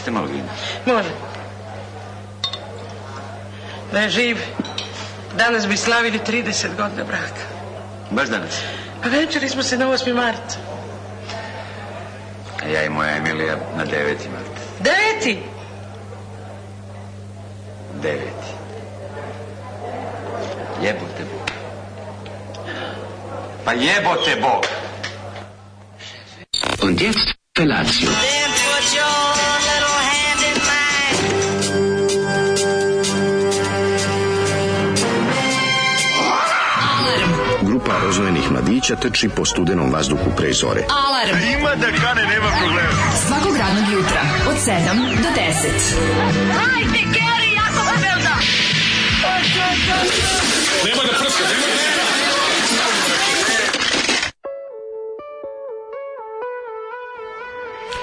Hoćete malo vina? Može. Da je živ, danas bi slavili 30 godina braka. Baš danas? Pa večeri smo se na 8. mart. A ja i moja Emilija na 9. mart. 9. 9. Jebote Bog. Pa jebote Bog. Und jetzt Felatio. roznojenih mladića trči po studenom vazduhu pre zore. Alarm! A ima da kane, nema problema. Svakog radnog jutra, od 7 do 10. Hajde, Geri, jako se Nema da prska, nema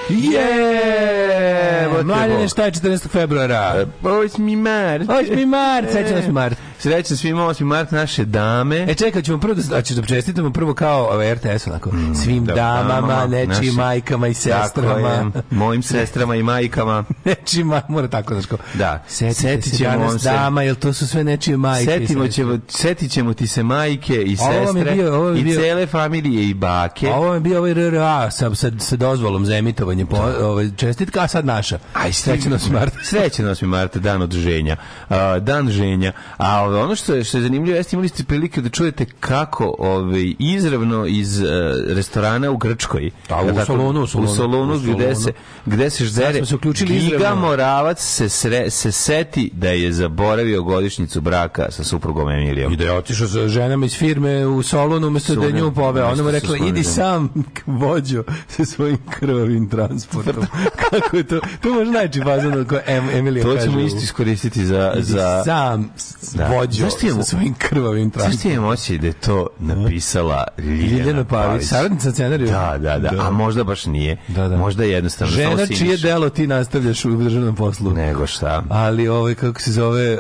da Je! Yeah! Mladine, šta je 14. februara? 8. E, mart. 8. mart, sećam se mart. Srećan svima 8. mart naše dame. E čekaj, ćemo prvo da, ćemo da čestitamo prvo kao RTS onako. Mm, Svim da, damama, damama nečim majkama i sestrama. Je, mojim sestrama i majkama. nečim ma, mora tako da ško. Da. Setite Setit ćemo se. dama, jel to su sve nečije majke. Setimo ćemo, setit ćemo ti se majke i sestre bio, i bio, cele familije i bake. Ovo je bio ovaj RRA sa, sa, sa dozvolom za emitovanje po, da. ovaj, čestitka, a sad naša. Aj, srećno 8. mart. Srećno 8. marta, dan od Uh, dan ženja. A Ove, ono što je, što je zanimljivo jeste imali ste prilike da čujete kako ovaj, izravno iz uh, restorana u Grčkoj. Da, u, tako, salonu, u salonu, u salonu, u salonu. Gde, se, gde se ždere. se uključili Giga izravno. Moravac se, sre, se seti da je zaboravio godišnjicu braka sa suprugom Emilijom. I da je otišao sa ženama iz firme u salonu umesto da nju poveo. Ona mu rekla, idi sam vođo sa svojim krvavim transportom. kako je to? To može najči fazano ko em, Emilija To ćemo isto iskoristiti za... za sam da vođo je, sa svojim krvavim trakom. Znaš ti je da je to napisala Ljiljana, Ljiljana Pavić? Saradnica scenariju? Da, da, da, da, A možda baš nije. Da, da. Možda je jednostavno. Žena čije delo ti nastavljaš u državnom poslu. Nego šta. Ali ovaj, kako se zove,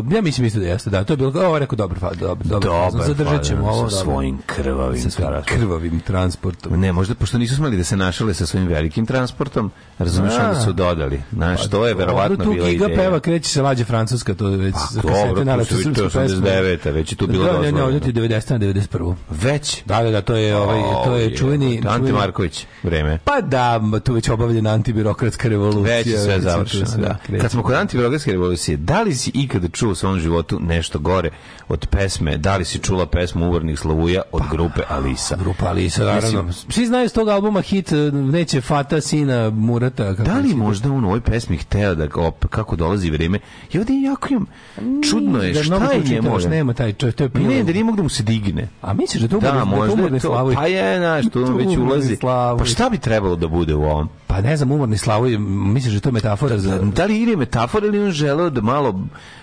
uh, ja mislim isto da jeste, da. To je bilo, ovo rekao, dobar, dobar, dobar. dobar znači, Zadržat ćemo ovo. Sa da, da. svojim krvavim, sa svojim krvavim transportom. Ne, možda, pošto nisu smeli da se našale sa svojim velikim transportom, razumiješ, da. onda su dodali. Znaš, pa to je verovatno bilo ideja. Tu Giga peva, kreće se lađe Francuska, to je već... Pa, dobro, najlepša srpska pesma. 89. Već je tu bilo dozvoljeno. Da, ne, ne, 90. na 91. Već? Da, da, da, to je, ovaj, to je čuveni... Ante Marković, vreme. Pa da, tu već obavljena antibirokratska revolucija. Već je sve završeno, da. Kad smo kod antibirokratske revolucije, da li si ikada čuo u svom životu nešto gore od pesme, da li si čula pesmu Uvornih Slavuja od pa, grupe Alisa? Grupa Alisa, naravno. Svi znaju s tog albuma hit eh, Neće Fata, Sina, Murata. Kako Da li možda on u ovoj pesmi hteo da, kako dolazi vreme? Ja ovdje jako imam čudno Čudno je, da šta mnogo je njemu? nema taj, to, to je pilo. Ne, da nije mogu da mu se digne. A misliš da to da, da možda da to, pa je, znaš, tu već ulazi. Pa šta bi trebalo da bude u ovom? Pa ne znam, umorni Slavoj, misliš da je to metafora za... Da, da li ili je metafora ili on želeo da malo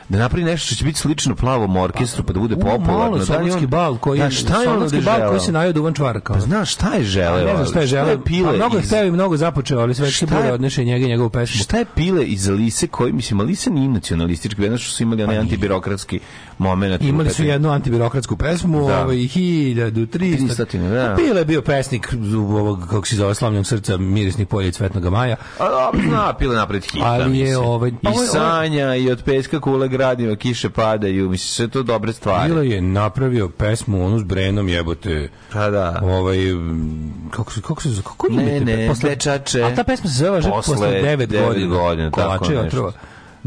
da napravi nešto što će biti slično plavom orkestru pa da bude popularno. Malo da solonski on... bal koji da, šta je ono bal koji se najao duvan čvarka. Pa znaš šta je želeo? Pa ne znam šta je želeo. Pa mnogo iz... hteo i mnogo započeo, ali sve što bude odneše njega i njegovu pesmu. Šta je pile iz Lise koji mislim Lise nije nacionalistički, znači što su imali onaj pa antibirokratski moment. Imali su jednu antibirokratsku pesmu, da. ovaj, 1300. Da. Pile je bio pesnik ovog, kako se zove, slavnog srca, mirisnih polja i cvetnog maja. A dobro, zna, Pile napred hita, Ali je, ovaj, pa, I Sanja, i od peska kule gradiva kiše padaju, mislim, sve to dobre stvari. Pile je napravio pesmu, onu s Brenom jebote. Pa da. Ovaj, kako se, kako se, kako ne, ne, posle, čače. A ta pesma se zove posle, posle 9 godina. tako nešto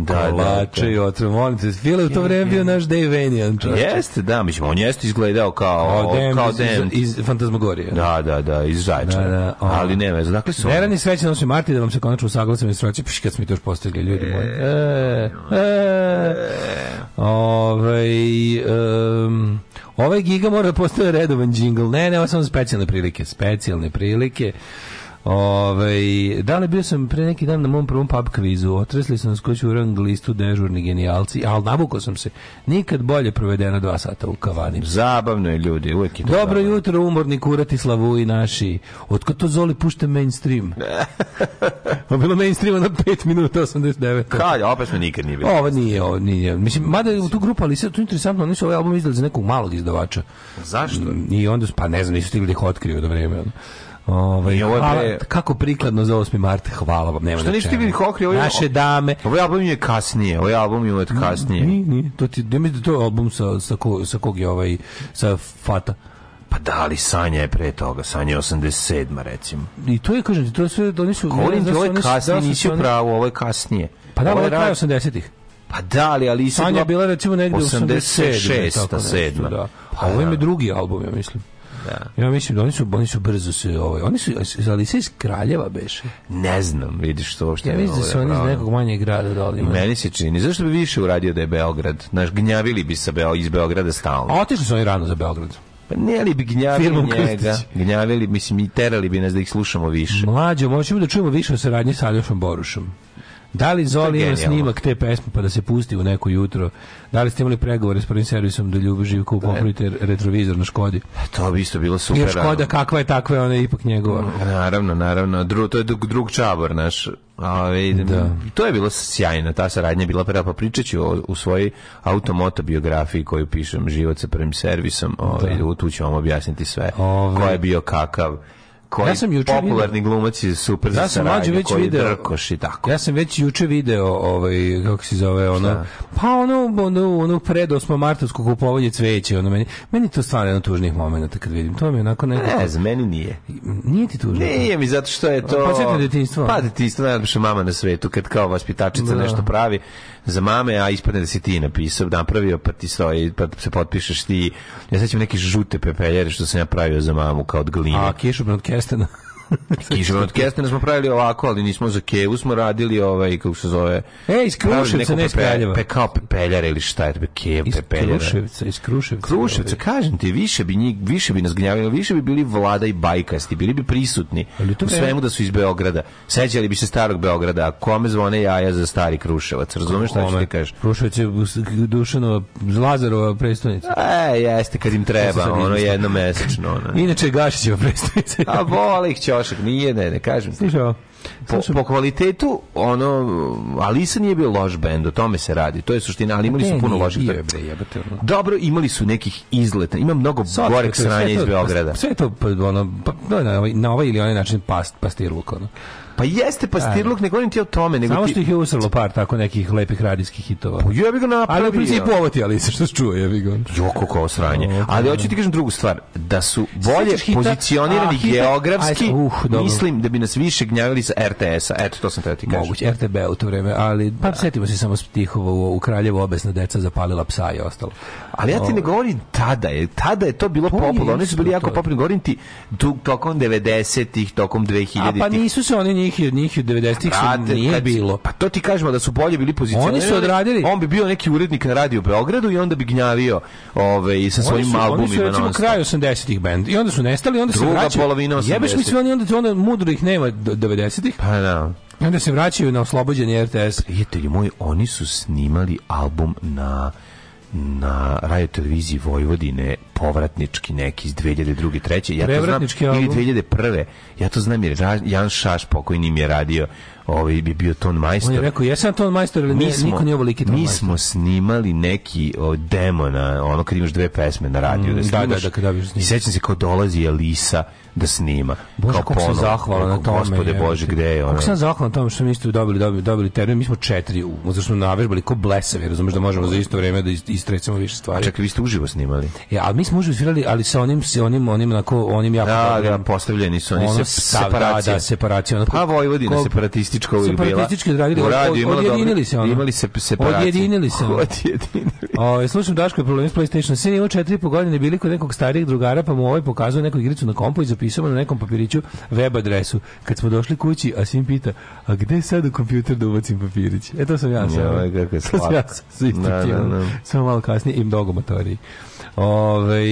da, kolače da, da. i da. otrov, molim te, Fila u to vreme bio naš Dave Vanian. Jeste, da, mislim, on jeste izgledao kao, kao, dem, kao dem. Iz, iz Fantasmagorije. Da, da, da, iz Zajčara. Da, da, on. Ali ne veze, dakle su... ni sreće nosi Marti da vam se konačno usaglasim menstruacije, piš kad smo to još postigli, ljudi moji. E, e, e, ovej, um, ovaj giga mora da postoje redovan džingl. Ne, ne, ovo samo specijalne prilike, specijalne prilike. Ove, ovaj, da li bio sam pre neki dan na mom prvom pub kvizu, otresli sam nas u rang listu dežurni genijalci, ali navukao sam se. Nikad bolje provedeno dva sata u kavani. Zabavno je ljudi, uvijek je to Dobro zabavno. jutro, umorni kurati slavu i naši. Otko to Zoli pušte mainstream? Ovo pa bilo mainstreama na 5 minuta 89. Kad, opet smo nikad nije bilo. Ovo nije, ovo nije. Mislim, mada u tu grupu, ali sad tu interesantno, oni su ovaj album izdali za nekog malog izdavača. Zašto? I onda, pa ne znam, nisu stigli da ih otkriju do vremena. Ovaj, ovo hvala, pre... kako prikladno za 8. mart, hvala vam, nema Što niste bili kokri, ovo je... Naše dame. Ovaj album je kasnije, ovaj album je od kasnije. Ni, ni, to ti, ja da to je album sa, sa, ko, sa kog je ovaj, sa Fata. Pa da, ali Sanja je pre toga, Sanja je 87. recimo. I to je, kažem ti, to je sve, oni da su... Govorim ti, ovo je da kasnije, nisi u pravu, ovo je kasnije. Pa da, ovo je kraj 80-ih. Pa da, ali ali Sanja bila, bila recimo negde 86. 87. 7. Da. Pa, ovo im je da. drugi album, ja mislim. Da. Ja mislim da oni su oni su brzo se ovaj oni su ali se iz Kraljeva beše. Ne znam, vidiš što uopšte. Ja mislim ovaj da su oni iz nekog manjeg grada doli. Da meni se čini zašto bi više uradio da je Beograd. Naš gnjavili bi se iz Beograda stalno. A otišli su oni rano za Beograd. Pa ne li bi gnjavili Firmom njega, gnjavili, mislim, i terali bi nas da ih slušamo više. Mlađo, možemo da čujemo više o saradnji sa Aljošom Borušom. Da li Zoli ima snimak te pesme pa da se pusti u neko jutro? Da li ste imali pregovore s prvim servisom da Ljubo Živko da. popravite retrovizor na Škodi? E, to bi isto bilo super. Jer Škoda kakva je takva je ona je ipak njegova. Mm, naravno, naravno. Dru, to je drug čabor naš. Ove, da. To je bilo sjajno, ta saradnja je bila prava, pa pričat ću o, u svojoj automoto biografiji koju pišem, život sa prvim servisom, da. ove, da. tu ću vam objasniti sve, Ove. ko je bio kakav, koji ja sam juče popularni video, glumac iz Super ja sam mlađe već video drkoš i tako. Ja sam već juče video ovaj kako se zove ona Šta? pa ono ono ono pred 8. martovsko kupovanje cveće ono meni meni to stvarno jedan tužnih momenata kad vidim to mi je onako neko ne znam meni nije nije ti tužno da? nije mi zato što je to pa da detinjstvo pa detinjstvo najlepše mama na svetu kad kao vaspitačica da. nešto pravi za mame, a ispadne da si ti napisao, napravio, pa ti stoji, pa se potpišeš ti. Ja sećam neke žute pepeljere što sam ja pravio za mamu kao od gline. A kišobran od kestena. Kiževe od Kestena smo pravili ovako, ali nismo za Kevu, smo radili ovaj, kako se zove... E, iz Kruševca, ne iz Kraljeva. Pe, kao pepeljara ili šta je, Kev iz pepeljara. Iz Kruševca, iz Kruševca. Kruševca, kažem ti, više bi, njih, više bi nas gnjavili, više bi bili vlada i bajkasti, bili bi prisutni ali to u svemu da su iz Beograda. Sećali bi se starog Beograda, a kome zvone jaja za stari Kruševac, razumeš šta ću ti kažeš? Kruševac je Dušanova, Lazarova predstavnica. E, jeste, kad im treba, ono jedno da. mesečno. Ono. Inače, Gašićeva predstavnica. a voli ih trošak, nije, ne, ne kažem. Slušaj, po, po, kvalitetu, ono, Alisa nije bio loš bend, o tome se radi. To je suština, ali imali su puno loših. Bio, bre, jebate, ono. Dobro, imali su nekih izleta. Ima mnogo Sotke, gorek sranja iz pa Beograda. Sve to, pa, ono, pa, na, ovaj, na ovaj ili onaj način past, pastirluk, ono. Pa jeste pastirluk, da. ne govorim ti o tome. Nego Samo ti... što ih je usrlo par tako nekih lepih radijskih hitova. Pa ja bih ga napravio. Ali u principu ovo ti, ali se što čuo, ja bih ga. Joko kao sranje. Okay. Ali da. hoću ti kažem drugu stvar, da su bolje hita, pozicionirani a, geografski, ajde, uh, dobro. mislim da bi nas više gnjavili sa RTS-a. Eto, to sam treba ti kažem. Moguće, RTB u to vreme, ali pa da. setimo se samo stihova u, u Kraljevu obesna deca zapalila psa i ostalo. Ali ja ti ne govorim tada je, tada je to bilo popularno, oni su bili jako popularni, govorim ti tu, tokom 90-ih, tokom 2000-ih. A pa nisu se oni njih od njih 90-ih se nije kad, bilo. Pa to ti kažemo da su bolje bili pozicije. Oni su odradili. On bi bio neki urednik na radiju Beogradu i onda bi gnjavio ovaj sa svojim albumima. Oni su recimo na kraju 80-ih bend i onda su nestali, onda Druga se vraćaju. polovina 80-ih. Jebeš mi se oni onda onda mudro ih nema 90-ih. Pa da. I onda se vraćaju na oslobođeni RTS. Prijatelji moji, oni su snimali album na na radio televiziji Vojvodine povratnički neki iz 2002. 3. Ja to znam, album. ili 2001. Ja to znam jer Jan Šaš pokojni mi je radio ovaj bi bio ton majstor. On je rekao jesam ton majstor ili mi smo, niko nije ovoliki ton Mi majstor. smo snimali neki o, demo na ono kad imaš dve pesme na radiju. Da mm, da, da, da, da, da, da, da, da, da, da, da, da, da, da snima. Bože, kako ponovo, sam zahvalan na tome. Gospode Bože, gde je ona? Kako sam zahvalan na tome što mi isto dobili, dobili, dobili termin. Mi smo četiri, zato smo navežbali ko blesavi, razumeš da možemo za isto vreme da, da istrecamo više stvari. A čekaj, vi ste uživo snimali? Ja, e, ali mi smo uživo svirali, ali sa onim, sa onim, onim, onako, onim jako... Da, da, postavljeni su, oni ono, se separacija. Da, da, separacija. Onako, pa Vojvodina ko, separatistička uvijek bila. Separatistički odradili, od, odjedinili se ono. Imali se separacije. Odjedinili se. Odjedinili. O, slušam Daško je problem s PlayStation 7, imao četiri i po godine bili kod nekog starijeg drugara, pa mu ovaj pokazuje neku igricu na kompu i napisao na nekom papiriću web adresu. Kad smo došli kući, a sin pita, a gde je sad u kompjuter da ubacim papirić? E to sam ja sam. Ja, kako je slatko. Ja sam, da, da, da. Samo malo kasnije im dogomotori. Ove,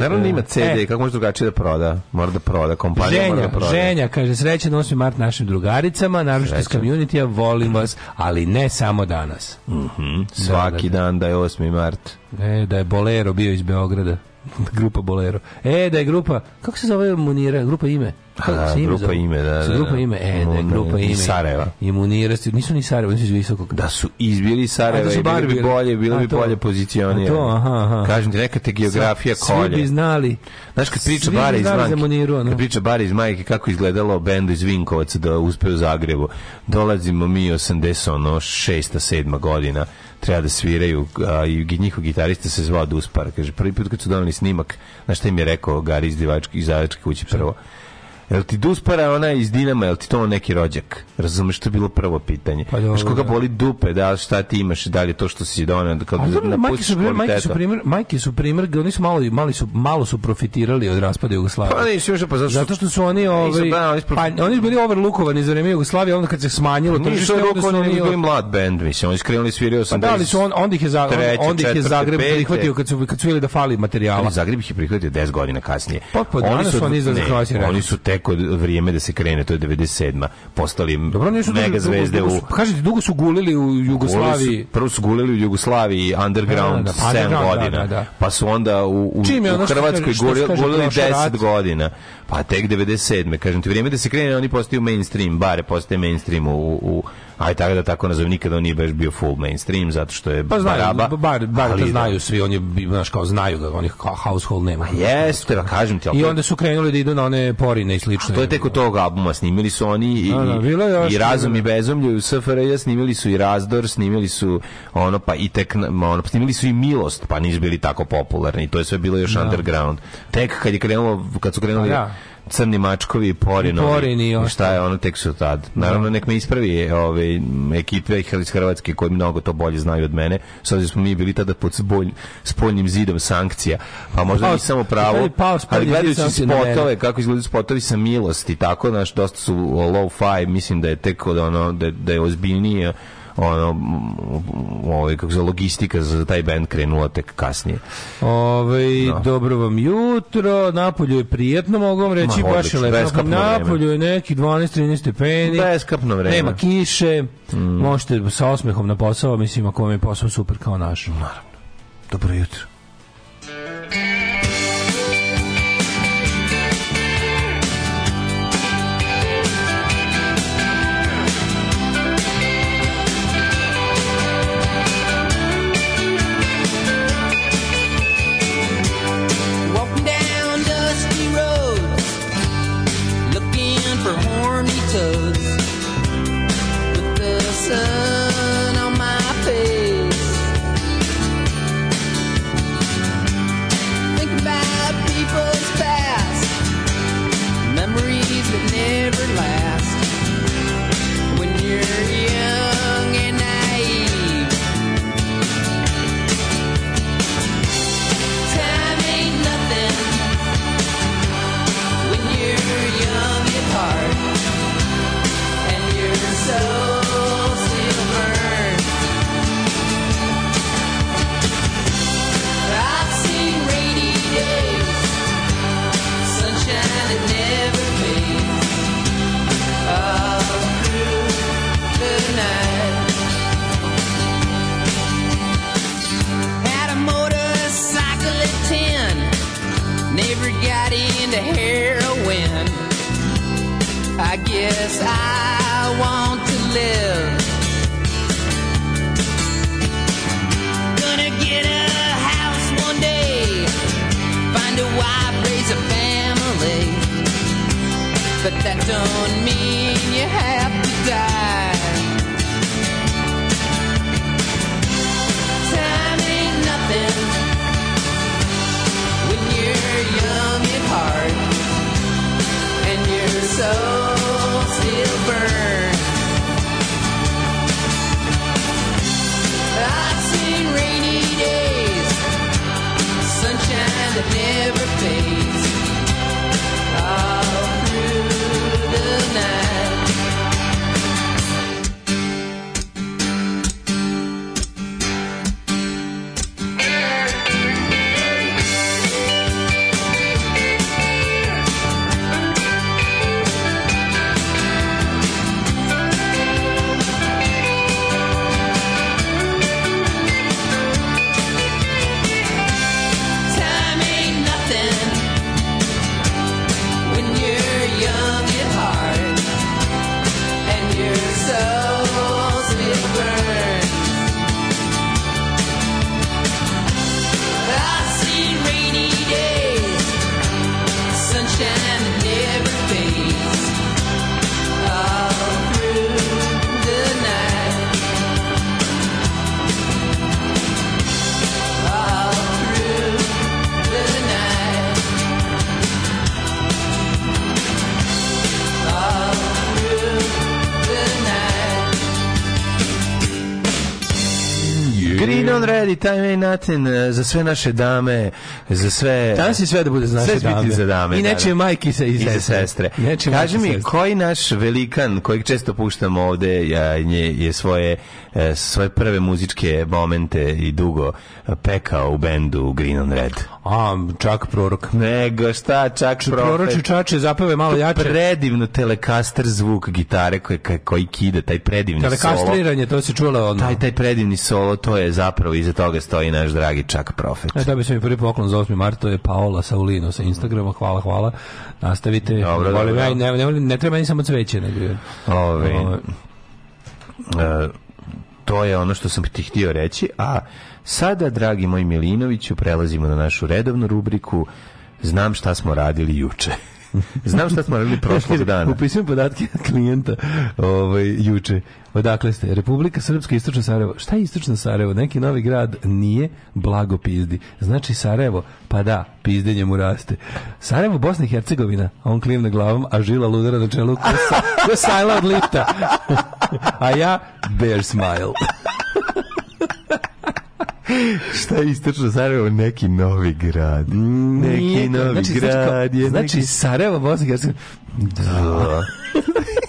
Naravno da ima CD, e, kako može drugačije da proda? Mora da proda, kompanija ženja, mora da proda. Ženja, kaže, srećan 8. mart našim drugaricama, naravno iz community volim vas, ali ne samo danas. Mm -hmm. Svaki da, da. dan da je 8. mart. E, da je Bolero bio iz Beograda. grupa Bolero. E, da je grupa, kako se zove Munira, grupa ime? Kako ime grupa zove? ime, da, da, Grupa da. ime, e, da je grupa ime. I Sarajeva. I Munira, nisu ni Sarajeva, nisu iz visokog. Da su izbili da Sarajeva da su bar bili bolje, bilo bi bolje pozicionirani. To, aha, aha. Kažem ti, neka te geografija kolje. Svi bi znali. Znaš, kad priča Bari iz Majke, Muniru, no. kad priča Bari iz Majke, kako izgledalo bendu iz Vinkovaca da uspe u Zagrebu, dolazimo mi 86. 7. godina treba da sviraju a, i njihov gitarista se zvao Duspar kaže prvi put kad su doneli snimak znaš šta im je rekao Gari iz divački iz kuće prvo Jel ti duspara ona iz Dinama, jel ti to neki rođak? Razumeš što je bilo prvo pitanje. Pa dobro, koga da. boli dupe, da šta ti imaš, da li je to što si donao, da kad A, pa dobro, da majke su primjer, majke su primjer, majke su primjer, oni su malo mali su malo su profitirali od raspada Jugoslavije. Pa nisu još pa zato što, zato što su oni ovaj pa, pa oni su bili overlookovani za vreme Jugoslavije, onda kad se smanjilo pa tržište, onda su oni bili mlad band, mislim, oni skrenuli svirao sam. Pa da li su on onda ih je za onda ih je Zagreb prihvatio kad su kad su da fali materijala. Zagreb ih je prihvatio 10 godina kasnije. Pa pa oni su oni za Oni su rekao vrijeme da se krene, to je 97. Postali Dobro, nisu mega zvezde u... Pa kažete, dugo su gulili u Jugoslaviji. prvo su gulili u Jugoslaviji, underground, da, da, 7 da, pa godina. Da, da, pa su onda u, u, u Hrvatskoj gulili 10 godina. Pa tek 97. Kažem ti, vrijeme da se krene, oni postaju mainstream, bare postaje mainstream u, u aj tako da tako nazovem, nikada on nije baš bio full mainstream, zato što je pa znaju, baraba. Bar, bar ali, znaju svi, on je, znaš, kao znaju ga, onih household nema. Jeste, ba, pa kažem ti. Opet. I onda su krenuli da idu na one porine i slične. to je tek od tog albuma, snimili su oni i, da, da, i Razum i Bezomlje u SFRJ, snimili su i Razdor, snimili su ono, pa i tek, ono, pa snimili su i Milost, pa nisu bili tako popularni, to je sve bilo još da. underground. Tek kad je krenulo, kad su krenuli... A, pa da crni mačkovi i porinovi. Porini, i šta je ono tek su tad. Naravno, da. nek me ispravi e, ove, ekipe iz Hrvatske koji mnogo to bolje znaju od mene. S obzirom da smo mi bili tada pod spolj, spoljnim zidom sankcija. Pa možda pa, pao, samo pravo, ali gledajući spotove, kako izgledaju spotovi sa milosti, tako, naš, dosta su low fi mislim da je tek od ono, da, da je ozbiljnije ono ovaj kako za logistika za taj bend krenula tek kasnije. Ovaj no. Da. dobro vam jutro, napolju je prijetno, mogu vam reći Ma, baš lepo. Napolju je neki 12 13 stepeni. Beskapno vreme. Nema kiše. Mm. Možete sa osmehom na posao, mislim ako vam je posao super kao naš. Naravno. Dobro jutro. Yes, I want to live. Gonna get a house one day, find a wife, raise a family. But that don't mean you have to die. Time ain't nothing when you're young at heart and you're so. I've seen rainy days, sunshine that never fades, all through the night. Daddy, time ain't nothing, eh, za sve naše dame, za sve... Danas je sve da bude znaš sve dame. za dame. I da, neče da. majki sa, i, sestre. sestre. Kaži mi, sestre. koji naš velikan, kojeg često puštamo ovde, je, je svoje, e, svoje prve muzičke momente i dugo e, pekao u bendu Green on Red? A, čak prorok. Nego šta, čak prorok. Proroče čače, zapave malo jače. Predivno telekaster zvuk gitare koji, koji kida, taj predivni Telekastriranje, solo. Telekastriranje, to se čula odmah. Taj, taj predivni solo, to je zapravo iza toga stoji naš dragi čak profet. E, da bi se mi prvi poklon za 8. mart, to je Paola Saulino sa Instagrama, hvala, hvala. Nastavite. Dobro, volim, dobro. Ja, ne, ne, ne, treba ni samo cveće, nego... Ove, Ove. E, to je ono što sam ti htio reći, a sada, dragi moj Milinoviću, prelazimo na našu redovnu rubriku Znam šta smo radili juče. Znam šta smo radili prošlog dana. Upisujem podatke klijenta ovaj, juče. Odakle ste? Republika Srpska Istočno Sarajevo. Šta je Istočno Sarajevo? Neki novi grad nije blago pizdi. Znači Sarajevo, pa da, pizdenje mu raste. Sarajevo, Bosna i Hercegovina, on klivne glavom, a žila ludara na čelu ko, sa, ko sajla od lifta. a ja, bear smile. Šta je istočno Sarajevo? Neki novi grad. Mm, neki Nije, novi znači, grad znači, je... Znači, neki... Sarajevo, Bosna i Hercegovina. Da.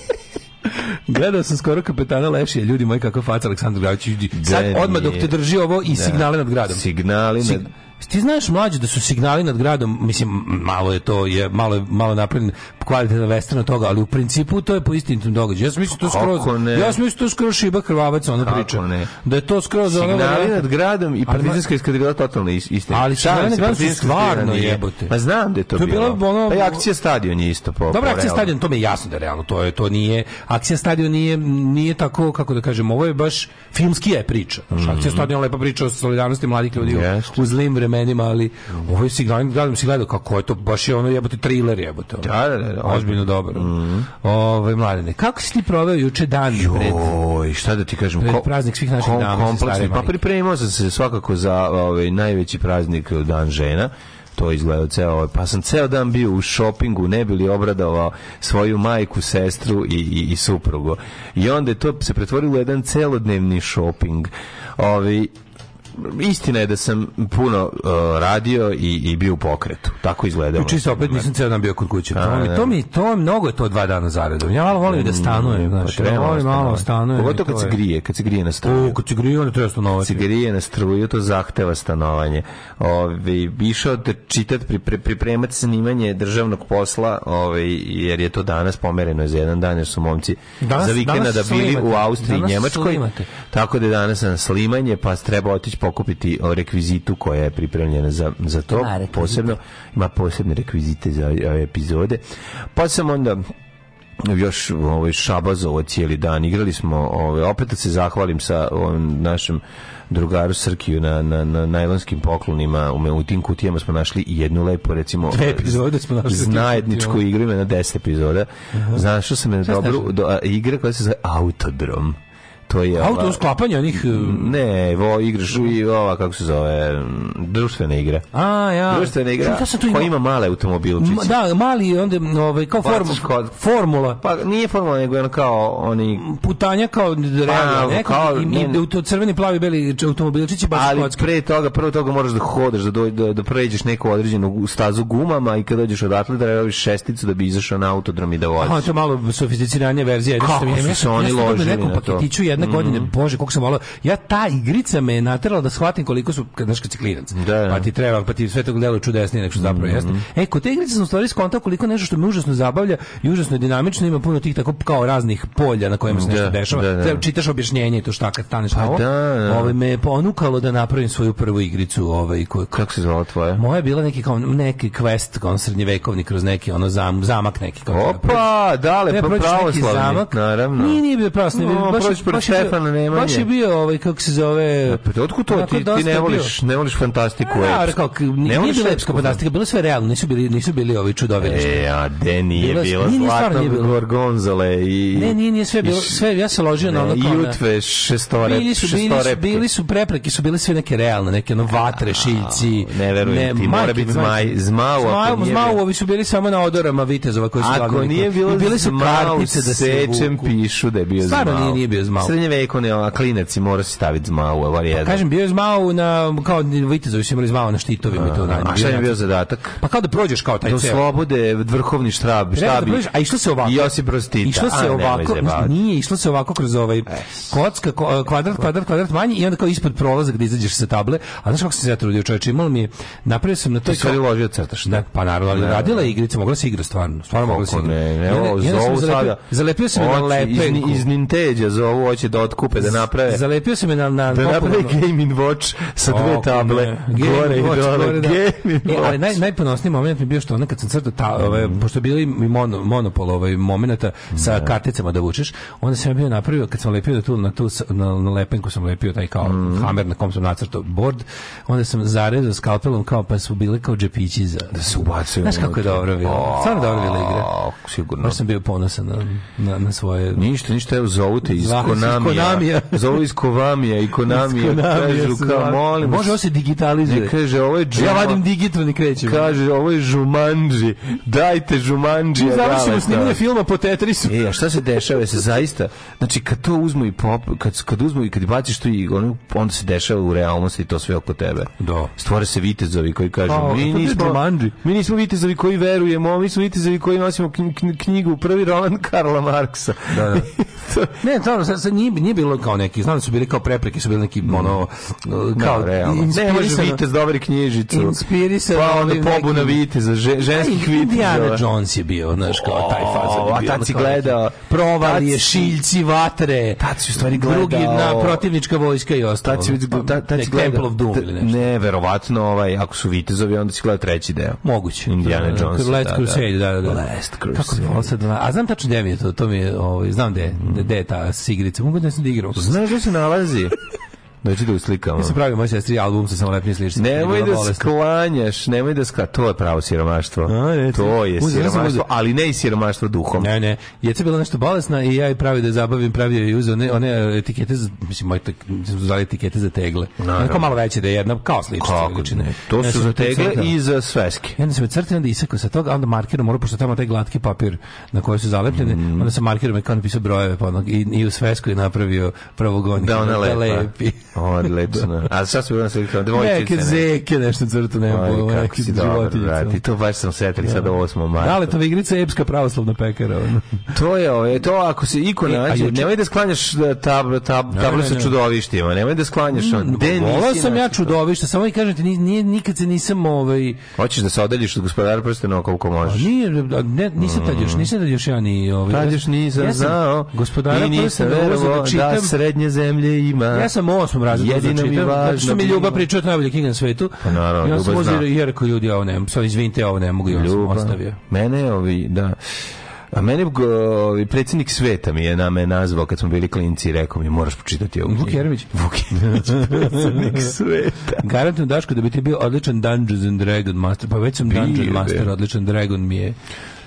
Gledao sam skoro kapetana Lešija, ljudi moji, kako faca Aleksandar Gravić. Sad, da, odmah dok te drži ovo i da. signale nad gradom. Signali nad... Ti znaš mlađe da su signali nad gradom, mislim malo je to je malo je malo napravljen kvalitetan western toga, ali u principu to je po istinitom događaju. Ja sam mislim da to skroz. Ne? Ja sam mislim da to skroz šiba krvavac ona priča. Ne? Da je to skroz signali nad gradom i partizanska iskadrila totalno istina. Ali signali nad gradom su stvarno jebote. Pa znam da je to, to bilo. bilo ono, pa akcija stadion je isto po. Dobra akcija stadion, to mi je jasno da je realno, to je to nije akcija stadion nije nije tako kako da kažem, ovo je baš filmski je priča. Znači, akcija mm. stadion lepa priča o solidarnosti mladih ljudi u zlim vremenima vremenima, ali ovo je signal, gledam li si gledao kako je to, baš je ono jebote thriller jebote. Ono. Da, da, da, da, ozbiljno dobro. Mm. Ove, ovaj, mladene, kako si ti proveo juče dan pred? Joj, šta da ti kažem? Pred praznik svih naših kom, dana. Kompleksni, pa pripremio sam se svakako za ovaj, najveći praznik eh, dan žena to izgledao ceo ovaj. Pa sam ceo dan bio u šopingu, ne li obradovao svoju majku, sestru i, i, i suprugu. I onda je to se pretvorilo u jedan celodnevni šoping. Ovi, ovaj, istina je da sam puno uh, radio i, i bio u pokretu. Tako izgledalo. Juče znači, se opet znači, nisam ceo dan bio kod kuće. A, to, mi, da, to da. mnogo je to dva dana zaredom. Ja malo volim da, mm, pa da stanujem, znači. Ja volim malo stanujem. Pogotovo kad se grije, kad se grije na struju. O, kad se grije, onda treba stanovati. Kad se grije na struju, to zahteva stanovanje. Ovaj išao da čitat pri, pripremati snimanje državnog posla, ovaj jer je to danas pomereno za jedan dan jer su momci danas, za vikenda da bili slimate. u Austriji i Njemačkoj. Slimate. Tako da je danas na slimanje, pa treba otići pokupiti rekvizitu koja je pripremljena za, za to. Ima posebno, ima posebne rekvizite za ove epizode. Pa sam onda još ovaj šabaz šabazovo cijeli dan igrali smo ovaj opet da se zahvalim sa ovom našem drugaru Srkiju na, na, na najlonskim poklonima u, u tim kutijama smo našli jednu lepu recimo Dve epizode smo našli znajedničku igru ima na 10 epizoda uh -huh. znašao sam jednu dobru do, igra koja se zove Autodrom to je ova, auto sklapanje onih e, ne vo igraš i ova kako se zove društvene igre a ja društvena igra šta sam tu ima? ima male automobilčiće da mali onda ovaj kao form, formula pa nije formula nego je ono kao oni putanja kao realno pa, kao, i, nije, crveni plavi beli automobilčići baš ali kocki. pre toga prvo toga moraš da hodaš da do, da, da pređeš neku određenu stazu gumama i kad dođeš odatle da radiš šesticu da bi izašao na autodrom i da voziš a to je malo sofisticiranija verzija kako su se oni ložili na to 1991. Mm -hmm. godine, bože, koliko sam volao. Ja ta igrica me je naterala da shvatim koliko su, znaš, kad si klinac. Da, da, Pa ti treba, pa ti sve to gledalo čudesnije nego što zapravo mm -hmm. jeste. E, kod te igrice sam stvari skontao koliko nešto što me užasno zabavlja i užasno je dinamično, ima puno tih tako kao raznih polja na kojima se nešto da, dešava. Da, da. Čitaš objašnjenje i to šta kad staneš na ovo. Ove me ponukalo da napravim svoju prvu igricu, ovaj koju kako se zvala tvoja? Moja je bila neki kao neki quest, kao srednjevekovni kroz neki ono zam, zamak neki kao. Opa, dale, pa pravoslavi. Zamak. Naravno. Nije, nije bio pravoslavni, no, baš, baš Stefana Nemanje. Baš je bio ovaj kako se zove. E, pa otkud to ti ti ne voliš, ne voliš fantastiku. Ja, kao ne voliš lepska fantastika, bilo sve realno, nisu bili nisu bili ovi čudovi. E, a Deni je bila zlatna gorgonzole i Ne, nije, nije sve bilo, sve ja se ložio na ono kao. Jutve šestore, bili su, bili, su, bili su prepreke, su bile sve neke realne, neke ono vatre, šiljci. Ne verujem, ti mora biti zmaj, zmao. Zmao, zmao, ovi su bili samo na odorama vitezova koji su Ako nije bilo bile su kartice da se sečem pišu da je bio zmao. Stvarno nije bio zmao srednje veko ne, ona klinac i mora se staviti zmau, evo je. Pa, kažem bio je zmau na kao vitezovi su imali zmau na štitovima i to na. A šta je bio zadatak? Pa kao da prođeš kao taj da ceo. Do slobode vrhovni štrab, da štabi. Da a išlo se ovako. Josip Brostita. Išlo se a, ovako, nije, išlo se ovako kroz ovaj kocka kvadrat kvadrat kvadrat manji i onda kao ispod prolaza gde da izađeš sa table. A znaš kako se ja trudio, čoveče, imalo mi je napravio sam na toj stvari ložio crtaš. Da, pa naravno, ali radila je igrica, mogla se igra stvarno. Stvarno mogla se igra. Ne, ne, ovo zovu sada. Zalepio sam na lepenku. Iz Ninteđa zovu, hoće hoće da otkupe, da naprave. Zalepio se me na... na da naprave Game Watch sa dve table. Gore i dole. Da. Game e, ovaj, Watch. Naj, najponosniji moment mi bio što onda kad sam crtao, ta, ove, mhm. pošto bili mi mono, monopol ovaj, momenta sa da. karticama da vučeš, onda sam ja bio napravio, kad sam lepio tu, na, tu, na, na lepenku sam lepio taj kao mm. hammer na kom sam nacrtao board, onda sam zarezao skalpelom kao pa su bile kao džepići za... Da se ubacuju. Znaš kako je dobro bilo. Pa, Stvarno dobro bila igra. Sigurno. Baš sam bio ponosan na, na, na svoje... Ništa, ništa, evo zovu te iz Konamija. Zovu iz Kovamija i Konamija. Kažu, kao, da. molim. Može ovo se digitalizuje. Ne, kaže, ovo je džuma, Ja vadim digitron i krećem. Kaže, ovo je žumanđi. Dajte žumanđi. završimo snimanje filma po Tetrisu. E, a šta se dešava? se zaista, znači, kad to uzmu i pop, kad, kad uzmu i kad baciš tu igru, onda se dešava u realnosti to sve oko tebe. Da. Stvore se vitezovi koji kažu, a, mi, nismo, mi nismo vitezovi koji verujemo, mi smo vitezovi koji nosimo knjigu, prvi roman Karla Marksa. Da, da. ne, stvarno, sa, sad nije, nije bilo kao neki, znam da su bili kao prepreke, su bili neki mm. ono da, kao ne, realno. Ne može vitez dobri da knjižicu. Inspirisano. Pa onda pobuna neki... viteza, ženskih viteza. Indiana Jones je bio, znaš, kao taj faza. A tad si gledao. Provalije, šiljci, vatre. Tad si u stvari gledao. Drugi na protivnička vojska i ostalo. Tad si gledao. Temple of Doom ili nešto. Ne, verovatno, ovaj, ako su vitezovi, onda si gledao treći deo. Moguće. Indiana da, Jones. Last Crusade, da, da. da. Last Crusade. Kako A znam tačno gde mi je to, to mi je, ovaj, znam gde, mhm. gde je ta sigrica. mogu da se digra. Znaš da se nalazi? Dođi da uslikamo. Mi se pravimo moj sestri album sa samolepnim sličicama. Nemoj da sklanjaš, nemoj da skla... To je pravo siromaštvo. A, ne, to je uzela siromaštvo, uzela. ali ne i siromaštvo duhom. Ne, ne. Je je bila nešto bolesna i ja i pravi da je zabavim, pravi je uzeo one, one etikete, za, mislim, moj zvali etikete za tegle. Onako malo veće da je jedna, kao sličica. Kako ne? To su za tegle da. i za sveske. Ja sam me crtio, onda isakao sa toga, onda markerom, morao, pošto tamo taj glatki papir na koje su zalepljene, mm. onda sam markerom kao napisao brojeve, pa i, i u svesku je napravio pravogonik. Da, ona da lepa. lepi. Odlično. Da. A sad smo na sliku dvojice. Neke zeke nešto crtu nema po neki životinje. to baš sam setili sad 8. marta. Da, da li to igrica epska pravoslavna pekara? to je, ove, to ako se iko e, nađe, nemoj da sklanjaš e, tab, tab, table sa čudovištima, nemoj da sklanjaš. Mm, volao sam ja čudovište, samo i kažete, nije, nikad se nisam ovaj... Hoćeš da se odaljiš od gospodara prstena koliko možeš? Nije, ne, nisam tad još, mm. nisam tad još ja ni... Ovaj, tad još nisam znao, gospodara prstena, da Da srednje zemlje ima. Ja sam 8 razredu Jedino mi važno što mi da Ljuba pričao od najbolje knjige na svetu. Pa naravno, ja sam uzir, jer ko ljudi, ovo ne, sad izvinite, ovo ne mogu, ja sam ostavio. Mene ovi, da. A meni go, predsjednik sveta mi je na me nazvao kad smo bili klinci i rekao mi moraš počitati ovu. Vuk Jeremić. Vuk Jeremić, predsjednik sveta. Garantno, Daško da bi ti bio odličan Dungeons and Dragon master, pa već sam Dungeon master, odličan Dragon mi je.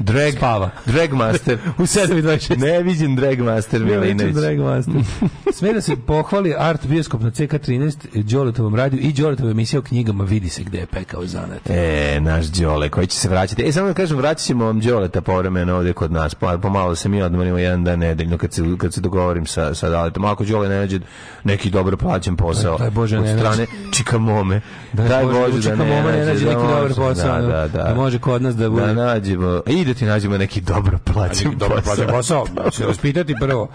Drag, Spava. Drag master. u 7.26. Ne vidim drag master Milinović. Ne vidim drag master. Sme da se pohvali art bioskop na CK13, Đoletovom radiju i Đoletova emisija o knjigama vidi se gde je pekao zanat. E, naš Đole koji će se vraćati. E, samo da kažem, vraćat ćemo vam Đoleta povremeno ovde kod nas. Pa pomalo se mi odmorimo jedan dan nedeljno kad se, kad se dogovorim sa, sa Daletom. Ako Đole ne nađe neki dobro plaćen posao daj, Bože, od strane Čikamome. Daj, Bože, da ne nađe neki dobar posao. Da, da, da. da može kod nas da, da bude. Da nađemo. I da ti nađemo neki dobro plaćen posao. Dobro plaćen posao, se raspitati da prvo.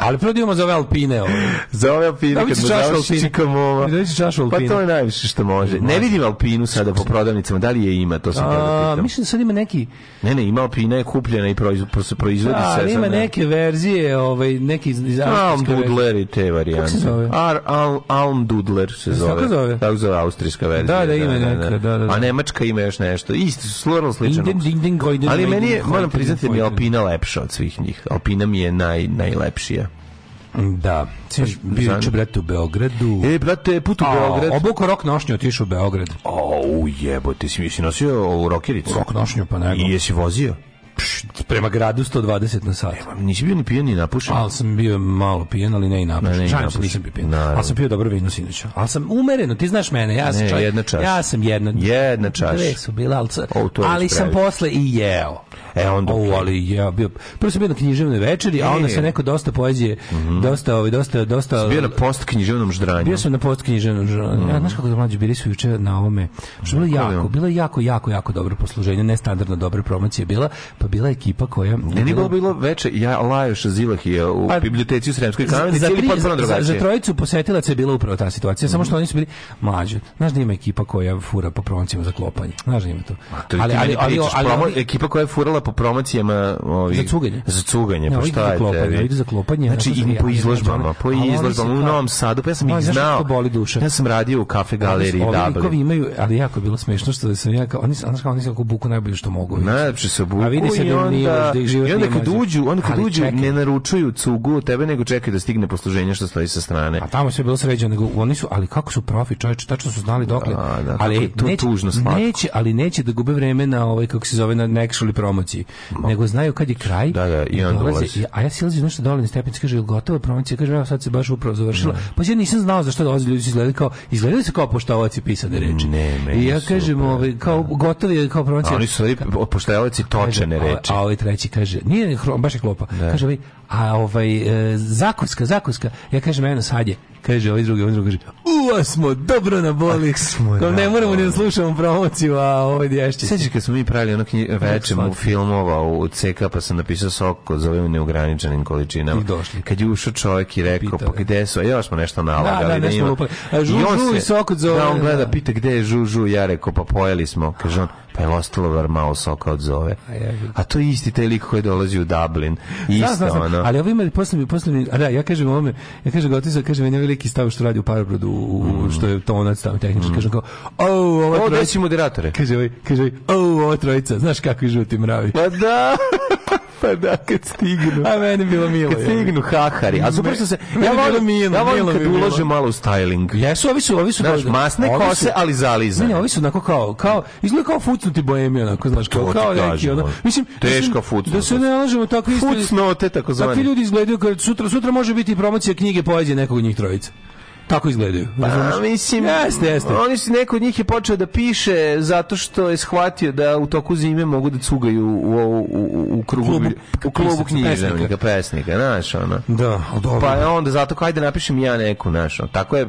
Ali prvo da imamo za ove alpine. Ovo. za ove alpine, da, kad mu završi čikamova. Da će čašu alpine. Pa to je najviše što može. Ne vidim alpinu sada po prodavnicama, da li je ima, to sam A, da Mislim da sad ima neki... Ne, ne, ima alpine, je kupljena i proizvodi se. Da, ali ima neke verzije, ovaj, neki iz, iz i te varijante. Kako se zove? Ar, al, Alm Dudler se zove. Kako zove? Tako zove austrijska da, verzija. Da, da, ima da, neka, da, da. A nemačka ima još nešto. Isto, slurno slično. Ali meni je, moram priznati mi je alpina lepša od svih njih. Alpina mi je naj, najlepšija. Da, Sviš, bio juče, brate, u Beogradu. E, brate, put u A, Beograd. Obuko rok nošnju, otišao u Beograd. O, jebo, ti si, si nosio ovu rokericu? Rok nošnju, pa nego. I jesi vozio? Pš, prema gradu 120 na sat. Evo, nisi bio ni pijen ni napušen? Ali sam bio malo pijen, ali ne i napušen. Ne, ne, se, da nisam bio pijen. Ali sam pio dobro vino sinoć. Ali sam umereno, ti znaš mene, ja sam ne, čovjek. Jedna čaš. Ja sam jedna. Jedna čaš. Dve su bile, ali, o, ali sam posle i jeo. E onda. O, ali ja bio prvo sam bio na književnoj večeri, e. a onda se neko dosta poezije, mm -hmm. dosta, ovaj dosta, dosta. Bio na post književnom ždranju. Bio sam na post književnom ždranju. Mm -hmm. Znaš kako da mlađi bili su juče na ovome. Što bilo jako, bilo jako, jako, jako dobro posluženje, ne standardno dobre promocije bila, pa bila ekipa koja Ne nije bilo bilo veče, ja Lajoš Zilahija u pa, biblioteci u Sremskoj kamenici ili potpuno drugačije. Za, za trojicu posetilaca je bila upravo ta situacija, mm -hmm. samo što mhm. oni su bili mlađi. Znaš da ima ekipa koja fura po promocijama za klopanje. Znaš da ima to. to ali, ali, ali, ali, ali, ekipa koja je furala po promocijama ovih za cuganje. Za cuganje, pa šta je tebi? za klopanje. Znači, i po izložbama, po izložbama u Novom Sadu, pa ja sam ih znao. boli duša? Ja sam radio u kafe galeriji Dublin. Ovi imaju, ali jako bilo smešno što sam ja, oni znači kao oni kako buku najbolje što mogu. Najlepše se buku. A vidi se da nije da ih život. I onda kad uđu, onda kad uđu ne naručuju cugu, tebe nego čekaju da stigne posluženje što stoji sa strane. A tamo se bilo sređeno, nego oni su, ali kako su profi, čoveče, tačno su znali dokle. Da, da, ali to tužno slatko. Neće, ali neće da gube vreme na ovaj kako se zove na nekšali promociji ulici, Ma. nego znaju kad je kraj. Da, da, i on dolazi. Ulazi. A ja silazim nešto dole na stepenice, kaže, ili gotova promocija, kaže, evo sad se baš upravo završila. Ne. Da. Pa ja nisam znao zašto dolaze ljudi su izgledali kao izgledali se kao poštovac i pisane reči. Ne, I ja kažem, ovaj kao da. gotovi je kao promocija. A oni su poštovalac i točene reči. A, a ovaj treći kaže, nije baš je klopa. Da. Kaže ovaj, A ovaj, e, zakuska, zakuska, ja kažem, eno sadje, kaže ovaj drugi, ovaj drugi kaže, uva smo, dobro na boli. Smo, Kao, ne moramo ni da slušamo promociju, a ovo ovaj dješće. Sjećaš kad smo mi pravili ono knjige večem u filmova, u CK, pa sam napisao soko, zovem neograničenim količinama. I došli. Kad je ušao čovjek i rekao, pa gde su, a e, ja smo nešto nalagali. Da, da, nešto da ima... lupali. A žu, I on žu, se, i soko zove. Da, on gleda, da. pita gde je žu, žu, ja rekao, pa pojeli smo. Kaže on, pa je ostalo var malo soka od zove. A to je isti taj lik koji dolazi u Dublin. Isto zna, zna, ono. Ali ovi imali posle mi, posle mi, a da, ja kažem ovome, ja kažem Gotiza, kažem, meni veliki ovaj stav što radi u Parabrodu, u, mm. što je to tonac tamo tehnički, mm. kažem kao, o, ovo trojica. moderatore. Kaže, ovaj, kaže, o, ovo trojica, znaš kako kakvi žuti mravi. Pa da! pa da, kad stignu. A meni bilo milo. Kad stignu hahari. A super što se... Ja volim, milo, ja volim kad ulože malo u styling. Jesu, ovi su, ovi su znaš, baš masne ovi kose, su, ali zalizane. Ne, ovi su onako kao, kao, izgleda kao fucnuti bohemi, onako, znaš, kao, kao neki, ono. Mislim, teška fucnuta. Da se ne nalažemo takvi... Fucnote, tako zvani. Takvi ljudi izgledaju, kad sutra, sutra može biti promocija knjige poezije nekog od njih trojica tako izgledaju. Pa, mislim, jeste, jeste. Oni su neko od njih je počeo da piše zato što je shvatio da u toku zime mogu da cugaju u u u, u krugu klubu, u klubu književnika, pesnika, znaš, ona. Da, dobro. Pa onda zato kao ajde napišem ja neku, znaš, tako je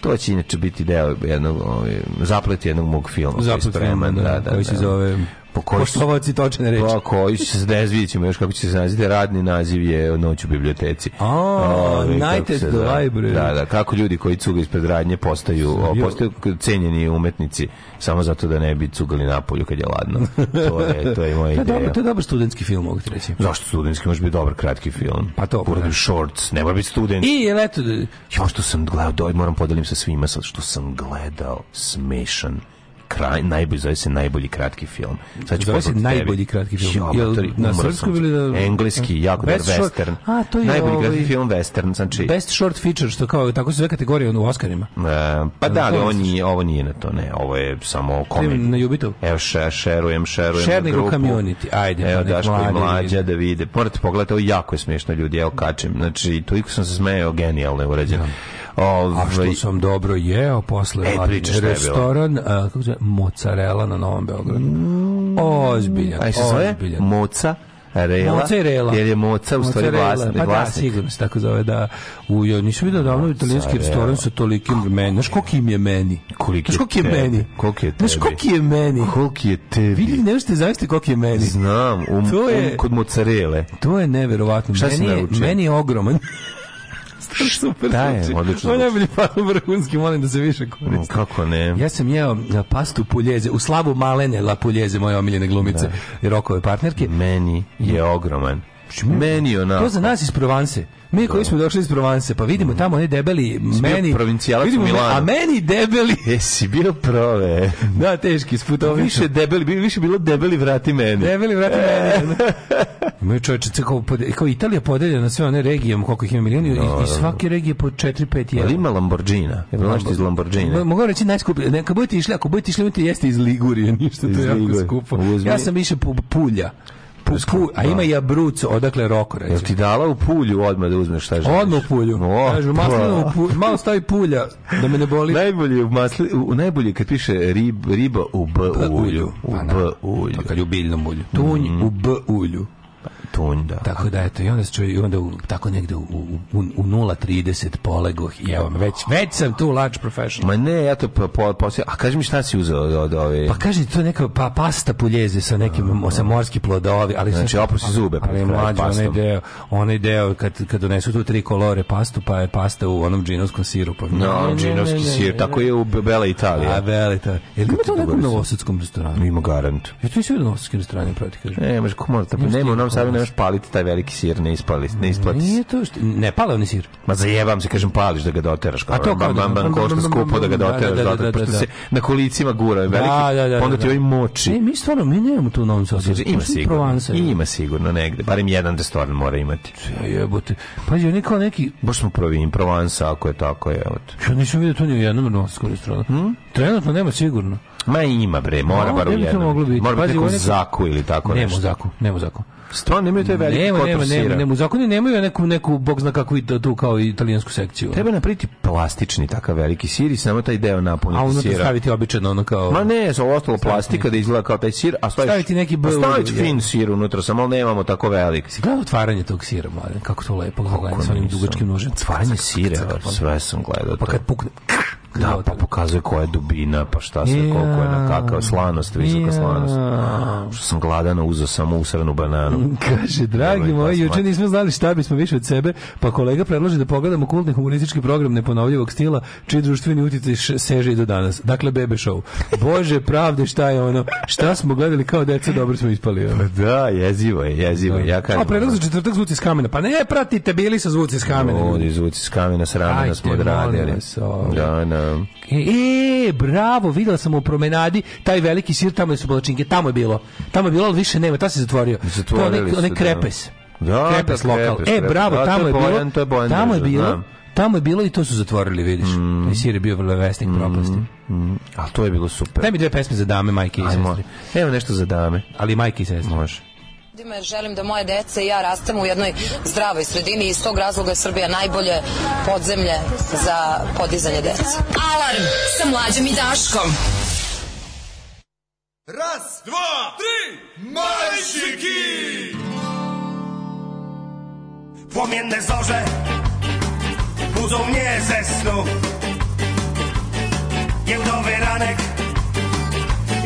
to će inače biti deo jednog ovaj, zapleti jednog mog filma. Zaplet da, da, da, koji se da. zove Po koji Poštovaoci točne reči. Pa koji se danas vidjet ćemo još kako će se nazivati. Radni naziv je Noć u biblioteci. A, Ove, ovaj, Night at the Library. Da, da, kako ljudi koji cuga ispred radnje postaju, o, postaju cenjeni umetnici samo zato da ne bi cugali napolju kad je ladno. To je, to je moja ideja. Dobro, to je dobar studentski film, mogu ti reći. Zašto studentski? Može biti dobar kratki film. Pa to. Pa Uradim da. shorts, ne mora biti student. I, je leto. Jo, što sam gledao, doj, moram podelim sa svima, što sam gledao, smešan kraj, najbolji, zove se najbolji kratki film. Sad ću zove se najbolji kratki film. Jo, Jel, na srpskom ili na... Engleski, jako dobar western. A, to je najbolji ovaj, kratki film western, znači... Best short feature, što kao, tako se sve kategorije u Oscarima. E, pa da, ali on ovo nije na to, ne, ovo je samo komedija. Na Jubitov? Evo, še, šerujem, šerujem Šernik u community, ajde. Evo, Daško i mlađa da vide. Morate pogledati, ovo jako je smiješno ljudi, evo kačem. Znači, toliko sam se smejao, genijalno je urađeno. Da. Ovaj, a što sam dobro jeo posle e, priča, restoran, a, e, kako se mozzarella na Novom Beogradu. Ozbiljan, Aj se zove ozbiljan. Moca Rela, moca Jer je Moca u moca stvari vlasnik. Pa da, sigurno se tako zove. Da. U, ja nisam vidio davno u italijanski restoran sa tolikim meni. Znaš koliki im je meni? Koliki Znaš je meni? Koliki je tebi? Znaš koliki je meni? Koliki je tebi? Vidi, ne možete zavisiti koliki je meni. Znam, um, to je, um, kod mocarele. To je neverovatno. Šta meni, si naručio? Meni je ogroman. super. Da je, odlično. On je bolji palu vrhunski, molim da se više koristi. Kako ne? Ja sam jeo pastu puljeze, u slavu malene la puljeze, moje omiljene glumice da. i rokove partnerke. Meni je mm. ogroman. Meni onako. To za nas iz Provanse. Mi koji da. smo došli iz Provanse, pa vidimo mm. tamo oni debeli meni. Provincijalac vidimo, Milano. A meni debeli. Jesi bio prove. Da, teški, sputovao više debeli, više bilo debeli vrati meni. Debeli vrati meni. Imaju čovječe, kao, kao Italija podeljena na sve one regije, um, koliko ih ima milijuni, no, i, da, i da, da. svake regije po 4-5 jela. Ali ima Lamborghina, je Lambo... iz Lamborghina. Mogu reći najskuplje, neka budete išli, ako budete išli, imate jeste iz Ligurije, ništa, iz to je Ligurije. jako skupo. Uzmi... Ja sam više po Pulja. Pu, a ima i Abruco, odakle Roko reći. Jel ti dala u pulju odmah da uzmeš šta želiš? Odmah u pulju. O, Kažu, maslinu, pa. pu, malo stavi pulja, da me ne boli. najbolje, u masli, u, najbolje kad piše rib, riba u B ulju. U pa B ulju. Pa, kad je u biljnom ulju. Mhm. Tunj mm. u B ulju tunj, da. Tako da, eto, i onda se čuje, onda u, tako negde u, u, u 0.30 polegoh i evo, već, već sam tu large professional. Ma ne, ja to po, po, po a kaži mi šta si uzeo od, od ove... Pa kaži, to neka pa, pasta puljeze sa nekim, sa da. morski plodovi, ali... Znači, oprosi zube. pa Ali mlađi onaj deo, onaj deo kad, kad donesu tu tri kolore pastu, pa je pasta u onom džinovskom sirupu. No, džinovski sir, tako je u Bela Italija. A, Bela Italija. Je to na novosadskom restoranu? Ima garant. Je to i sve u novosadskom restoranu, proti kažem. Ne, možda, ko mora, nema u Novom Sadu, nemaš znaš paliti taj veliki sir, ne ispali, ne isplati. Nije to što, ne pale oni sir. Ma zajebam se, kažem pališ da ga doteraš, kao. A to kao da- bam, bam, košta skupo da ga da, da, doteraš, da, da, da, da, se na kolicima gura veliki, onda ti oi moči. E, mi stvarno mi nemamo tu novom sosu. Ima sigurno. Ima sigurno negde, barem jedan restoran mora imati. Ja jebote. Pa je neko neki, baš smo provi Provansa ako je tako, je, evo. Ja nisam video to ni u jednom novom restoranu. Hmm? Trenutno nema sigurno. Ma ima bre, mora no, bar u jednom. Moglo biti. Mora biti Pazi, neko zaku ili tako ne nešto. Nema zaku, nema zaku. Stvarno nemaju taj veliki nema, nema, nema, nema, u zakonu nemaju neku, neku, bog zna kakvu, da tu kao italijansku sekciju. Treba napriti plastični takav veliki sir i samo taj deo napuniti da sira. A unutra staviti običajno ono kao... Ma ne, ovo ostalo plastika da izgleda kao taj sir, a staviš, staviti neki... A staviti fin sir unutra, samo nemamo tako velik. Si gledao otvaranje tog sira, mladen, kako to lepo gledanje sa onim dugačkim nožem. Otvaranje sire, sve sam gledao. Pa kad pukne, Da, pa pokazuje koja je dubina, pa šta se, yeah. koliko je na kakav, slanost, visoka yeah. slanost. Što sam gladano uzeo samo usranu bananu. Kaže, dragi moji, juče nismo znali šta bismo više od sebe, pa kolega predlaže da pogledamo kultni humanistički program neponovljivog stila, čiji društveni utjecaj seže i do danas. Dakle, bebe show. Bože, pravde, šta je ono? Šta smo gledali kao deca, dobro smo ispali. Pa da, jezivo je, jezivo je. Da. Ja kažem. A predlaže četvrtak zvuci iz kamena. Pa ne, pratite, bili sa zvuci iz kamena. Ljudi, zvuci iz kamena, s ramena smo odradili. Ovaj. Da, da. No. E, e, bravo, videla sam u promenadi taj veliki sir, tamo su balačinke, tamo je bilo. Tamo je bilo, ali više nema, ta se zatvorio. Zatvorili to je one onaj krepes. Da, krepes, da, da lokal. Krepes, e, bravo, da, tamo je, bojan, bilo. To je bojan, tamo je da, bilo. Znam. Tamo je bilo i to su zatvorili, vidiš. Mm. Taj sir je bio vrlo vesnik mm. propasti. Mm. Ali to je bilo super. Daj mi dve pesme za dame, majke i sestre. Evo nešto za dame. Ali majke i sestre. Može ljudima jer želim da moje dece i ja rastemo u jednoj zdravoj sredini i iz tog razloga je Srbija najbolje podzemlje za podizanje dece. Alarm sa mlađom i Daškom. Raz, dva, tri, majčiki! Płomienne zorze budu mnie ze snu. Giełdowy ranek,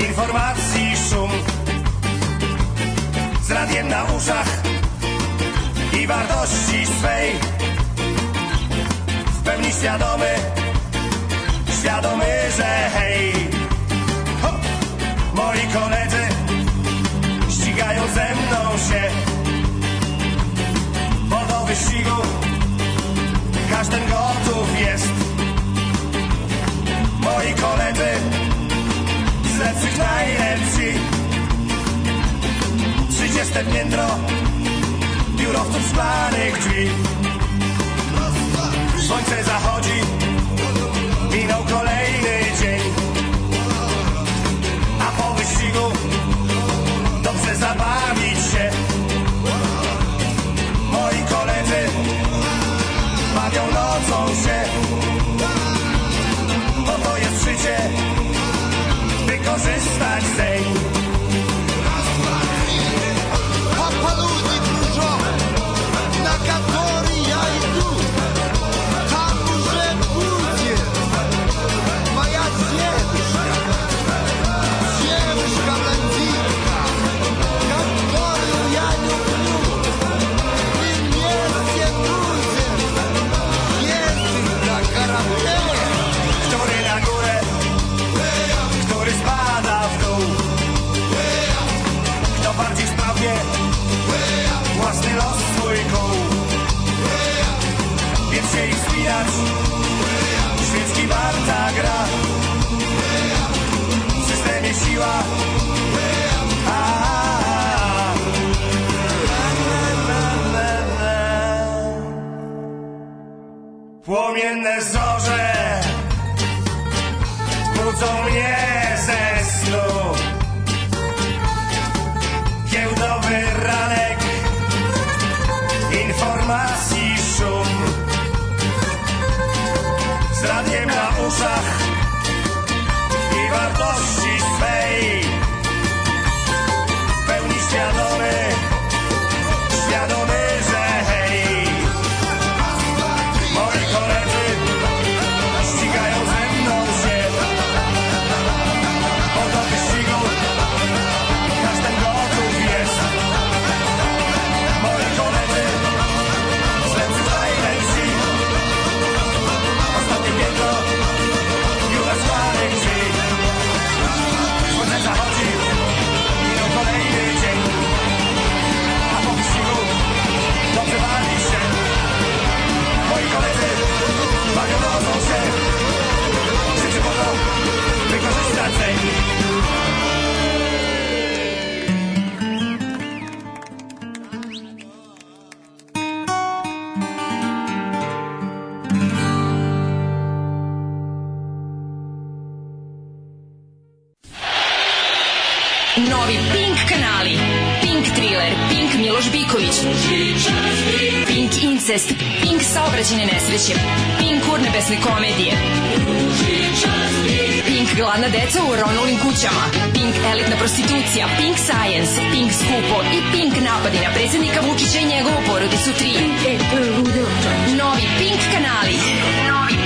informacji szum. z radiem na uszach i wartości swej w pełni świadomy, świadomy, że hej, moi koledzy ścigają ze mną się, bo do wyścigu każdy gotów jest. Moi koledzy z lepszych najlepsi trzydzieste piętro Biurowców szklanych drzwi Słońce zachodzi Minął kolejny dzień A po wyścigu Dobrze zabawić się Moi koledzy Bawią nocą się Bo to jest życie Wykorzystać se płomienne zorze budzą mnie ze snu. Giełdowy ranek, informacji szum. Z radiem na uszach i wartości. Miloš Biković, Pink Incest, Pink saobraćene nesreće, Pink urnebesne komedije, Pink gladna deca u Ronulim kućama, Pink elitna prostitucija, Pink science, Pink skupo i Pink napadi na predsjednika Vučića i njegovu porodicu 3. E, Novi Pink kanali. Novi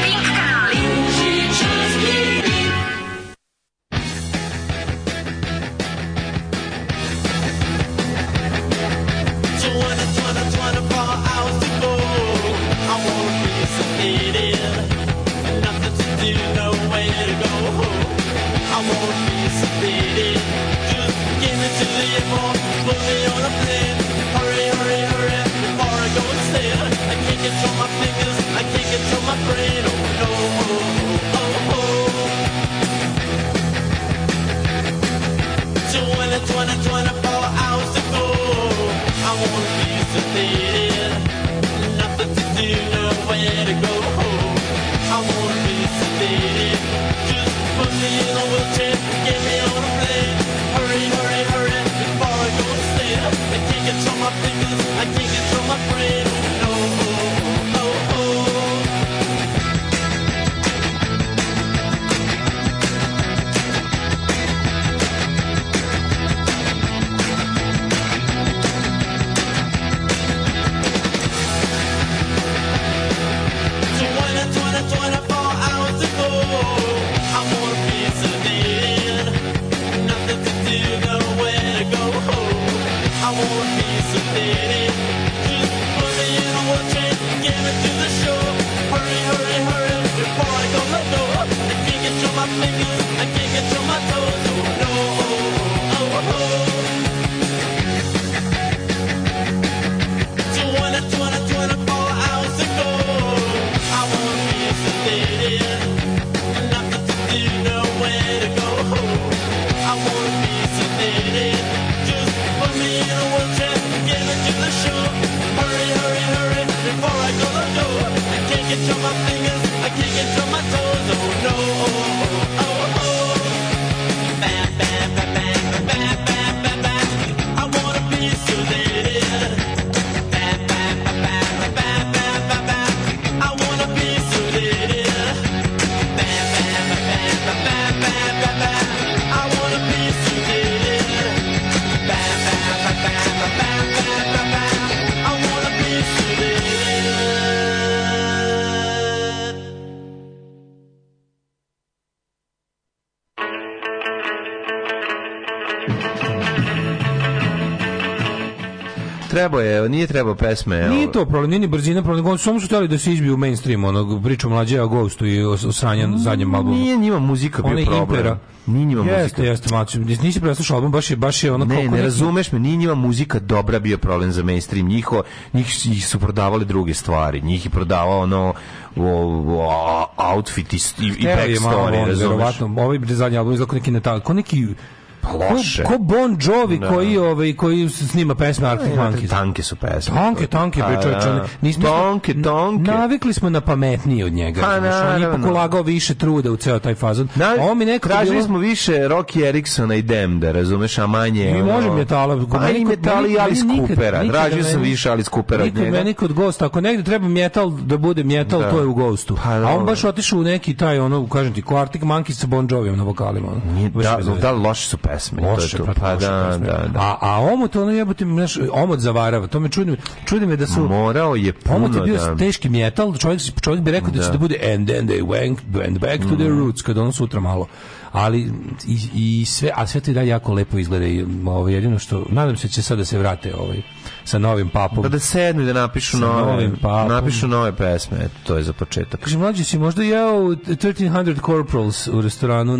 trebao pesme. Nije to problem, nije ni brzina problem, samo su hteli da se izbiju u mainstream, ono, priču mlađe o Ghostu i o, o sranjem mm, zadnjem albumu. Nije njima muzika bio problem. Impera. Nije njima jeste, muzika. Jeste, maču, nisi preslušao album, baš je, baš je ono... Ne, ne razumeš me, nije njima muzika dobra bio problem za mainstream, Njiho, njih, njih su prodavali druge stvari, njih je prodavao ono outfit i, i backstory, razumeš? Verovatno, ovaj zadnji album izlako neki, neki Pa loše. Ko, ko Bon Jovi no. Da. koji ovaj koji snima pesme Arctic Monkeys. Tanke su pesme. Tanke, tanke bre pa čoveče. Da. Nismo tanke, tanke. Navikli smo na pametnije od njega. Pa, na, on je ipak više truda u ceo taj fazon. Na, a on mi nekako tražili bilo... smo više Rocky Eriksona i Demda, razumeš, a manje. Mi možemo metala, pa i metal i Alice Coopera. Tražio sam više Alice Coopera od njega. Meni kod Ghost, ako negde treba metal da bude metal, da. to je u Ghostu. Pa a on baš otišao u neki taj ono, kažem ti, Arctic Monkeys sa Bon Jovijem na vokalima. Da, da, loše su pesme. Loše, to je to. Pa, pa da, pesme. da, da. A, a omot, ono jebote, znaš, omot zavarava. To me čudim, čudim me da su... Morao je puno, Omot je bio da. teški metal, čovjek, čovjek bi rekao da. da će da, da bude and then they went, went back to mm. their mhm. roots, kada ono sutra malo ali i, i sve, a sve to i dalje jako lepo izgleda i ovo ovaj, jedino što, nadam se da će sad da se vrate ovaj, sa novim papom. Pa da sednu i da napišu sa nove, novim papom. napišu nove pesme, Eto, to je za početak. Kaže, mlađi si možda jeo 1300 Corporals u restoranu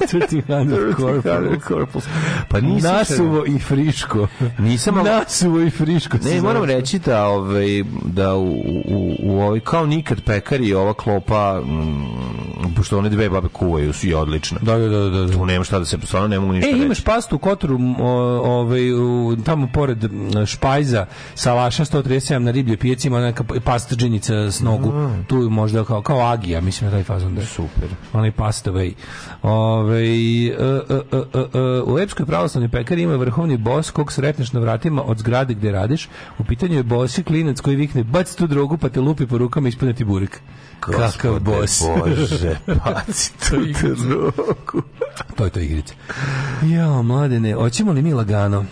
1300 Corporals. corporals. Pa nisam Nasuvo i friško. Nisam ali... Nasuvo i friško. Ne, moram znači. reći da, ovaj, da u, u, u ovaj, kao nikad pekari ova klopa, m, mm, pošto one dve babe kuvaju, su i odlične. Da, da, da, da. da. Tu nema šta da se, stvarno ne mogu ništa e, reći. E, imaš pastu u Kotoru, ovaj, tamo pored Špajla, kajza, salaša 137 na riblje pijaci, ima neka pastrđenica s nogu, mm. tu možda kao, kao agija, mislim da taj fazon da je. Super. Onaj pastavej. Ove, e, e, e, u Epskoj pravoslavnoj pekari ima vrhovni bos kog sretneš na vratima od zgrade gde radiš. U pitanju je bosi klinac koji vikne bac tu drogu pa te lupi po rukama ispune ti burik. Kakav bos. Bože, baci tu drogu. to je to igrica. Jao, mladene, hoćemo li mi lagano?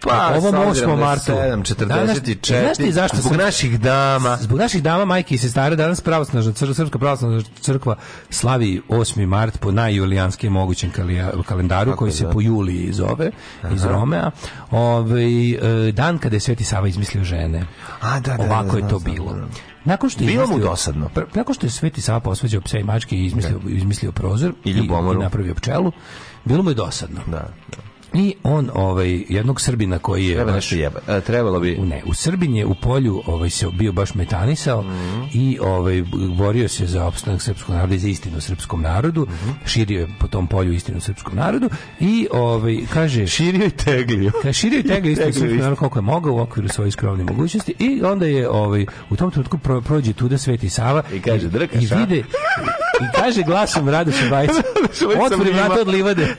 Pa, ovom 8. Da martu. 7.44. Znaš zašto? Zbog sam, naših dama. Zbog naših dama, majke i sestare, danas pravosnažna crkva, srpska pravosnažna crkva slavi 8. mart po najjulijanskim mogućem kalendaru, Tako koji da. se po Juliji zove, Aha. iz Romea. Ovaj, e, dan kada je Sveti Sava izmislio žene. A, da, da, da Ovako da, je to bilo. Nakon što je bilo mu dosadno. Nakon što je Sveti Sava posvađao pse i mačke i izmislio, da. izmislio prozor i, i, i napravio pčelu, bilo mu je dosadno. Da, da. I on ovaj jednog Srbina koji je Treba baš, jeba. E, trebalo bi ne, u Srbin je u polju ovaj se bio baš metanisao mm -hmm. i ovaj borio se za opstanak srpskog naroda i za istinu srpskom narodu. Mm -hmm. Širio je po tom polju istinu srpskom narodu i ovaj kaže širio i teglio. Ka širio i teglio istinu srpskom narodu koliko je mogao u okviru svojih skromnih mogućnosti i onda je ovaj u tom trenutku pro, prođe tuda Sveti Sava i kaže i, i vide i kaže glasom Radoša Bajića otvori vrata od livade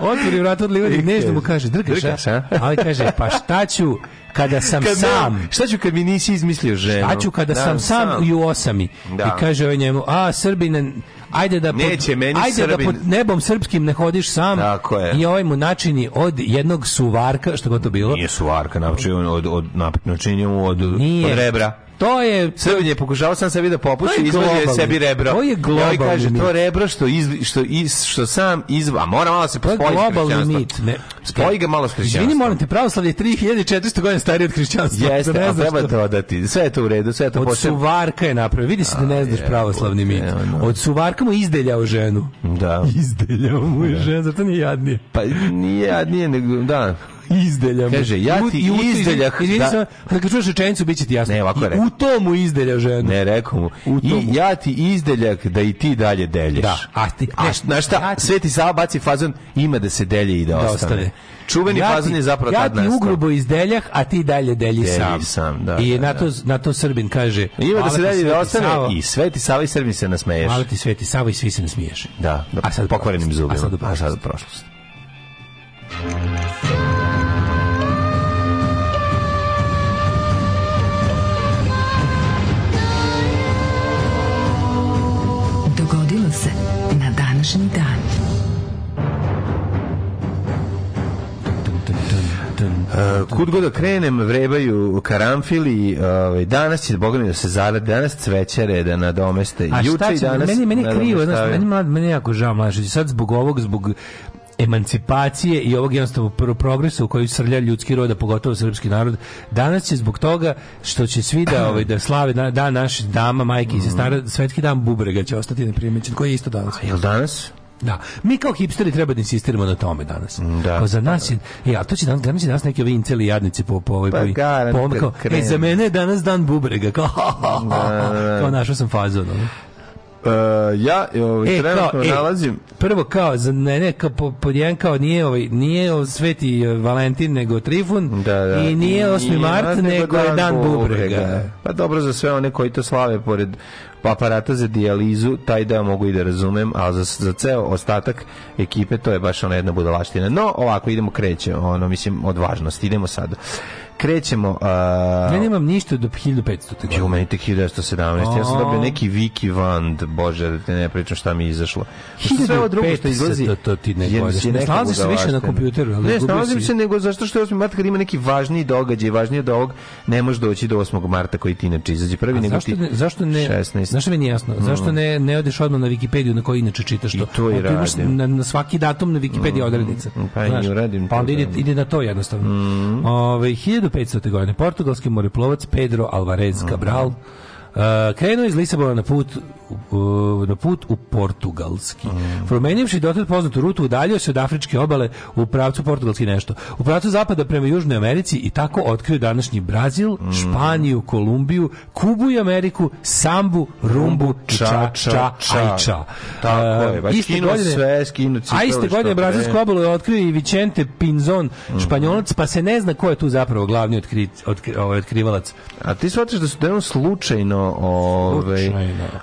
Otvori vrat od livadi, nežno mu kaže, drgaš, drgaš a? Ali kaže, pa šta ću kada sam kad sam? Šta ću kad mi nisi izmislio ženu? Šta ću kada da, sam, sam i u osami? Da. I kaže ovaj njemu, a Srbine, ajde da pod, Neće, meni ajde da Srbin... da pod nebom srpskim ne hodiš sam Tako je. i ovaj mu načini od jednog suvarka što god to bilo nije suvarka načini od od načini od, od, od, od, rebra To je Srbin je pokušavao sam sebi da popuši i izvadio sebi rebro. To je ovaj globalni. Ja kaže to rebro što iz, što iz, što sam izva, mora malo da se pospoji. To globalni mit. Ne. Spoji ga malo s hrišćanstvom. Izvini, molim te, pravoslavlje je 3400 godina starije od hrišćanstva. Jeste, ne a treba to dodati. Sve je to u redu, sve je to Od suvarka je napravio. Vidi se da ne znaš pravoslavni mit. Od suvarka mu izdeljao ženu. Da. Izdeljao mu je da. ženu, zato nije jadnije. Pa nije jadnije, nego da izdeljam. Kaže, ja ti u, izdeljah. Izvini da... kad čuješ rečenicu, bit ti jasno. Ne, ovako je U tomu izdelja ženu. Ne, rekao mu. U tomu. I ja ti izdeljak da i ti dalje delješ. Da. A, ti, a, znaš šta, ja Sveti Sava baci fazon, ima da se delje i da, da ostane. ostane. Čuveni ja fazon je zapravo ja tad nastao. Ja ti ugrubo izdeljah, a ti dalje delji, delji sam. sam da, I da, na, da. to, na to Srbin kaže... Ima da se delji da ostane Sava. i Sveti Sava i Srbin se nasmeješ. Hvala ti Sveti Sava i svi se nasmiješ. Da, da a sad pokvarenim zubima. A sad u prošlost. A sad u prošlost. Uh, kud god da krenem vrebaju karamfili, ovaj danas će bogami da se zarade, danas cvećare da nadomeste. A Juče i danas. Meni meni krivo, znači meni mlad, meni jako žao mlađe. Sad zbog ovog zbog emancipacije i ovog jednostavnog jednostavno progresa u koji srlja ljudski rod, a pogotovo srpski narod, danas će zbog toga što će svi da, ovaj, da slave dan, dan naših dama, majke i sestara, mhm. svetski dan bubrega će ostati neprimećen, koji je isto danas. A, jel danas? Da, mi kao hipsteri treba da insistiramo na tome danas. Mm, da. Kao pa za nas je, e, ali to će danas, danas danas neki ovi inceli jadnici po, po ovoj, pa, po, kao, e, za mene je danas dan bubrega, kao, ha, ha, ha, našao sam fazu, no. Uh, e, ja e, ovaj, e, trenutno kao, e, nalazim prvo kao za ne ne kao po, pod jedan kao nije ovaj nije Sveti Valentin nego Trifun da, da. i nije 8. mart nego, nego je dan bubrega. bubrega. Pa dobro za sve one koji to slave pored aparata za dijalizu, taj deo mogu i da razumem, a za, za ceo ostatak ekipe to je baš ona jedna budalaština. No, ovako idemo krećemo, ono mislim od važnosti. Idemo sad. Krećemo. Uh, ja nemam ništa do 1500. Tako. Jo, meni tek 1917. Ja sam dobio neki Viki Vand, bože, da te ne pričam šta mi je izašlo. Sve drugo što izlazi. To, to ti ne gledaš. se više na kompjuteru. Ali ne, snalazim se nego zašto što je 8. marta kad ima neki važniji događaj, važnije od ovog, ne možeš doći do 8. marta koji ti inače izađe prvi. A nego zašto, ti, ne, zašto ne 16. Mislim, znaš što mi nije jasno? Mm. Zašto ne, ne odeš odmah na Wikipediju na kojoj inače čitaš to? I to i radim. Na, na, svaki datum na Wikipediji mm. odrednica. Pa, znaš, i radim pa onda da. ide, ide na to jednostavno. Mm. Ove, ovaj, 1500. godine, portugalski moreplovac Pedro Alvarez Cabral mm. Uh, krenuo iz Lisabona na put u, na put u Portugalski. Mm. Promenivši dotad poznatu rutu, udaljio se od afričke obale u pravcu Portugalski nešto. U pravcu zapada prema Južnoj Americi i tako otkrio današnji Brazil, mm. Španiju, Kolumbiju, Kubu i Ameriku, Sambu, Rumbu, Ča, Ča, ča, ča, ča. Tako uh, je, baš skinu godine, sve, skinu A iste godine Brazilsku obalu je otkrio i Vicente Pinzon, mm. španjolac, pa se ne zna ko je tu zapravo glavni otkri, otkri, ovaj, otkrivalac. A ti shvatiš da su da je on slučajno, ovaj,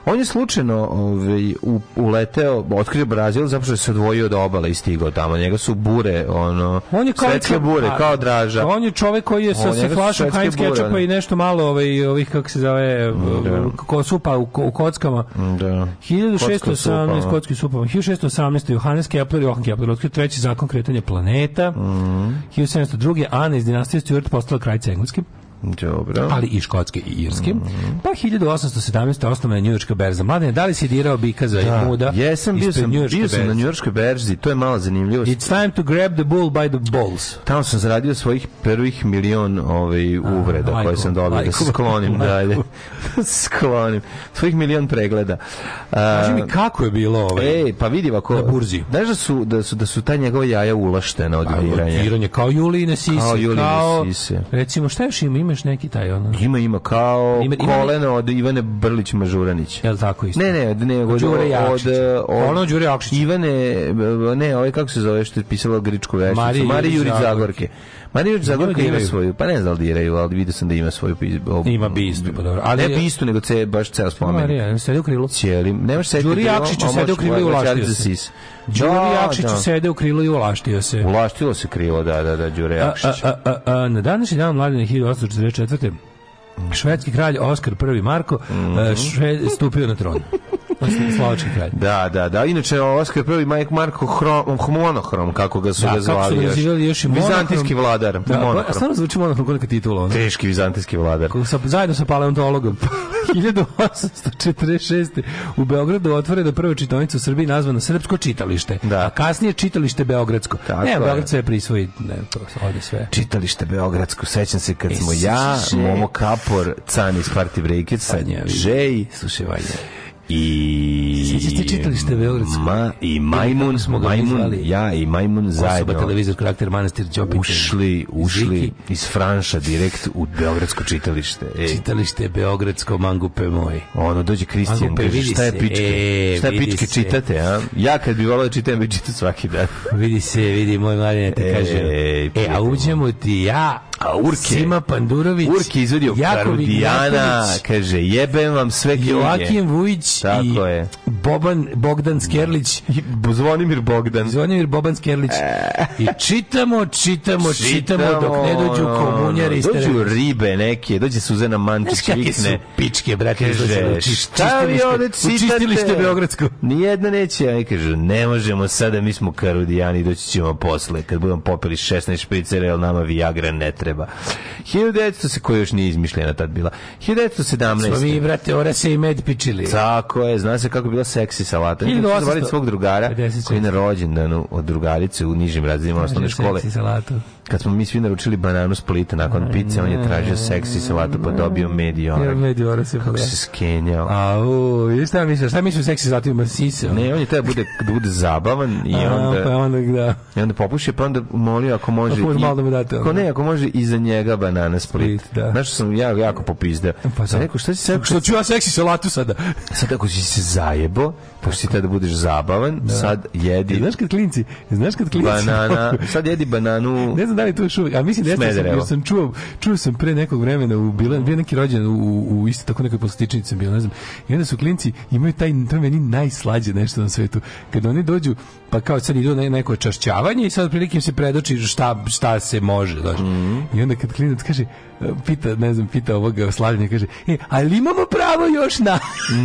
on je slučajno ovaj, u, uleteo, otkrio Brazil zapravo što se odvojio od obale i stigao tamo. Njega su bure, ono, on je kao svetske bure, kao draža. On je čovek koji je sa, sa flašom Heinz Ketchupa i nešto malo ovaj, ovih, kako se zove, da. ko supa u, u kockama. Da. 1618, kocki supama. 1618. Johannes Kepler, Johan Kepler, otkrio treći zakon kretanja planeta. Mm -hmm. 1702. Ana iz dinastije Stuart postala kraljica engleske. Dobro. ali i škotske i irske. Mm -hmm. Pa 1817. osnovna je njujorska berza. Mladen, da li si dirao bika za da. muda? Jesam, bio sam, bio sam na njujorskoj berzi, to je malo zanimljivo. It's time to grab the bull by the balls. Tamo sam zaradio svojih prvih milion ovaj, uvreda A, koje sam dobio, da se sklonim dalje. da se sklonim. Svojih milion pregleda. Kaži mi kako je bilo ovaj, Ej, pa vidi ovako. Na burzi. Znaš da su, da su, da su ta njegova jaja ulaštena od pa, viranja? kao Juline sise. Kao Juline sise. Recimo, šta još ima? Ima još neki taj ono? Ima, ima, kao ima, ima koleno od Ivane Brlić Mažuranić. Jel tako isto? Ne, ne, ne, od Đure Jakšića. Od, pa od, ono Đure Jakšića. Ivane, ne, ovaj kako se zove što je pisala Gričku vešticu? Mari Jurić Zagorke. Zagorke. Mandić da, Zagorka ima svoju, pa ne znam da diraju, ali vidio sam da ima svoju ob... Ima bistu, pa dobro. Ali ne bistu, nego ce, baš ceo spomenik. Marija, sedi u krilu. Cijeli, nemaš sedi u krilu. Đuri Jakšiću sedi u krilu i ulaštio se. Đuri da, Jakšiću da. sedi u krilu i ulaštio se. Ulaštilo se krilo, da, da, da, Đuri Jakšić. na današnji dan mladine 1844. Švedski kralj Oskar I Marko mm -hmm. šve, stupio na tron slovački kralj. Da, da, da. Inače, Oskar prvi Mike Marko Hrom, monohrom, kako ga su da, ga zvali kako su još. i Vizantijski vladar. Da, pa, monohrom. stvarno zvuči monohrom neka titula. Ono. Teški vizantijski vladar. Sa, zajedno sa paleontologom. 1846. u Beogradu da prva čitonicu u Srbiji nazvana Srpsko čitalište. Da. A kasnije čitalište Beogradsko. Tako ne, Beograd sve prisvoji, ne, to ovde sve. Čitalište Beogradsko, sećam se kad e, smo ja, še... Momo Kapor, Can iz Party Breakica, Žej, slušaj, i Sjećate čitali ste Beogradsko? Ma, i Majmun, smo Majmun, ja i Majmun zajedno. Osoba televizor karakter Manastir Đopite. Ušli, ušli iz, Franša direkt u Beogradsko čitalište. E. Čitalište Beogradsko mangupe moj. Ono dođe Kristijan, kaže šta je pičke? E, šta pičke se. čitate, a? Ja kad bi volao da čitam bi čitao svaki dan. vidi se, vidi moj Marina ti kaže. E, e a uđemo ti ja A Urke, Sima Pandurović, Urke izvedio Karudijana, kaže jebem vam sve knjige. Joakim Vujić Tako i je. Boban, Bogdan Skerlić. I Zvonimir Bogdan. Zvonimir Boban Skerlić. E. I čitamo, čitamo, čitamo, čitamo dok ne dođu komunjari. No, no, ribe neke, dođe Suzana Mančić. Znaš kakve su pičke, brate, kaže, šta vi ovde čitate? Učistilište Beogradsko. Nijedna neće, ja kažu, ne možemo sada, mi smo Karudijani, doći ćemo posle, kad budemo popili 16 špicere, ali nama Viagra ne treba treba. 1900 se koja još nije izmišljena tad bila. 1917. Smo mi, brate, ora se i med pičili. Tako je, zna se kako bila seksi salata. Ili zvali svog drugara 56. koji je na rođendanu od drugarice u nižim razredima osnovne škole. Seksi salatu kad smo mi svi naručili bananu split nakon pice, on je tražio seksi salatu, pa dobio medijora. Ja, medijora se Kako se skenjao. A, u, i šta misliš? Šta misliš seksi salatu ima sisa? Ne, on je taj da bude, da bude zabavan i A, onda... Pa onda, da. I onda popuše, pa onda molio ako može... Ako pa malo da mu date. Ako ne, ako može, i za njega banana split. split da. Znaš što sam ja jako popizdeo. Pa sam da. rekao, šta si sad... Što ću ja seksi salatu sada? Sad ako si se zajebo, pošto si da budeš zabavan, da. sad jedi... Znaš kad klinci, znaš kad klinci... Banana, sad jedi bananu... Ne znam znam da li to još uvijek, a mislim da jeste sam, sam čuo, čuo sam pre nekog vremena, u, bila, bio neki rođen u, u isto tako nekoj poslatičnici sam bio, ne znam, i onda su klinci, imaju taj, to meni najslađe nešto na svetu, kada oni dođu, pa kao sad idu na neko čašćavanje i sad prilike se predoči šta, šta se može, znaš. Mm -hmm. I onda kad klinac kaže, pita, ne znam, pita ovoga slavljenja, kaže, e, ali imamo pravo još na...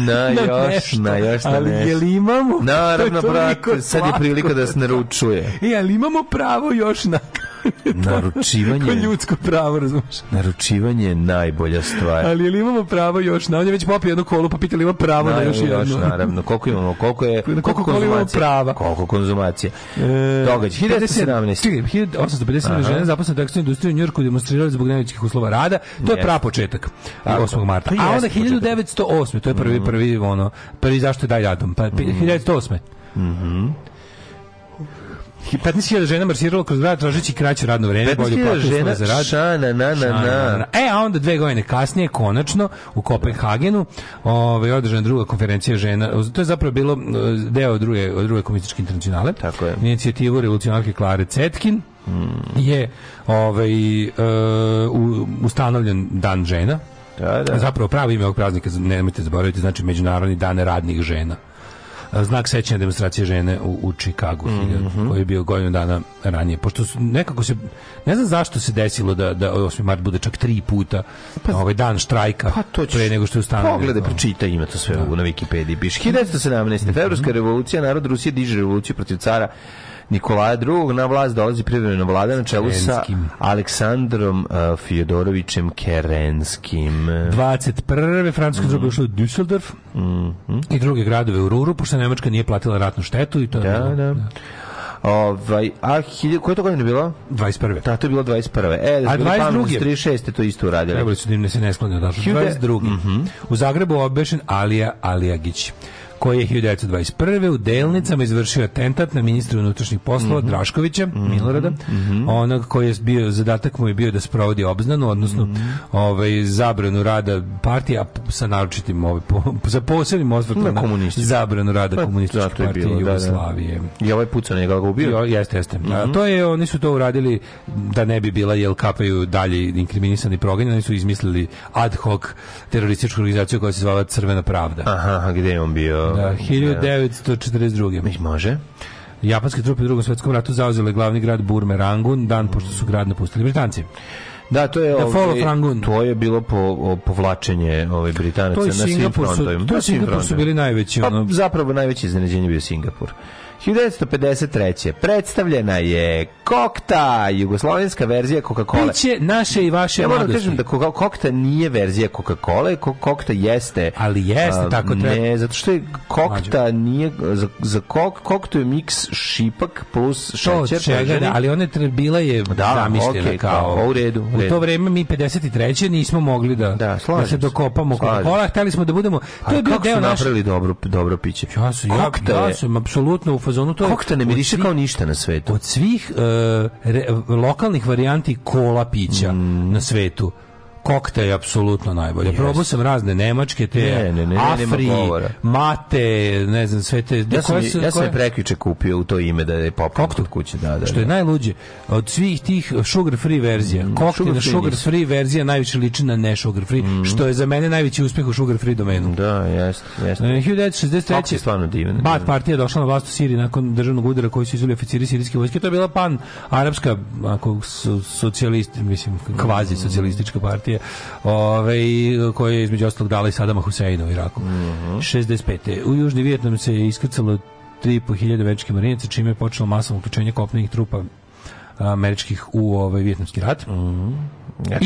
Na, na još, nešto. na još na ali nešto. Ali jel imamo? Naravno, brate, sad je prilika da se naručuje. E, ali imamo pravo još na... Naručivanje. Ko ljudsko pravo, razumiješ? Naručivanje je najbolja stvar. Ali je imamo pravo još? Na on je već popio jednu kolu, pa pitali ima pravo na još jednu. Još, naravno. Koliko imamo? Koliko je koliko, koliko Imamo prava? Koliko konzumacije? E, Događaj. 1917. 1857. žene zaposlene u tekstilnoj industriji u Njurku demonstrirali zbog nevičkih uslova rada. To je yes. početak 8. marta. Pa A onda 1908. To je prvi, mhm. prvi, ono, prvi zašto je daj radom. Pa, 1908. Mhm. Mm 15.000 žena marsiralo kroz grad tražeći kraće radno vreme, bolju platu žena, za rad. Šana, na, na, na. E, a onda dve godine kasnije, konačno, u Kopenhagenu, ovaj, održana druga konferencija žena. To je zapravo bilo eh, deo druge, druge komunističke internacionale. Tako je. Inicijativu revolucionarke Klare Cetkin. Mm. je ovaj, e, u, ustanovljen dan žena da, da. Zapravo pravo ime ovog praznika, nemojte zaboraviti, znači Međunarodni dan radnih žena znak sećanja demonstracije žene u, u Čikagu, mm -hmm. koji je bio godinu dana ranije. Pošto su, nekako se, ne znam zašto se desilo da, da 8. mart bude čak tri puta pa, ovaj dan štrajka pa to ćeš, pre nego što je ustanovljeno. Pogledaj, pročitaj, ima to sve da. na Wikipediji. Piš, 1917. Mm -hmm. Fevrovska revolucija, narod Rusije diže revoluciju protiv cara Nikolaja II. na vlast dolazi privremena vlada na čelu sa Aleksandrom uh, Fjodorovićem Kerenskim. 21. Francuska mm. druga ušla u Düsseldorf mm -hmm. i druge gradove u Ruru, pošto Nemačka nije platila ratnu štetu i to je... Da, bilo, da. da. Ovaj, a hilj... koje to godine bila? 21. Da, to je bilo 21. E, da a 22. 36. to isto uradili. Trebali su da im ne se ne sklone odašli. 22. Mm -hmm. U Zagrebu obešen Alija Alijagić koji je 1921. u delnicama izvršio atentat na ministra unutrašnjih poslova mm -hmm. Draškovića, mm -hmm. Milorada, mm -hmm. onog koji je bio, zadatak mu je bio da sprovodi obznanu, odnosno mhm. ovaj, zabranu rada partija sa naročitim, ovaj, po, sa posebnim osvrtom na, zabranu rada pa, komunističke partije bilo, Jugoslavije. Da, da. I ovaj put sa njega ga ubio? Jo, jeste, jeste. A, mhm. to je, oni su to uradili da ne bi bila, jel kapaju dalje inkriminirani proganjani, oni su izmislili ad hoc terorističku organizaciju koja se zvala Crvena pravda. Aha, gde je on bio? Da, 1942. Može. Japanske trupe u drugom svetskom ratu zauzele glavni grad Burme Rangun, dan pošto su grad napustili Britanci. Da, to je ovaj, to je bilo po povlačenje ovaj Britanaca na svim frontovima. To je Singapur su bili najveći. Pa, ono... zapravo najveće iznenađenje bio Singapur. 1953. Predstavljena je Kokta, jugoslovenska verzija Coca-Cola. Piće naše i vaše ja moram da kažem da Kokta nije verzija Coca-Cola, Kokta jeste. Ali jeste, a, tako treba. Ne, zato što je Kokta nije, za, za kok, Koktu je miks šipak plus šećer. čega, da, ali ona je bila je da, zamišljena okay, kao, kao pa, u redu, u redu. U to vreme mi 53. nismo mogli da, da, slažem, da se dokopamo Coca-Cola, hteli smo da budemo... To je pa bio deo naš... napravili dobro, dobro piće? Ja sam, ja, ja sam apsolutno u fazonu to Kokta ne miriše kao ništa na svetu. Od svih e, re, lokalnih varijanti kola pića mm. na svetu koktej apsolutno najbolje. Yes. Probao sam razne nemačke, te ne, ne, ne, Afri, mate, ne znam, sve te... Ja sam, koje, ja sam koje... prekviče kupio u to ime da je popao kod kuće. Da, da, Što je da. najluđe, od svih tih sugar free verzija, mm, koktina sugar free, free verzija najviše liči na ne sugar free, mm. što je za mene najveći uspeh u sugar free domenu. Da, jeste, jeste. 1963. Eh, je stvarno divan. Bad partija došla na vlast u Siriji nakon državnog udara koji su izveli oficiri sirijske vojske. To je bila pan arapska, ako su socijalisti, mislim, kvazi socijalistička partija ovaj, koja je između ostalog dala i Sadama Huseinu u Iraku. Mm -hmm. 65. U Južni Vjetnam se iskrcalo 3.500 američke marinaca, čime je počelo masovno uključenje kopnenih trupa američkih u ovaj vjetnamski rat. Mm -hmm. Ja znači,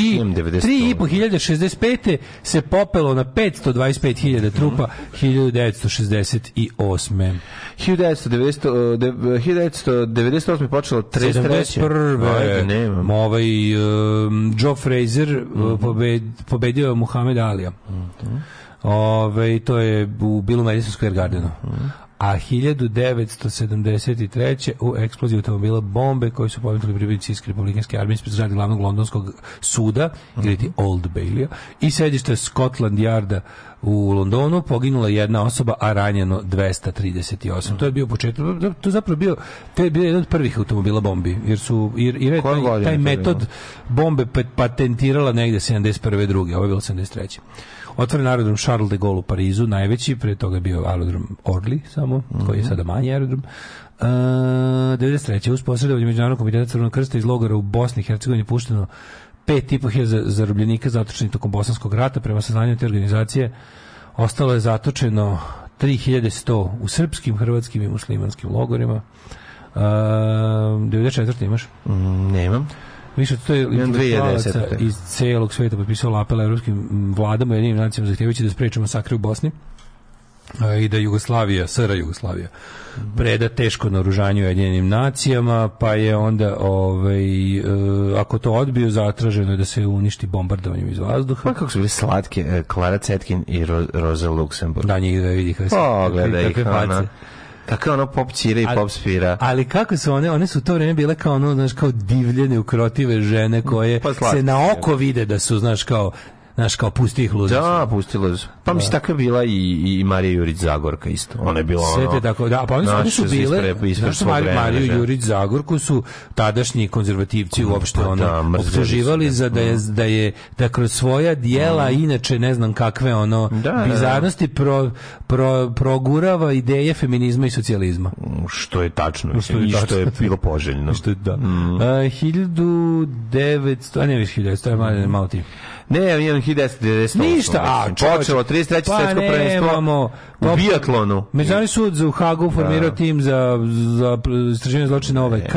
I 3.565. se popelo na 525.000 trupa 1968. 1990, 1998. počelo 33. 71. Nemam. Ovaj, um, Joe Fraser e, mm -hmm. pobed, pobedio Muhammed Alija. Mm -hmm. Ove, ovaj, to je u Bilom Madison Square Gardenu. Mm -hmm a 1973. u eksploziji automobila bombe koji su pometili pripadnici iz Republikanske armije ispred zgrade glavnog londonskog suda ili -hmm. Old Bailey i sedište Scotland Yarda u Londonu poginula jedna osoba, a ranjeno 238. Mm. To je bio početak, to je zapravo bio, to je bio jedan od prvih automobila bombi, jer su jer, jer taj, taj metod bombe pa, patentirala negde 71. druge, ovo je bilo 73. Otvoren aerodrom Charles de Gaulle u Parizu, najveći, pre toga je bio aerodrom Orly samo, mm -hmm. koji je mhm. sada manji aerodrom. Uh, e, 93. uz posredovanje Međunarodnog komiteta Crvenog krsta iz logora u Bosni i Hercegovini pušteno 5.500 i zarobljenika zatočenih tokom Bosanskog rata prema saznanju te organizacije ostalo je zatočeno 3100 u srpskim, hrvatskim i muslimanskim logorima. Uh, e, 94. imaš? Mm, nemam. Više to je intelektualaca iz celog sveta potpisao apel evropskim vladama i njenim nacijama zahtevajući da spreče masakre u Bosni i da Jugoslavija, SR Jugoslavija mhm. preda teško naoružanju Ujedinjenim nacijama, pa je onda ovaj e, ako to odbio zatraženo je da se uništi bombardovanjem iz vazduha. Pa kako su bili slatke e, Klara Cetkin i Ro Roza Luxemburg. Da njih da vidi kako se. Pogledaj pa, ih. Ona. Kako ono pop cire i ali, pop spira. Ali kako su one, one su u to vrijeme bile kao ono, znaš, kao divljene, ukrotive žene koje pa se na oko vide da su, znaš, kao znaš, kao pusti ih luzi. Da, pusti luzi. Pa da. mislim, tako je bila i, i Marija Jurić Zagorka isto. Ona je bila ono... Sve tako, da, pa oni su, su bile, ispre, ispre znaš, Mariju, Mariju da. Jurić Zagorku su tadašnji konzervativci uopšte pa, ono, da, optuživali za da je, mm. da je, da kroz svoja dijela, mm. inače ne znam kakve ono, da, da, da. bizarnosti pro, pro, progurava ideje feminizma i socijalizma. Mm, što je tačno, što je, i što je bilo poželjno. što je, da. Mm. Uh, 1900, a ne više 1900, to je malo, malo ti. Ne, ja imam 1998. Ništa, a počelo 33. Pa svetsko prvenstvo u pa biatlonu. Međunarodni sud za Hagu formirao da. tim za za istraživanje zločina OVK.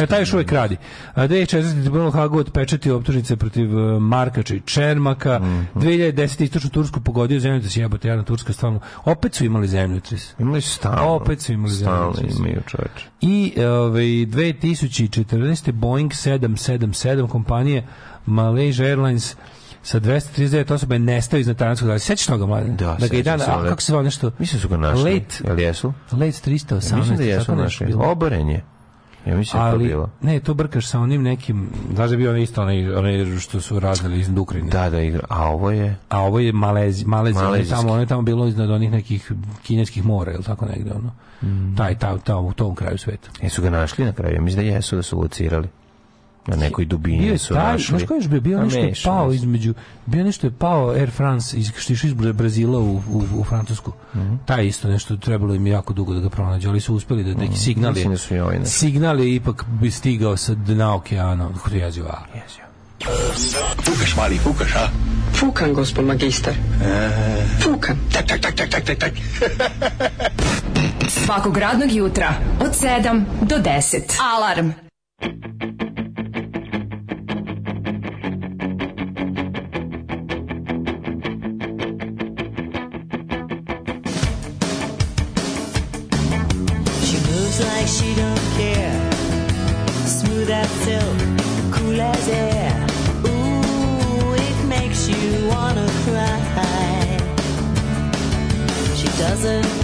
E taj još uvek radi. A 2004. tribunal Hagu odpečatio optužnice protiv uh, e, Markača i Čermaka. Mm -hmm. 2010. istočno Tursku pogodio zemljotres. Da jebote, jedna Turska stalno. Opet su imali zemljotres. Imali su stalno. Opet su imali zemljotres. imaju čoveč. I ovaj 2014. Boeing 777 kompanije Malaysia Airlines sa 239 osoba je nestao iz Natanskog dala. Sećaš toga, mlade? Da, da ga i dana, a, kako se zove nešto? Mislim da su ga našli. Late, Jel jesu? Late 318. Da ja, mislim da jesu našli. Oboren je. Ja mislim Ali, to bilo. Ne, to brkaš sa onim nekim, znaš da je bio onaj isto onaj, onaj što su raznali iz Ukrajine. Da, da igra. A ovo je? A ovo je Malezi, Malezi, ono je tamo, ono je tamo bilo iznad onih nekih kineskih mora, ili tako negde, ono. Mm. Taj, taj, taj, u tom kraju sveta. Jesu ga našli na kraju? Mislim da jesu da su locirali na nekoj dubini bio je su taj, našli. Znaš još bio, bio pa nešto je pao između, bio nešto je pao Air France iz, što išli iz Brazila u, u, u Francusku. Mm -hmm. Taj isto nešto trebalo im jako dugo da ga pronađu, ali su uspeli da neki mm -hmm. su ovaj signal je ipak bi stigao sa dna okeana. Kod jezio, a jezio. Fukaš, mali, fukaš, a? Fukan, gospod magister. E. Fukan. Tak, tak, tak, tak, tak, tak, tak. Svakog radnog jutra od 7 do 10. Alarm. like she don't care. Smooth as silk, cool as air. Ooh, it makes you wanna cry. She doesn't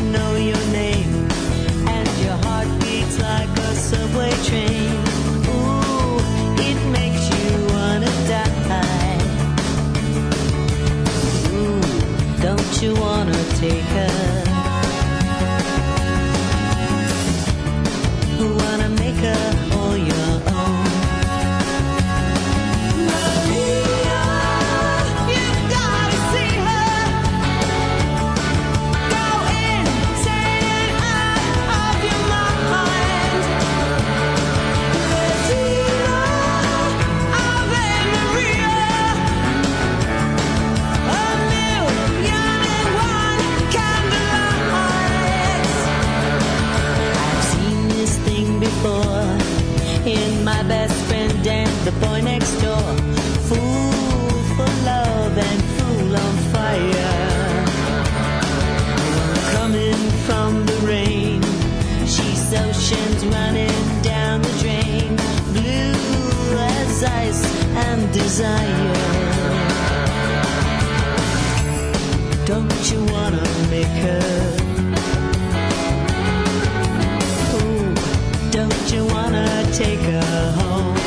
desire. Don't you wanna make her? Oh, don't you wanna take her home?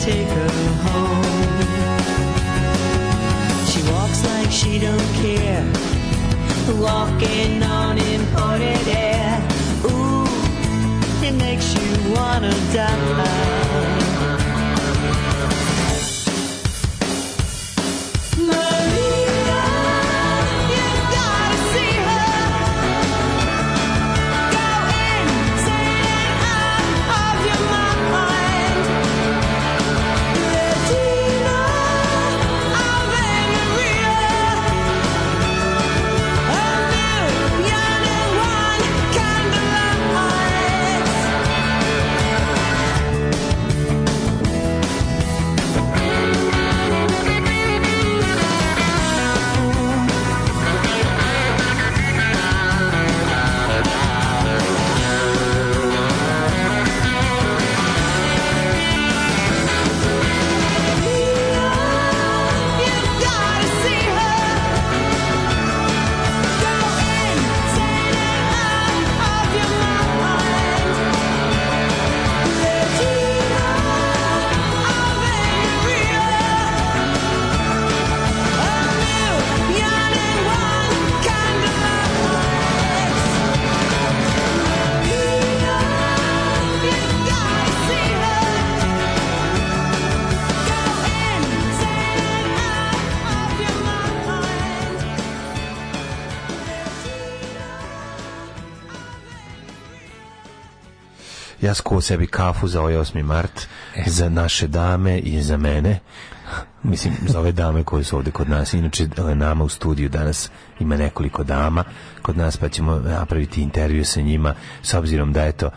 take her home. She walks like she don't care, walking on imported air. Ooh, it makes you wanna die. ja skuo sebi kafu za ovaj 8. mart, e. za naše dame i za mene. Mislim, za ove dame koje su ovde kod nas. Inače, nama u studiju danas ima nekoliko dama kod nas, pa ćemo napraviti intervju sa njima, s obzirom da, je to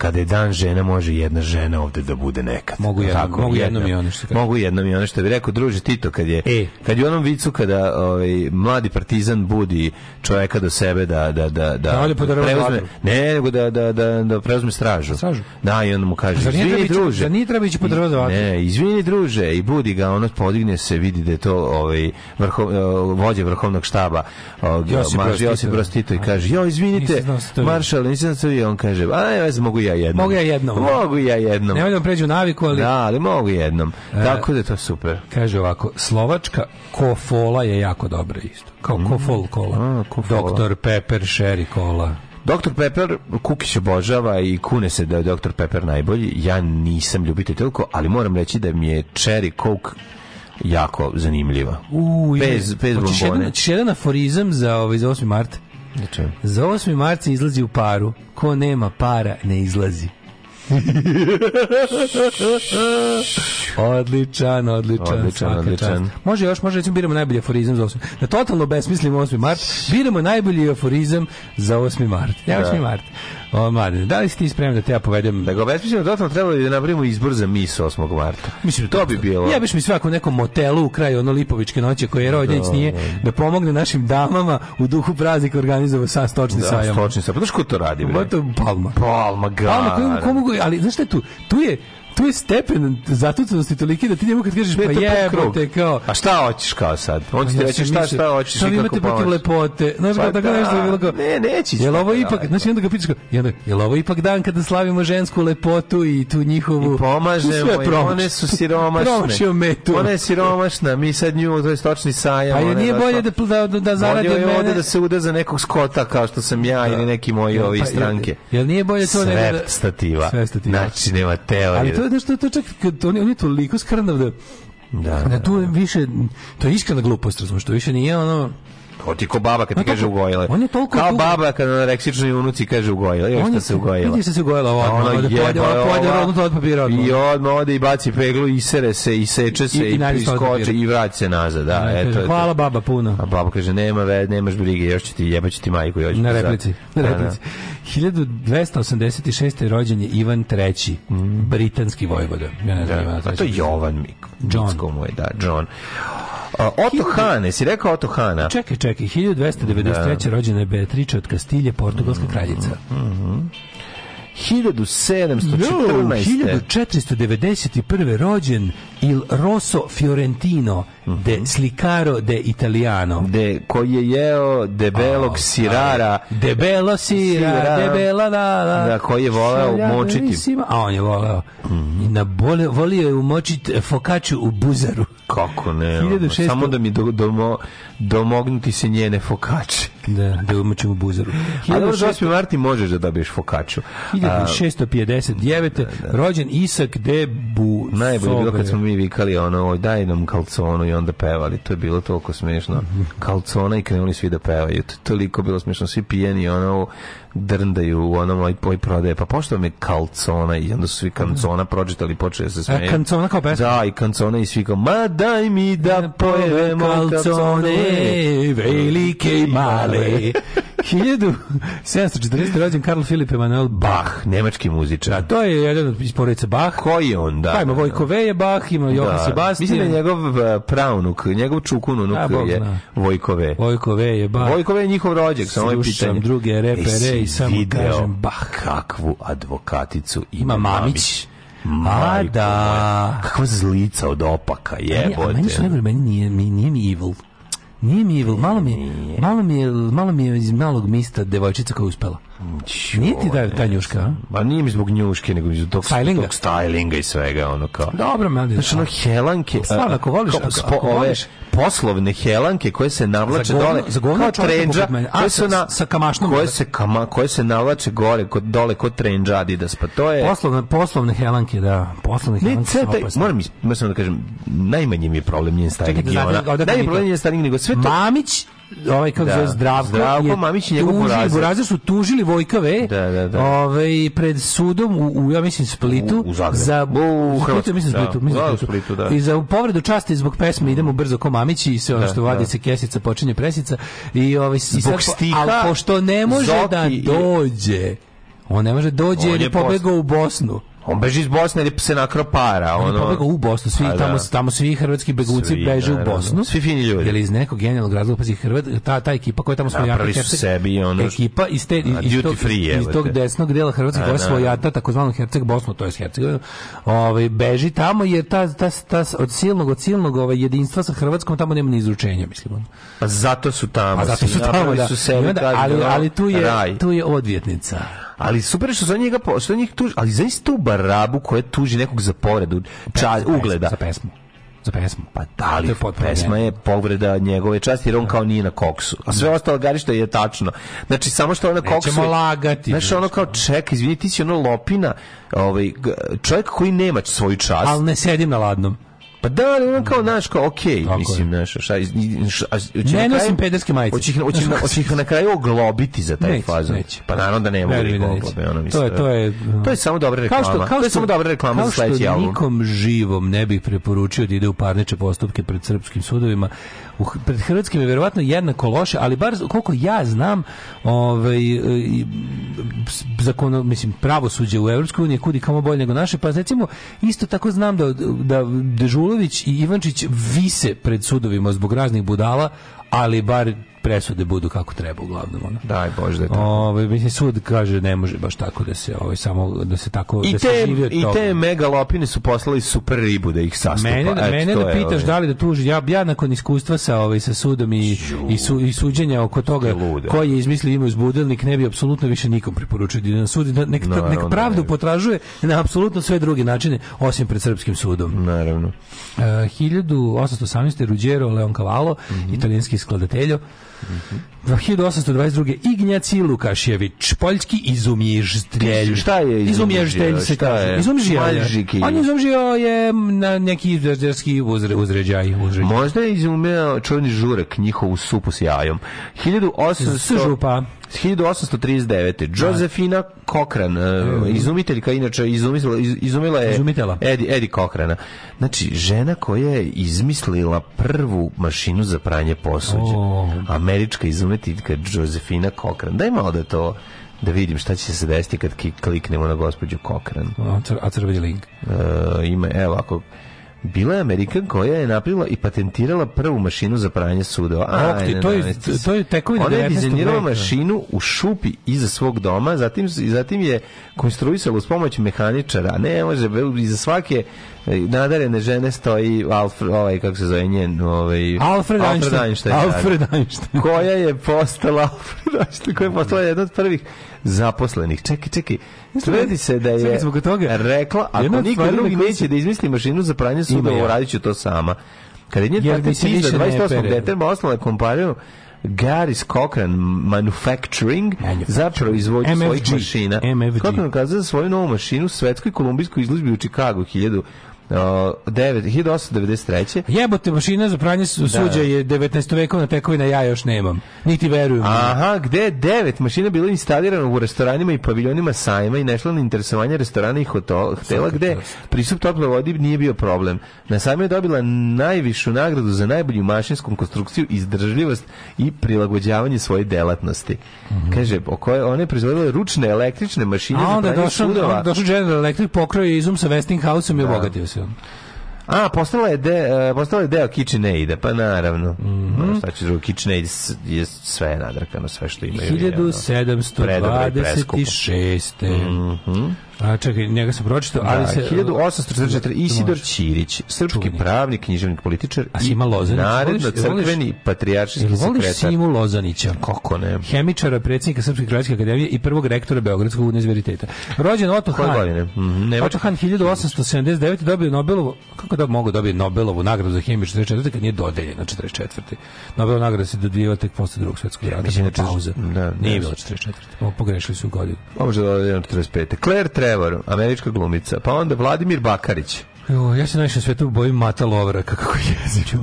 kada je dan žena može jedna žena ovde da bude nekad. Mogu jednom, tako, mogu jednom, jednom i ono što kada. Mogu jednom i ono što bi rekao druže Tito kad je e. kad je onom vicu kada ovaj mladi partizan budi čoveka do sebe da da da da, da preuzme ne nego da da da da preuzme stražu. stražu. Da i on mu kaže: zar "Izvini druže, da nije treba ići po Ne, izvini druže" i budi ga, ono podigne se, vidi da je to ovaj vrho, e, vođa vrhovnog štaba, ovaj, Josip Broz Tito i kaže: "Jo, izvinite, da maršal, nisam da se on kaže: "Aj, ja mogu ja jednom. Mogu ja jednom. Mogu ja jednom. Ne da volim pređu naviku, ali... Da, ali mogu jednom. E, Tako da je to super. Kaže ovako, slovačka kofola je jako dobra isto. Kao mm. kofol kola. A, kofola. Doktor Pepper, Sherry kola. Dr. Pepper, Kukić obožava i kune se da je Dr. Pepper najbolji. Ja nisam ljubitelj toliko, ali moram reći da mi je Cherry Coke jako zanimljiva. U, bez, bez bombone. Hoćeš jedan, jedan aforizam za, ovaj, za 8. marta? Ničem. Znači. Za 8. marca izlazi u paru. Ko nema para, ne izlazi. odličan, odličan, odličan, odličan. Čast. Može još, može recimo biramo najbolji aforizam za 8. Na da totalno besmislimo 8. mart, biramo najbolji aforizam za 8. mart. Ja 8. Da. mart. O, Mladine, da li si ti spreman da te ja povedem? Da ga obesmislimo, smo trebali da napravimo izbor za mis 8. marta. Mislim, da to bi da. bilo. Ja biš mi svako u nekom motelu u kraju ono Lipovičke noće koje je Rojdanić nije, da pomogne našim damama u duhu praznika organizovao sa da, stočni da, sajam. Da, stočni sajam. Pa znaš to radi? Bre? Palma. Palma, ga. Palma, komu, komu, ali znaš šta je tu? Tu je, tu je stepen zatucanosti toliki da ti njemu kad kažeš pa jebote kao a šta hoćeš kao sad on pa ti reče šta šta hoćeš šta imate protiv lepote znaš pa tako da, nešto bilo kao ne neći jel ovo ipak znači onda ga pitaš jel, jel ovo ipak dan kada slavimo žensku lepotu i tu njihovu i pomažemo i one su siromašne metu. ona je siromašna mi sad nju to je stočni sajam a pa je nije bolje da da da zaradi mene da se uda za nekog skota kao što sam ja da. ili neki moji ovi pa- stranke jel nije bolje to nego da- stativa znači nema teorije to je nešto, to čak, on, on je toliko skrnav da... Da, da, da tu da. više, to je iskrena glupost, razumiješ, to više nije ono... To ti ko baba kad ti kaže ugojila. On je toliko kao baba kad na reksičnoj unuci kaže ugojila. Još šta se ugojila. Vidi se ugojila ovo. Ona je pojede, pojede rodno od papira. I odmah ode i baci peglu i sere se i seče se i, i, i skoče i vraća se nazad. Da, ne, eto, kaže, hvala baba puno. A baba kaže nema ve, nemaš brige, još će ti jebaće ti majku još. Na replici. Na da, replici. 1286. rođen je Ivan III, mm. britanski vojvoda. Ja ne znam, da, a to je Jovan Mik. John. Mu je, da, John. A, Otto Hane, si rekao Otto Hana? Čekaj, čekaj, 1293. Da. rođena je Beatrice od Kastilje, portugalska mm, kraljica. Mhm. Mm, mm. 1714. 1491. rođen Il Rosso Fiorentino mhm. de Slicaro de Italiano. De, koji je jeo debelog oh, sirara. Debelo sira, sira debela la, da, la. Da. da, koji je voleo da močiti. A on je voleo. Mm -hmm. Na bole, volio je umočiti fokaču u buzaru. Kako ne? 1600... Samo da mi do, do, domognuti se njene fokače. Da, da umočimo buzaru. A dobro, 8. marti možeš da dobiješ fokaču. 1659. Da, da, da. Rođen Isak de Bu... Najbolje bilo kad smo mi vikali ono, oj, daj nam kalconu i onda pevali. To je bilo toliko smešno. Kalcona i krenuli svi da pevaju. To je toliko bilo smešno. Svi pijeni, ono, drndaju u onom moj ovaj, poj prodaje. Pa pošto mi kalcona i onda su svi kancona pročitali, počeli se e, smeje. kancona kao pesma? Da, i kancona i svi kao, ma daj mi da, da pojevemo kalcone, velike i male. 1740. rođen Karl Filip Emanuel Bach, nemački muzičar. A da, to je jedan od isporica Bach. Koji je on, da? Pa ima da, da. Vojko Veje Bach, ima Johan da. Sebastian. Mislim da je njegov e, pravnuk, njegov čukununuk unuk je zna. Vojko Veje. Vojko Veje Bach. Vojko Veje je njihov rođak, samo je pitanje. druge repere i samo kažem Bach. Kakvu advokaticu ima, ima mamić. mamić. Ma da, kakva zlica od opaka, jebote. A meni, a meni su najbolje, meni nije, mi, nije mi evil. Nije mi evil, malo mi, malo mi je, malo mi je iz malog mista devojčica koja je uspela nije ti da ta njuška, a? Pa nije mi zbog njuške, nego mi zbog tog stylinga, tog stylinga i svega, ono kao. Dobro, mali. Znači, ono helanke, Slavno, ako voliš, kao, spo, ako voliš, ove poslovne helanke koje se navlače govno, dole, za govno kao trenđa, koje su na, sa kamašnom, koje se, kama, koje se navlače gore, kod, dole, kod trenđa Adidas, pa to je... Poslovne, poslovne helanke, da, poslovne ne, helanke taj, moram, moram da kažem, najmanji mi je problem njen styling. Čekaj, da, da, da, da, da, da, da, da, da, da, ovaj kako da. zove Zdravko, Zdravko je Mamić i njegov Burazer. Burazer su tužili Vojkave da, da, da. Ovaj, pred sudom u, u ja mislim Splitu u, u Zagrebu. za u, u Splitu, mislim da. Splitu, da, mislim, Splitu. Splitu da. I za povredu časti zbog pesme idemo brzo ko Mamić i sve ono da, što da. vadi se kesica počinje presica i ovaj i sad, stika, ali pošto ne može da dođe on ne može dođe jer je pobegao u Bosnu On beži iz Bosne jer se nakro para. Ono. On pobega u Bosnu, svi, A, da. tamo, tamo svi hrvatski begunci svi, beže naravno. u Bosnu. Svi fini ljudi. Jer iz nekog genijalnog razloga, pazi, Hrvat, ta, ta ekipa koja tamo svojata. Napravili su sebi ono... Ekipa iz, te, iz, iz, tog, free, iz tog desnog dela Hrvatske koja je da. svojata, takozvanom Herceg Bosnu, to je Herceg, ovaj, beži tamo jer ta, ta, ta, od silnog, od silnog ovaj, jedinstva sa Hrvatskom tamo nema ni izručenja, mislim. Pa zato su tamo. Pa zato su tamo, da. Su sebi, onda, ali, ali tu je, raj. tu je odvjetnica ali super što za njega što njih tuži, ali za istu barabu koja tuži nekog za povredu ča, ugleda. Za pesmu za pesmu. Pa da li, pesma je povreda njegove časti jer on kao nije na koksu. A sve da. ostalo garište je tačno. Znači, samo što ona koksu... Nećemo lagati. Znači, ono kao, ček, izvinite ti si ono lopina, ovaj, čovjek koji nema svoju čast. al ne sedim na ladnom. Pa da, ali on kao naš kao okej, okay, mislim naš, šta ne nosim pederske majice. Hoće hoće hoće ih na kraju oglobiti za taj fazon. Pa naravno da ne mogu da, da oglobe, ono mislim. To je to je to je samo dobra reklama. Kao što, kao to je samo dobra reklama za sledeći album. Nikom živom ne bih preporučio da ide u parnične postupke pred srpskim sudovima u, pred hrvatskim je verovatno jednako loše, ali bar koliko ja znam, ovaj e, zakon, mislim pravosuđe u Evropskoj uniji kudi kamo bolje nego naše, pa recimo isto tako znam da da Dežulović i Ivančić vise pred sudovima zbog raznih budala, ali bar presude budu kako treba uglavnom ona. Daj bože da Ovaj mislim sud kaže ne može baš tako da se ovaj samo da se tako I da te, se živi od I toga. te megalopine su poslali super ribu da ih sastupa. Mene, Et, mene da pitaš ovaj. da li da tuži ja ja nakon iskustva sa ovaj sa sudom i Ču, i, su, i suđenja oko toga ko je izmislio ime uzbudilnik ne bi apsolutno više nikom preporučio da na sudi da nek, Naravno, nek da pravdu ne potražuje na apsolutno sve druge načine osim pred srpskim sudom. Naravno. Uh, 1818 Ruđero Leon Cavallo, mm -hmm. italijanski skladateljo. Mm uhum. -hmm. 1822. Ignjaci Lukašević, poljski izumježdelj. Šta je izumježdelj? se kaže. Izumježdelj. izumžio je na neki izumježdeljski uzre, uzređaj, uzređaj. Možda je izumeo čovni žurek, njihovu supu s jajom. 1800... S župa. 1839. Josefina Kokran, e, da. izumiteljka, inače izumila, izumila je Izumitela. Edi, Edi Kokrana. Znači, žena koja je izmislila prvu mašinu za pranje posuđa. Oh. Američka izumitelja kad Josefina Kokran. Daj malo da to da vidim šta će se desiti kad kliknemo na gospođu Kokran. A crveni link. E, ima, evo, ako bila je Amerikan koja je napravila i patentirala prvu mašinu za pranje sudova. A, Okti, to, je, to je tekovina Ona je dizajnirala mašinu u šupi iza svog doma, zatim, zatim je konstruisala uz pomoć mehaničara. Ne, može, iza svake Ovaj, nadarene žene stoji Alfred, ovaj, kako se zove njen, ovaj, Alfred, Einstein. Alfred Einstein. Da, da. Alfred Einstein. koja je postala Alfred Einstein, koja je postala jedna od prvih zaposlenih. Čekaj, čekaj. Sledi se da je čekaj, toga. rekla, ako niko drugi neće da izmisli mašinu za pranje suda, uradit ću to sama. Kada je nje 28. decembra osnala kompaniju Garis Cochran Manufacturing, Manufacturing. za proizvodnju svojih mašina. MFG. Cochran ukazuje za svoju novu mašinu u svetskoj kolumbijskoj izložbi u Čikagu Uh, 1893. Jebote, mašina za pranje suđa da. je 19. vekovna tekovina, ja još nemam. Niti verujem. Aha, gde je devet mašina bila instalirana u restoranima i paviljonima sajma i nešla na interesovanje restorana i hotela, Sada, gde pristup tople vodi nije bio problem. Na sajmu je dobila najvišu nagradu za najbolju mašinsku konstrukciju, izdržljivost i prilagođavanje svoje delatnosti. Mm -hmm. Kaže, koje one proizvodile ručne električne mašine A onda došao General Electric pokrao izum sa Westinghouseom i da. obogatio se film. A, postala je, de, e, postala je deo KitchenAid-a, pa naravno. Mm -hmm. Šta će drugo, KitchenAid je sve nadrkano, sve što imaju. 1726. Mm -hmm. A, čekaj, njega sam pročitao, ali da, se... 1844, Isidor Ćirić, srpski Čuveni. pravnik, književnik, političar A Sima Lozanić? Naredno crkveni patrijaršijski sekretar. Simu Lozanića? Kako ne? Hemičara, predsjednika Srpske kraljevske akademije i prvog rektora Beogradskog univerziteta. Rođen Otto Hahn. Mhm. Mm, Otto Hahn 1879. dobio Nobelovu... Kako da mogu dobiti Nobelovu nagradu za hemiju 44. kad nije dodeljena 44. Nobelovu nagrada se dodijela tek posle drugog svetskog rata. Ja, mislim pa da pauza. Da, nije bila 44. Pa pogrešili su godinu. Može da dodeljena 45. Claire Trevor, američka glumica. Pa onda Vladimir Bakarić. Jo, ja se najviše na svetu bojim Mata Lovraka, kako je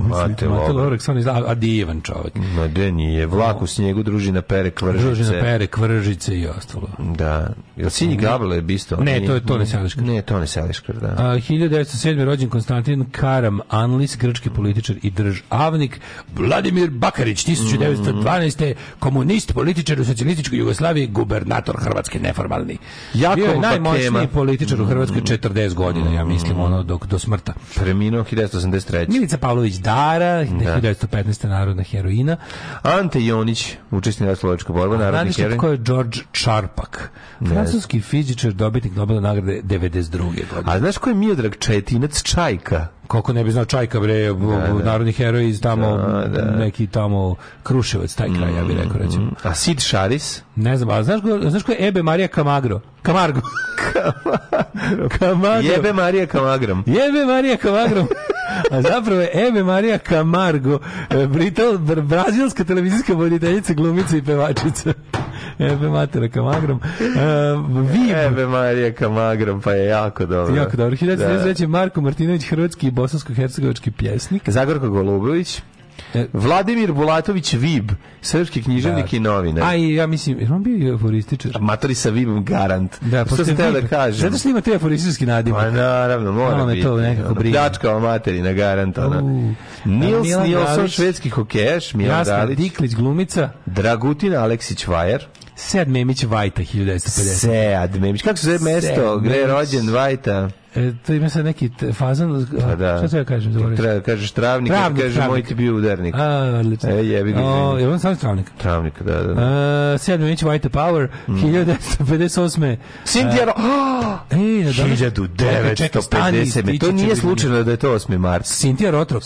Mate Mata Lovrak, stvarno izgleda, a divan čovjek. Ma de nije, vlak u snijegu druži na pere kvržice. Druži na pere kvržice i ostalo. Da. Jel Sinji Gabela je bisto? Ne, to je Tone Seliškar. Ne, Tone Seliškar, da. A, 1907. rođen Konstantin Karam Anlis, grčki političar i državnik. Vladimir Bakarić, 1912. komunist, političar u socijalističkoj Jugoslaviji, gubernator Hrvatske, neformalni. Jako Bio je najmoćniji političar u Hrvatskoj 40 godina, ja mislim, ono, do do, do smrta. Preminuo 1983. Milica Pavlović Dara, da. narodna heroina. Ante Jonić, učesnik naslovačka borba, narodni heroj. Ko je George Čarpak, francuski fizičar, dobitnik Nobelove nagrade 92. godine. A znaš ko je Miodrag Četinac Čajka? Koliko ne bi znao Čajka bre, da, da, narodni heroj iz tamo da, da. neki tamo Kruševac taj kraj ja bih mm, rekao recimo. Mm. A Sid Šaris? Ne znam, a znaš ko, znaš ko je Ebe Marija Kamagro? Kamargo. Kamagro. Kamagro. Jebe Marija Kamagrom. Jebe Marija Kamagrom. a zapravo je Ebe Marija Camargo, e, brital, brazilska televizijska voditeljica, glumica i pevačica. Ebe matera Kamagram. Uh, ehm, Vib. Ebe Marija Kamagram, pa je jako dobro. Jako dobro. 1933. Da. Marko Martinović, hrvatski i bosansko-hercegovički pjesnik. Zagorko Golubović. E, Vladimir Bulatović Vib, srpski književnik da. i novinar. A i ja mislim, jer on bio euforističar. Matori sa Vibom garant. Da, što sam teo da kažem? Zato što ima te euforistički nadimak. Pa naravno, mora no, biti. to nekako brine. Pljačkao materina garant. Ona. Uh, Nils Nilsson, švedski hokejaš, Milan Jasna, Dalić. Diklić, glumica. Dragutina Aleksić Vajer. Sead Memić Vajta 1950. Sead Memić. Kako se zove mesto? Gde je rođen Vajta? E, to ima sad neki fazan, a, pa da. šta treba kažem? Da treba kažeš travnik, travnik kažeš moj ti bio udarnik. A, odlično. E, jebi ga. O, je on sam travnik? Travnik, da, da. da. A, e, sedmi inč White Power, mm. 1958. Cynthia Ro... Ej, da, 1950. To nije slučajno da je to 8. mart. Cynthia Rotrok.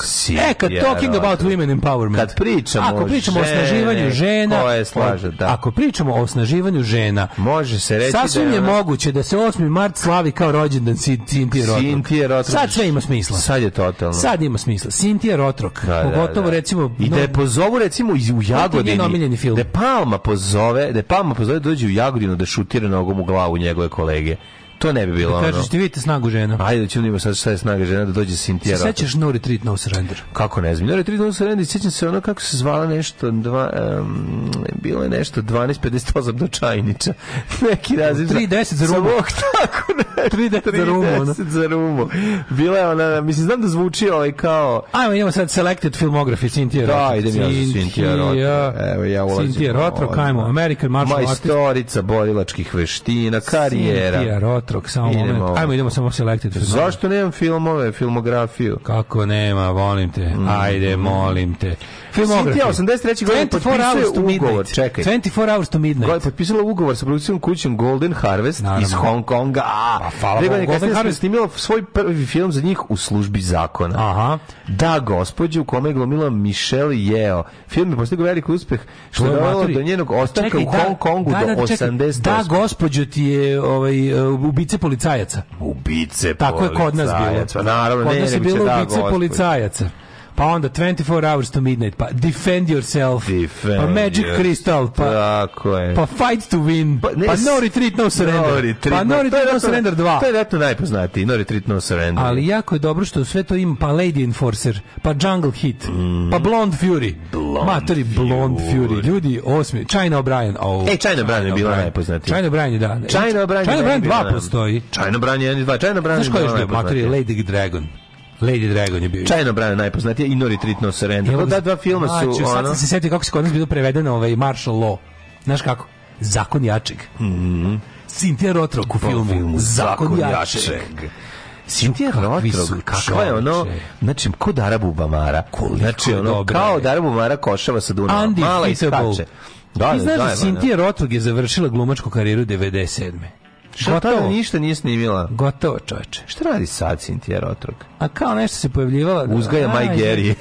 E, kad talking about women empowerment. Kad pričamo Ako pričamo o osnaživanju žena... Ko slaže, da. Ako pričamo o osnaživanju žena... Može se reći da Sasvim je moguće da se 8. mart slavi kao rođendan Cynthia Sintije Rotrok. Sintije Rotrok. Sad sve ima smisla. Sad je totalno. Sad ima smisla. Sintije Rotrok. Da, da, Pogotovo da, da. recimo... I da je pozovu recimo u Jagodini. film. Da Palma pozove, da Palma pozove da dođe u Jagodinu da šutira nogom u glavu njegove kolege. To ne bi bilo da kažeš, ono. ti vidite snagu žena. Ajde, da ćemo vidimo da sad šta je snaga žena da dođe Sintija Rota. Sećaš No Retreat No Surrender? Kako ne znam. No Retreat No Surrender, sjećam se ono kako se zvala nešto, dva, um, bilo je nešto 12.58 do Čajnića. Neki razim. 3.10 za rumu. Bog, tako ne. 3.10 za rumu. 3.10 za rumu. Bila je ona, mislim, znam da zvuči ovaj kao... Ajmo, idemo sad Selected Filmography Sintija Rota. Da, idem ja za Sintija Rota. Evo, ja ulazim. Sintija Rota, kajmo, American Martial Artist. Majstorica borilačkih veština, karijera. Sintija Rota Atrok, samo idemo. moment. Ajmo, idemo samo selected. Zašto nemam filmove, filmografiju? Kako nema, volim te. Mm. Ajde, molim te. Filmografija. 83. godine potpisuje ugovor. Čekaj. 24 hours to midnight. Goj, potpisala ugovor sa produkcijom kućom Golden Harvest Naravno. iz Hong Konga. A, pa, hvala da Golden kasnije Harvest snimila svoj prvi film za njih u službi zakona. Aha. Da, gospođu u kome je glomila Michelle Yeo. Film je postigao veliki uspeh što je dovelo do njenog ostanka u da- Hong Kongu da, da, do 88. Da, gospođu ti je ovaj, uh, ubice policajaca. Ubice policajaca. Tako je kod nas bilo. Naravno, kod nas je bilo da, ubice policajaca pa onda 24 hours to midnight, pa defend yourself, defend pa magic yourself. crystal, pa, Tako je. pa fight to win, pa, ne, pa no retreat, no surrender, no retreat, pa no, no retreat, no, no surrender 2. To je eto najpoznatiji, no retreat, no surrender. Ali jako je dobro što sve to ima, pa Lady Enforcer, pa Jungle Hit, pa mm. pa Blonde Fury, Blonde matori Blonde Fury, ljudi osmi, China O'Brien, oh, e, China O'Brien je bila najpoznatija. China O'Brien da. China O'Brien 2 postoji. China O'Brien 1 i 2, China O'Brien je Znaš koji je Lady Dragon? Lady Dragon je bio. Čajno brane najpoznatije i No Retreat No Evo, da dva filma su... ono. sad sam se setio kako se kod nas bilo prevedeno ovaj martial law. Znaš kako? Zakon jačeg. Mm -hmm. Cynthia Rotrok u filmu, filmu Zakon, Zakon jačeg. jačeg. Cynthia Rotrog, kakva je ono, znači, ko Darabu Bamara. Koliko znači, ono, dobra kao je. Darabu košava sa Dunava. Mala iskače. Da, Ti znaš da da, da, da Cynthia Rotrog je završila glumačku karijeru 97. Šta tada ništa nije snimila? Gotovo, čoveče. Šta radi sad Cynthia Rotrog? A kao nešto se pojavljivala... Da- Uzgaja Maj Gerije.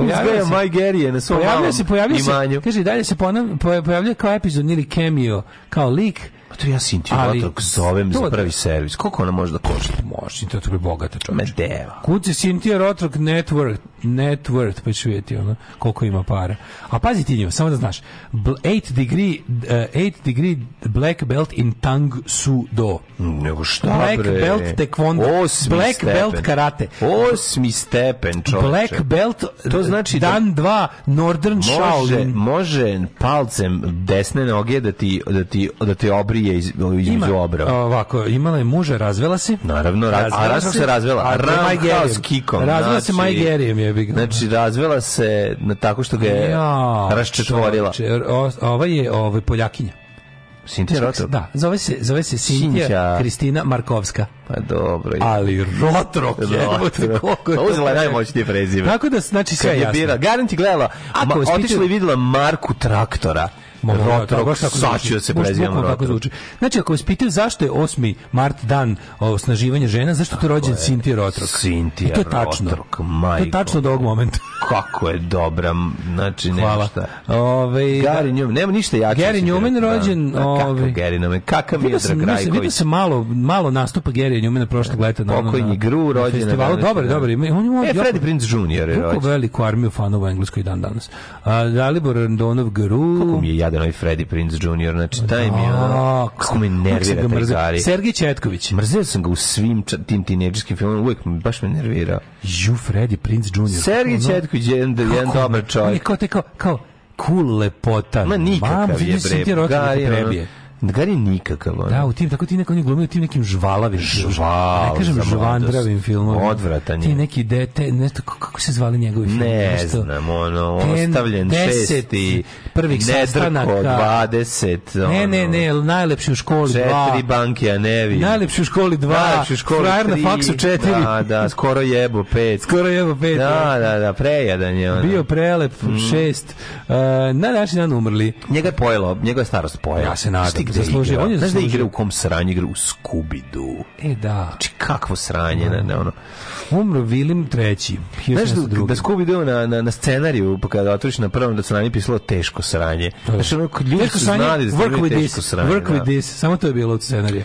Uzgaja Maj Gerije na svom malom se, pojavlja imanju. Se, kaže, dalje se ponavlja, pojavlja kao epizod ili cameo, kao lik Pa to ja scintillator zovem za da- prvi servis. Koliko ona može da košta? Može, scintillator je bogata čovječ. Me deva. Kuci scintillator network, network, pa ću vidjeti ono, koliko ima para. A pazi ti nju, samo da znaš, 8 degree, 8 eh, degree black belt in tang su do. Nego šta black bre? Black belt taekwondo. Osmi black stepen. belt karate. Osmi stepen čovječe. Black belt to znači da dan 2 northern može, Shaolin. Može palcem desne noge da ti, da ti, da ti obri krije iz, između obrava. Ovako, imala je muža, razvela se. Naravno, raz, razvela a razvela se, razvela. A Roundhouse kikom. Razvela znači, se Majgerijem je. Big, znači, razvela se na tako što ga je ja, raščetvorila. Ova je ovaj, Poljakinja. Sintija Rotrop? Da, zove se, zove se Sintija Kristina Markovska. Pa dobro. Je. Ali Rotrop je. Rotrop. Uzela je najmoćnije prezime. Tako da, znači, sve je jasno. Garanti gledala, Ako ma, otišla i videla Marku Traktora Rotorok, da, da, saću se prezivam Rotorok. Tako zvuči. Znači, ako vas pitaju zašto je 8. mart dan osnaživanja žena, zašto tu rođen je. Sintija Rotorok? Sintija e, to tačno. majko. To je tačno do ovog momenta. kako je dobra, znači nema Hvala. šta. Ove, da. Gary Newman, nema ništa jače. Gary Newman rođen... Da. kakav Gary Newman, kakav je Dragrajković. Vidio sam malo, malo nastupa Gary Newmana prošlog leta. Na, Pokojni Gru rođen. Festivalu, dobro, dobar. On je e, Freddy Prince Jr. je rođen. Kako veliku armiju fanova Engleskoj dan danas. Dalibor Randonov Gru. Kako mi je mladen, novi Freddy Prince Jr. Znači, taj mi je ono... Kako me nervira taj gari. Sergej Četković. Mrzeo sam ga u svim tim tineđerskim filmom, uvijek baš me nervira. Ju, Freddy Prince Jr. Sergej Četković je jedan, jedan dobar čovjek. Kao, kao, kao, cool lepota. Ma nikakav Mam, je bre. Gari, prebije. Ono, Gar je nikakav. Da, u tim, tako ti neko oni glumio u tim nekim žvalavim Žval, da ne kažem žvandravim filmom. Odvratan je. Ti neki dete, nešto, kako se zvali njegovi film? Ne nešto, znam, ono, ten, ostavljen deset, šesti, prvih sastanaka. dvadeset. ne, ne, ne, najlepši u školi četiri dva. Četiri banke, a ne vidim. Najlepši u školi dva. Najlepši u školi Frajer tri, na faksu četiri. Da, da, skoro jebo pet. Skoro jebo pet. Da, da, da, prejadan je. Ono. Bio prelep, mm. šest. Uh, na naši dan umrli. Njega je pojelo, njega je starost pojela. Ja se nadam zaslužio. Da on je Znaš da igra u kom sranje igra u Skubidu. E da. Znači kakvo sranje da. ne, na ono. Umro Vilim treći. Znaš da, da Skubidu na, na, na scenariju pa kada otvoriš na prvom da se nam pisalo teško sranje. Znaš ono ljudi su znali da su teško sranje. Work with da. this, samo to je bilo od scenarija.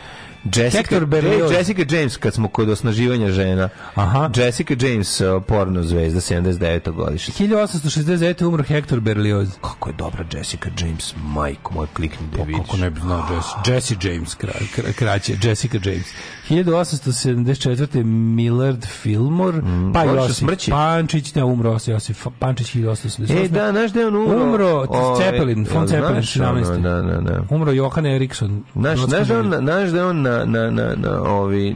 Jessica, Berlioz. Jessica James, kad smo kod osnaživanja žena. Aha. Jessica James, e, porno zvezda, 79. godišnje. 1869. umro Hector Berlioz. Kako je dobra Jessica James, majko moj, klikni da pa vidiš. Kako ne bi znao Jess, Jesse James, kra, kra, kraće, Jessica James. 1874. Millard Fillmore, mm, pa Josip Pančić, ne umro Josip Pančić 1888. E, da, znaš da on umro? Umro o, Cepelin, von Cepelin, 17. Da, da, da. Umro Johan Eriksson. Naš, da on, znaš da on da na na, na, na, ovi,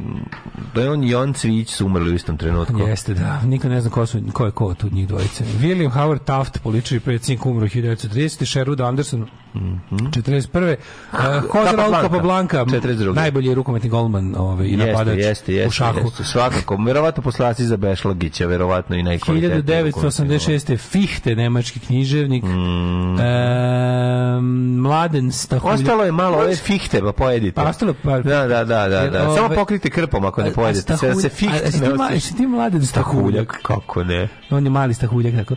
Leon da je on i on Cvijić su umrli u istom trenutku. Jeste, da. Niko ne zna ko, su, ko je ko tu njih dvojice. William Howard Taft, politički predsjednik, umro 1930. Sherwood Anderson, Mm -hmm. 41. Uh, Jose Blanka, 42. najbolji rukometni golman ovaj, i napadač jeste, jeste, u šahu. Jeste, svakako, verovatno poslaci za Bešlagića, verovatno i najkvalitetniji. 1986. Fichte, nemački književnik. Mm. E, mladen Stahulja. Ostalo je malo, ove Fichte, pa pojedite. Pa ostalo, pa, da, da da, da, da, da. Ove... Samo pokrite krpom ako ne pojedete, sve da se fiksne. A jesi ti mladi stahuljak? Kako ne? On je mali stahuljak, tako.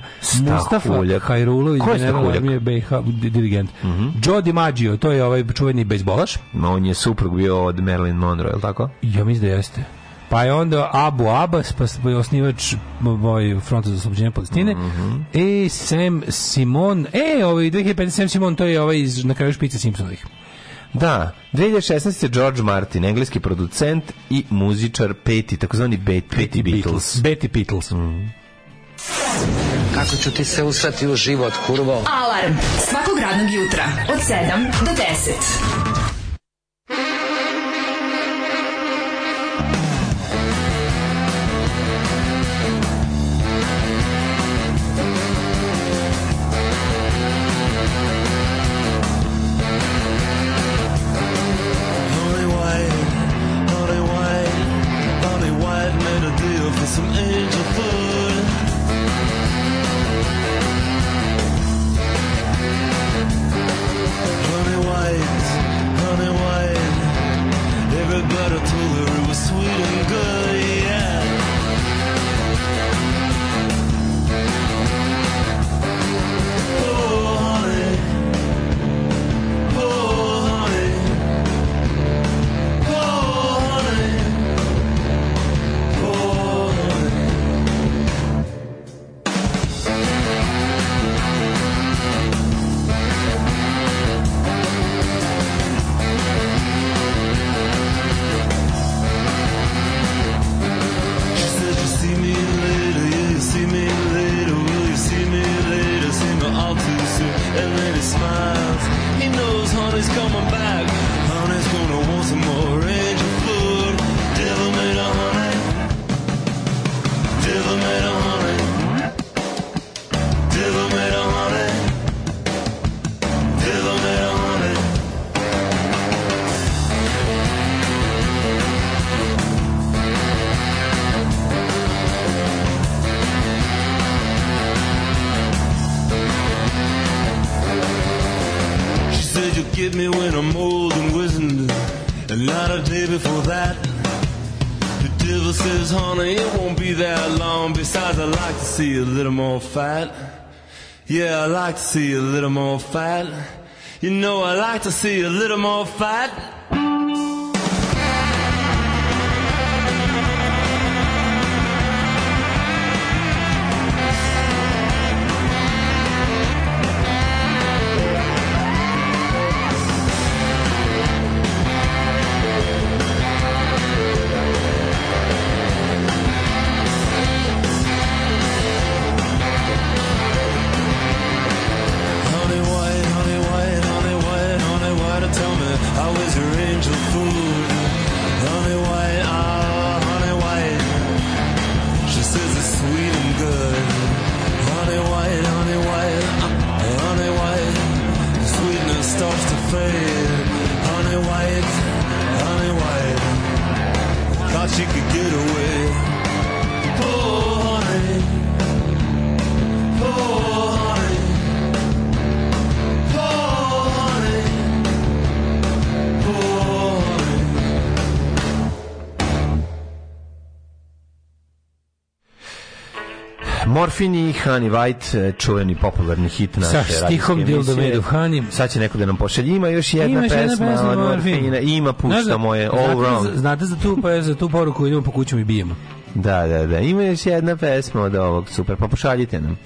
Mustafa Hajrulović, general je BiH, dirigent. Mm -hmm. Joe DiMaggio, to je ovaj čuveni bejsbolaš. No, on je suprug bio od Marilyn Monroe, je li tako? Ja mislim da jeste. Pa je onda Abu Abbas, pa, pa je osnivač moj ovaj, fronta za oslobođenje Palestine. Mm -hmm. E, Sam Simon, e, ovaj 2015 Sam Simon, to je ovaj iz, na kraju špice Simpsonovih. Da, 2016. George Martin, engleski producent i muzičar peti, takozvani bet, peti Beatles. Beti Beatles. Mm. Kako ću ti se usrati u život, kurvo? Alarm svakog radnog jutra od 7 do 10. you get me when I'm old and wizened? And not a day before that. The devil says, honey, it won't be that long. Besides, I like to see you a little more fat. Yeah, I like to see you a little more fat. You know, I like to see you a little more fat. Morfini, Honey White, e, čuveni popularni hit naše radijske emisije. Sa stihom Dildo Made of Honey. Sad će neko da nam pošalje. Ima još jedna Imaš pesma, jedna pesma Morfina. Ima pušta znate, da- moje, all znate, wrong. Znate za tu, pa za tu poruku idemo po kućama i bijemo. Da, da, da. Ima još jedna pesma od ovog, super. Pa pošaljite nam.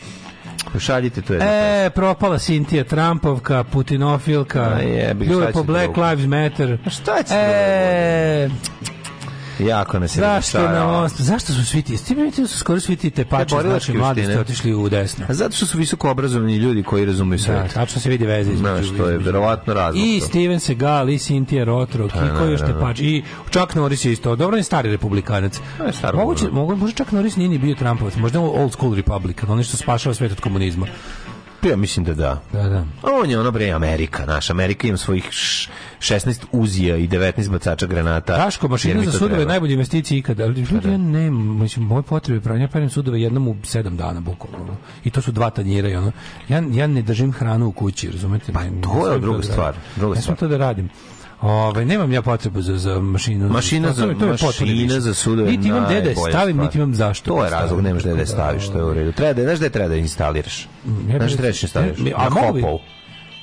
Pošaljite to je. E, propala Sintija Trumpovka, Putinofilka. A je, po Black da Lives Matter. A šta će? Da e, Jako nas je Zašto, na most, zašto su svi ti, su skoro svi ti tepači iz naše mladosti otišli u desno? A zato što su visoko obrazovani ljudi koji razumiju sve. Da, tačno se vidi veze da, između. što je verovatno razlog. I Steven Segal, i Cynthia Rothrock, pa i koji još te tepač, i Chuck Norris je isto, dobro je stari republikanac. Moguće, možda Chuck Norris nije ni bio Trumpovac, možda old school republikan, on što spašava svet od komunizma. Ja mislim da da. Da, da. On je ono bre Amerika, naša Amerika ima svojih š, 16 uzija i 19 bacača granata. Daško, mašina za sudove je najbolja investicija ikada. Ali ljudi, pa da. ja ne, mislim, moj potrebe pranja parim sudove jednom u 7 dana, bukvalno. I to su dva tanjira i ono. Ja, ja ne držim hranu u kući, razumete? Pa to je druga da- stvar. Druga ja stvar. to da radim. Ovaj nemam ja potrebu za za mašinu. Mašina za to je mašina za sudove. Niti imam gde da je stavim, stvar. niti imam zašto. To je da razlog, nemaš gde da je staviš, to je u redu. Treba da, znaš da treba da instaliraš. Znaš da trebaš instaliraš. A mogu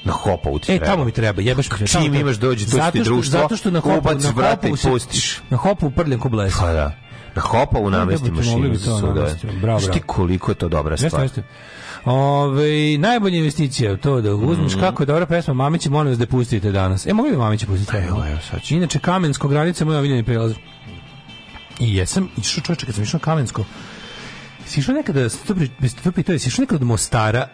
na hopovu ti e, treba. E, tamo mi treba, jebaš mi. Čim treba. imaš dođi, to ti društvo, zato što na hopu, ubac, na vrate i pustiš. Na hopu uprljam ko blesak. Pa da. Na hopovu namesti mašinu za sudove. Bravo, bravo. koliko je to dobra stvar. Jeste, Ove, najbolja investicija to da uzmeš mm. kako je dobra pesma Mamići, molim vas da pustite danas. E, mogu li Mamići pustiti? Evo, evo, sad ću. Inače, Kamensko granica, moj omiljeni prelaz. I jesam, išao čovječe, kad sam išao na Kamensko, si išao nekada, to, to pitao, si išao nekada od Mostara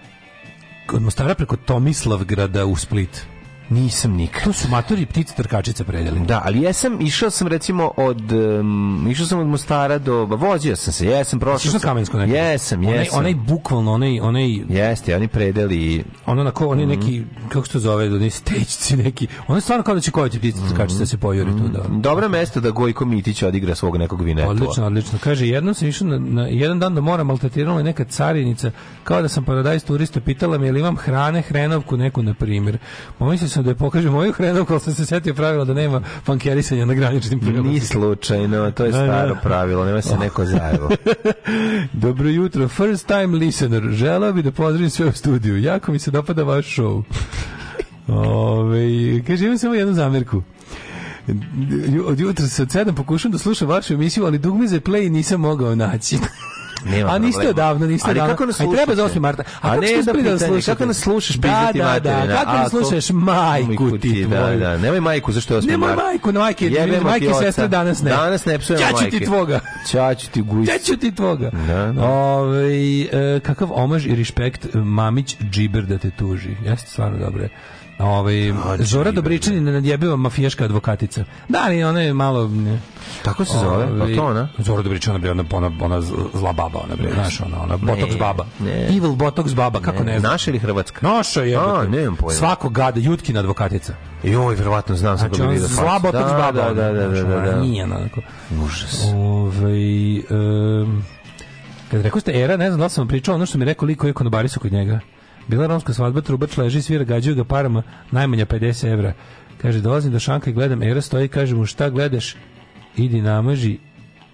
od Mostara preko Tomislavgrada u Split. Nisam nikad. To su matori ptice trkačica predeli. Da, ali jesam, išao sam recimo od, um, išao sam od Mostara do, vozio sam se, jesam, prošao sam. Kamensko nekako? Jesam, jesam. Onaj, onaj bukvalno, onaj, onaj... Jeste, oni predeli. Ono na ko, oni mm neki, kako se to zove, oni stečci neki. Oni stvarno kao da će kovati ptice trkačica mhm. da mm se pojuri tu. Da. Mhm. Dobro mesto da Gojko Mitić odigra svog nekog vineta. Odlično, odlično. Kaže, jednom sam išao na, na jedan dan da moram, maltretirala me neka carinica, kao da sam paradajz turista, pitala me, jel imam hrane, hrenovku neku, na primer. Pomislio sam sam da je pokažem moju hrenu, ali sam se setio pravila da nema pankerisanja na graničnim prelazima. Ni slučajno, to je da, da. staro pravilo, nema se neko zajevo. Dobro jutro, first time listener. želao bi da pozdravim sve u studiju. Jako mi se dopada vaš show. Ove, kaže, imam samo jednu zamjerku od jutra se od sedam pokušam da slušam vašu emisiju, ali dugme za play nisam mogao naći. Nema a niste odavno, niste ali Kako nas slušaš? treba za 8. marta. A, a kako ne, da, da pitanje, slušaš? Kako nas slušaš? Da, da, da, da. Kako nas slušaš? Majku ti tvoju. Da, da. Nemoj majku, zašto je 8. marta? Nemoj majku, na majke, Jebemo majke sestre danas ne. Danas ne psujemo majke. Ćaću ti tvoga. Ćaću ti gujs. Ćaću ti tvoga. Da, da. Ove, ovaj, e, kakav omaž i respekt e, Mamić džiber da te tuži. Jeste stvarno dobro. Ovaj Zora Dobričanin nadjebiva mafijaška advokatica. Da, ali ona je malo ne. Tako se zove, pa ovaj, to ona. Zora Dobričanin bre ona ona ona zla baba, ona bre, znaš, ona ona botox baba. Ne. Evil botox baba, kako ne, ne Naša ili hrvatska? Naša je. A, znam pojma. Svako gada Jutkina advokatica. Joj, verovatno znam sa kako znači, vidio. Zla da, botox baba. Da, da, da, da, da. Nije ona tako. Užas. Ovaj kad rekao ste era, ne znam da sam pričao ono što mi rekao liko je konobari kod njega. Bila romska svadba, trubač leži, svira, gađaju ga parama, najmanja 50 evra. Kaže, dolazim do šanka i gledam, era stoji, kaže mu, šta gledaš? Idi namaži,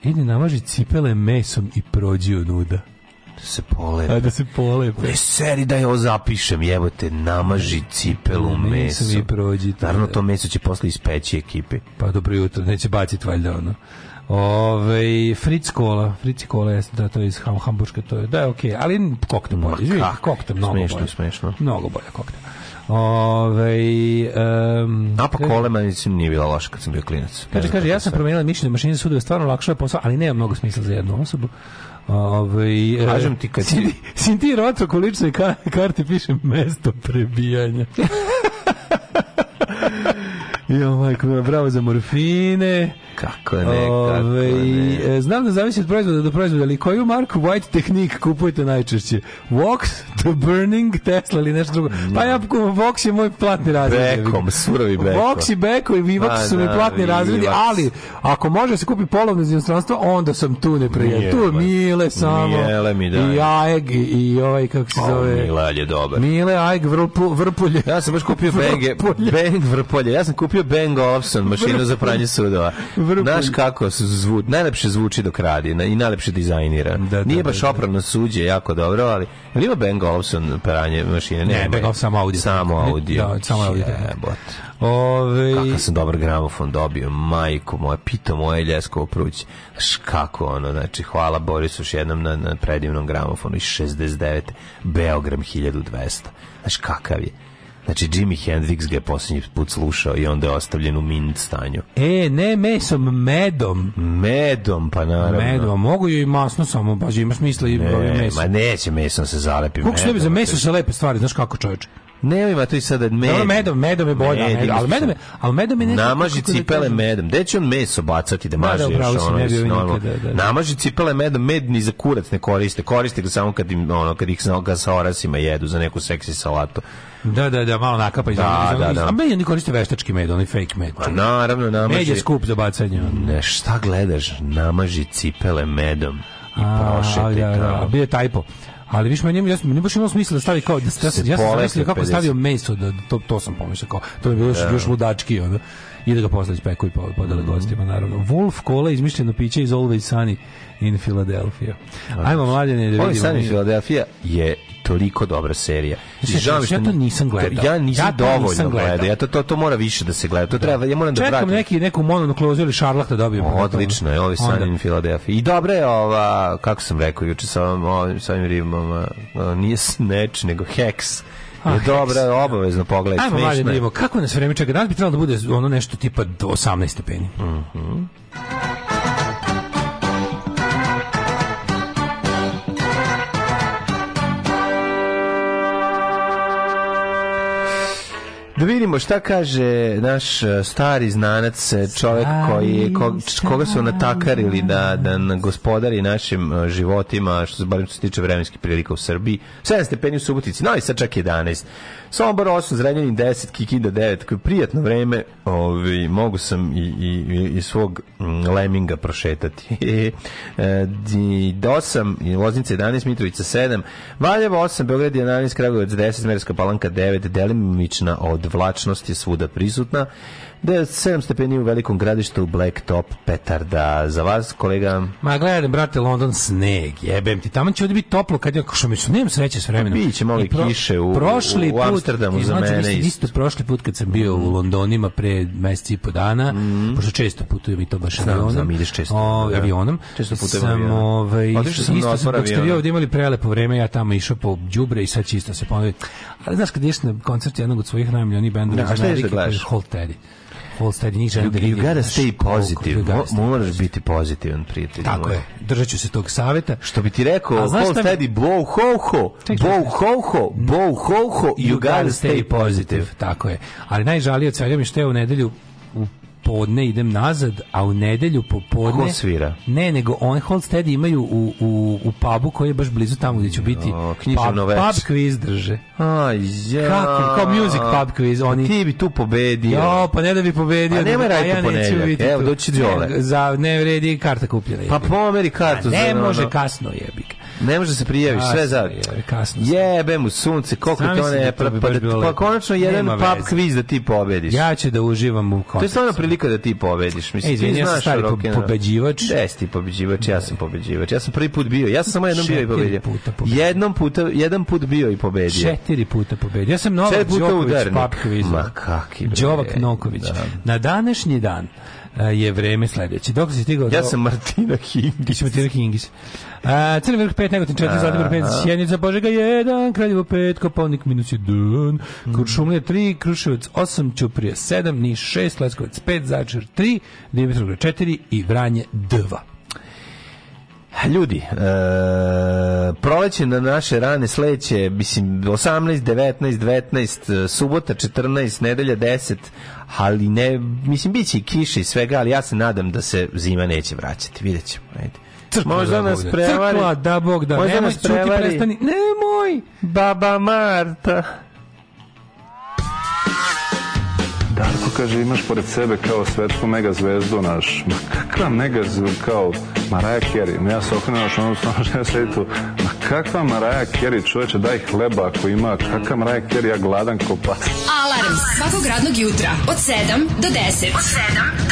idi namaži cipele mesom i prođi od nuda. Da se polepe. Ajde da se polepe. Ne, seri da je ovo zapišem, te, namaži cipelu mesom. meso. Mi prođi. Naravno, to meso će posle ispeći ekipe. Pa dobro jutro, neće baciti valjda ono. Ove, Fritz Kola, Fritz Kola je da to je iz Ham, Hamburška, to je, da je okej, okay, ali kokte bolje, izvini, kokte mnogo smešno, bolje. Smešno, Mnogo bolje kokte. Ove, um, Napa kolema mislim, nije bila loša kad sam bio klinac. Kaže, kaže, ja sam promijenila mišljenje mašine za sudove, stvarno lakše je posao, ali nema mnogo smisla za jednu osobu. Ove, Kažem ti kad Sinti, Sinti Rotro u ličnoj karti piše mesto prebijanja. Jo, majko, bravo za morfine. Kako ne, kako Ove, ne. E, znam da zavisi od proizvoda do proizvoda, ali koju marku White Technik kupujete najčešće? Vox, The Burning, Tesla ili nešto drugo? Pa ja, kupujem, Vox je moj platni razred. Bekom, surovi Beko. Vox i Beko i Vivox pa su mi da, platni razredi, ali ako može da se kupi polovno iz inostranstva, onda sam tu ne prijem. Tu Mile samo. Mile mi da. I Aeg i ovaj, kako se zove. Mile je dobar. Mile, Aeg, Vrpulje. Ja sam baš kupio Beng Vrpolje. Ja sam kupio kupio Bang Olufsen mašinu za pranje sudova. Znaš kako zvuči, najlepše zvuči dok radi i najlepše dizajnira. Da, da Nije da, baš da. opravno suđe, jako dobro, ali ili ima Bang Olufsen pranje mašine? Ne, ne Bang Olufsen samo audio. Samo audio. Da, samo audio. Jebot. Ove... Kako sam dobar gramofon dobio, majko moja, pita moje ljeskovo prući. Znaš kako ono, znači, hvala Borisu još jednom na, na predivnom gramofonu iz 69. Beogram 1200. Znaš kakav je Znači, Jimi Hendrix ga je posljednji put slušao i onda je ostavljen u mint stanju. E, ne mesom, medom. Medom, pa naravno. Medom, mogu joj i masno samo, baš imaš misli i ne, mesom. Ma neće mesom se zalepi. Kako se lepi za meso se lepe stvari, znaš kako čoveče? Ne, ima tu i sada med. Dobro, medom, medom je bolje, med, ali medom je, ali medom je nešto... Namaži da cipele medom. Gde će on meso bacati da, da, da maže još ono? Ne bio da, Namaži cipele medom, med ni za kurac ne koriste. Koriste ga samo kad, im, ono, kad ih ga sa orasima jedu za neku seksi salatu. Da, da, da, malo nakapa iz da, da, da. A meni oni koriste veštački med, onaj fake med. Pa naravno, namaži... Med je skup za bacanje. Ne, šta gledaš? Namaži cipele medom i prošete. A, da, da, bio je tajpo. Ali više meni ja sam ne baš imao smisla da stavi kao da, da ja sam, ja sam mislio kako stavio meso da to to sam pomislio kao to je bilo još, da. još ludački onda i da ga posle ispeku i podele mm -hmm. gostima, naravno. Wolf Cola, izmišljeno piće iz Always Sunny in Philadelphia. Ajmo, mladine, da vidimo. Always Sunny in Philadelphia je toliko dobra serija. Znači, žao što ja to nisam gledao. Ja nisam ja dovoljno gledao. gledao. Ja to, to, to mora više da se gleda. To da. treba, ja moram da Čekam vratim. neki neku mononukleozu ili šarlah da dobijem. odlično je, ovi san in Philadelphia. I dobro je ova, kako sam rekao juče sa ovim, ovim, sa ovim ribom, nije Snatch, nego Hex je dobra, obavezno pogledaj. Ajmo mlađe da vidimo kako nas vreme čeka. Danas bi trebalo da bude ono nešto tipa do 18 stepeni. Mhm. Mm Da vidimo šta kaže naš e, stari znanac, e, čovjek koji ko, koga su natakarili da, da gospodari našim e, životima, što se barim, što se tiče vremenskih prilika u Srbiji. 7 stepeni u Subotici, no i sad čak 11. Sombor 8, Zrenjanin 10, Kikinda 9, koje prijatno vreme, ovi, ovaj, mogu sam i, i, i svog mm, leminga prošetati. e, d 8, i Loznica 11, Mitrovica 7, Valjevo 8, Beograd 11, Kragujevac 10, Merska Palanka 9, delimična odvlačnost je svuda prisutna da je 7 stepeni u velikom gradištu Blacktop petarda. Za vas, kolega? Ma gledaj, brate, London sneg, jebem ti. Tamo će ovdje biti toplo, kad je, što mi su, nemam sreće s vremenom. Pa Biće malo pro, kiše u, prošli u, u Amsterdamu za mene. Mislim, isto. isto prošli put kad sam bio u mhm. Londonima pre meseci i po dana, mm. pošto često putujem i to baš znam, avionom. Znam, ideš često. O, da. avionom. Često putujem sam, avionom. Ovaj, isto sam, dok ste vi ovdje imali prelepo vreme, ja tamo išao po đubre i sad će isto se ponoviti. Ali znaš, kad ješ na koncert jednog od svojih najmiljonijih bendova, ja, znaš, da, da Hold Teddy. Holstead steady njih želim da vidim. You gotta stay positive. Moraš biti pozitivan, prijatelj. Tako je. Držat ću se tog saveta. Što bi ti rekao, Holstead steady, bow ho ho, bow ho ho, bow ho ho, you gotta stay positive. Tako je. Ali najžalije od svega mi što je u nedelju popodne idem nazad, a u nedelju popodne... Ko svira? Ne, nego on hold steady imaju u, u, u pubu koji je baš blizu tamo gdje ću biti. O, književno pub, quiz drže. A, ja. Kako, kao music pub quiz. Oni... Ti bi tu pobedio. Jo, pa ne da bi pobedio. Pa nema raditi ja ponedjak. Evo, doći Đole. Ne, za, ne vredi karta kupljena. Pa pomeri kartu. A ne, za, može no, no. kasno jebik. Ne može se prijaviš, sve za. Jebe mu sunce, koliko Sami to ne... Da pa, pa, pa konačno jedan pub quiz da ti pobediš. Ja ću da uživam u kontekstu. To je stvarno prilika da ti pobediš. Mislim, e, izvini, ja sam stari po, pobeđivač. Jes ti pobeđivač, ja sam pobeđivač. Ja sam prvi put bio, ja sam samo jednom bio i pobedio. Puta pobedio. Jednom puta, jedan put bio i pobedio. Četiri puta pobedio. Ja sam Novak Đoković pub quiz. Ma kakvi bre. Đovak Noković. Da. Na današnji dan je vreme sledeće. Dok se stigao? Ja do... sam Martina Hingis. Martina Hingis. A, Crni vrh 5, Negotin 4, Zlatibor 5, Sjenica, Božega 1, Kraljevo 5, Kopovnik minus 1, mm. Kuršumlija 3, Kruševac 8, čuprija 7, Niš 6, Leskovac 5, začar 3, Dimitrovgrad 4 i Vranje 2. Ljudi, e, proleće na naše rane sledeće, mislim, 18, 19, 19, subota 14, nedelja 10, ali ne, mislim, bit će i kiše i svega, ali ja se nadam da se zima neće vraćati, vidjet ćemo, ajde. Crkla možda da nas da. prevari. Crkla da Bog da. Možda Nemoj, nas prevari. Čuti, prestani. Nemoj! Baba Marta. Darko kaže, imaš pored sebe kao svetsku mega zvezdu naš. Ma kakva mega zvezdu, kao Maraja Kerry. Ja se okrenem naš onom stvarno što ja sedi tu. Ma kakva Maraja Kerry, čoveče, daj hleba ako ima. Kakva Maraja Kerry, ja gladan ko pas. Alarm svakog radnog jutra od 7 do 10. Od 7 do 10.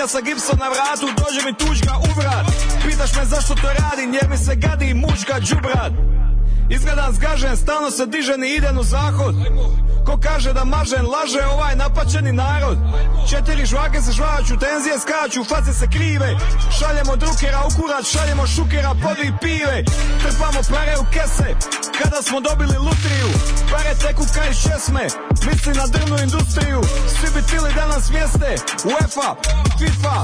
kad sa gipsom na vratu dođe mi tuđga u vrat Pitaš me zašto to radim jer mi se gadi mučka džubrat Izgledam zgažen, stalno se dižen i idem u zahod Ko kaže da mažen, laže ovaj napaćeni narod Četiri žvake se žvaću, tenzije skaču, face se krive Šaljemo drukera u kurac, šaljemo šukera, podvi pive Trpamo pare u kese, kada smo dobili lutriju Pare teku kaj šesme, vici na drvnu industriju Svi bi tili danas mjeste, UEFA, FIFA,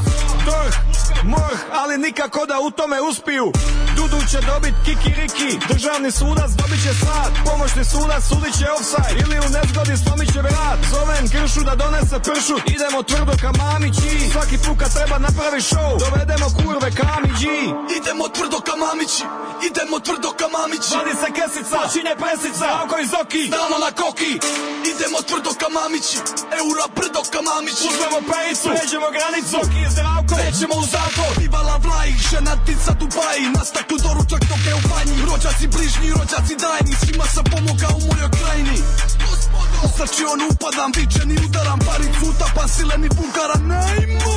DORH, MORH Ali nikako da u tome uspiju Dudu će dobit kikiriki Državni sudac dobit će sad Pomoćni sudac sudit će offside Ili u nezgodi slomit će vrat Zovem kršu da donese pršut Idemo tvrdo ka mamići Svaki put kad treba napravi show Dovedemo kurve kamiđi Idemo tvrdo ka mamići Idemo tvrdo ka mamići Vadi se kesica Počinje presica Oko iz oki Stalno na koki Idemo tvrdo ka mamići Eura brdo ka mamići Uzmemo pejicu Pređemo granicu Oki je zdravko Nećemo u zatvor Bivala vlaj Žena tica Dubaji Nastak Nakon doručak dok je u banji Rođaci bližnji, rođaci dajni Svima sam pomogao u mojoj krajini U znači, on upadam, vičen i udaram Paricu utapam, sileni bugaram Najmo!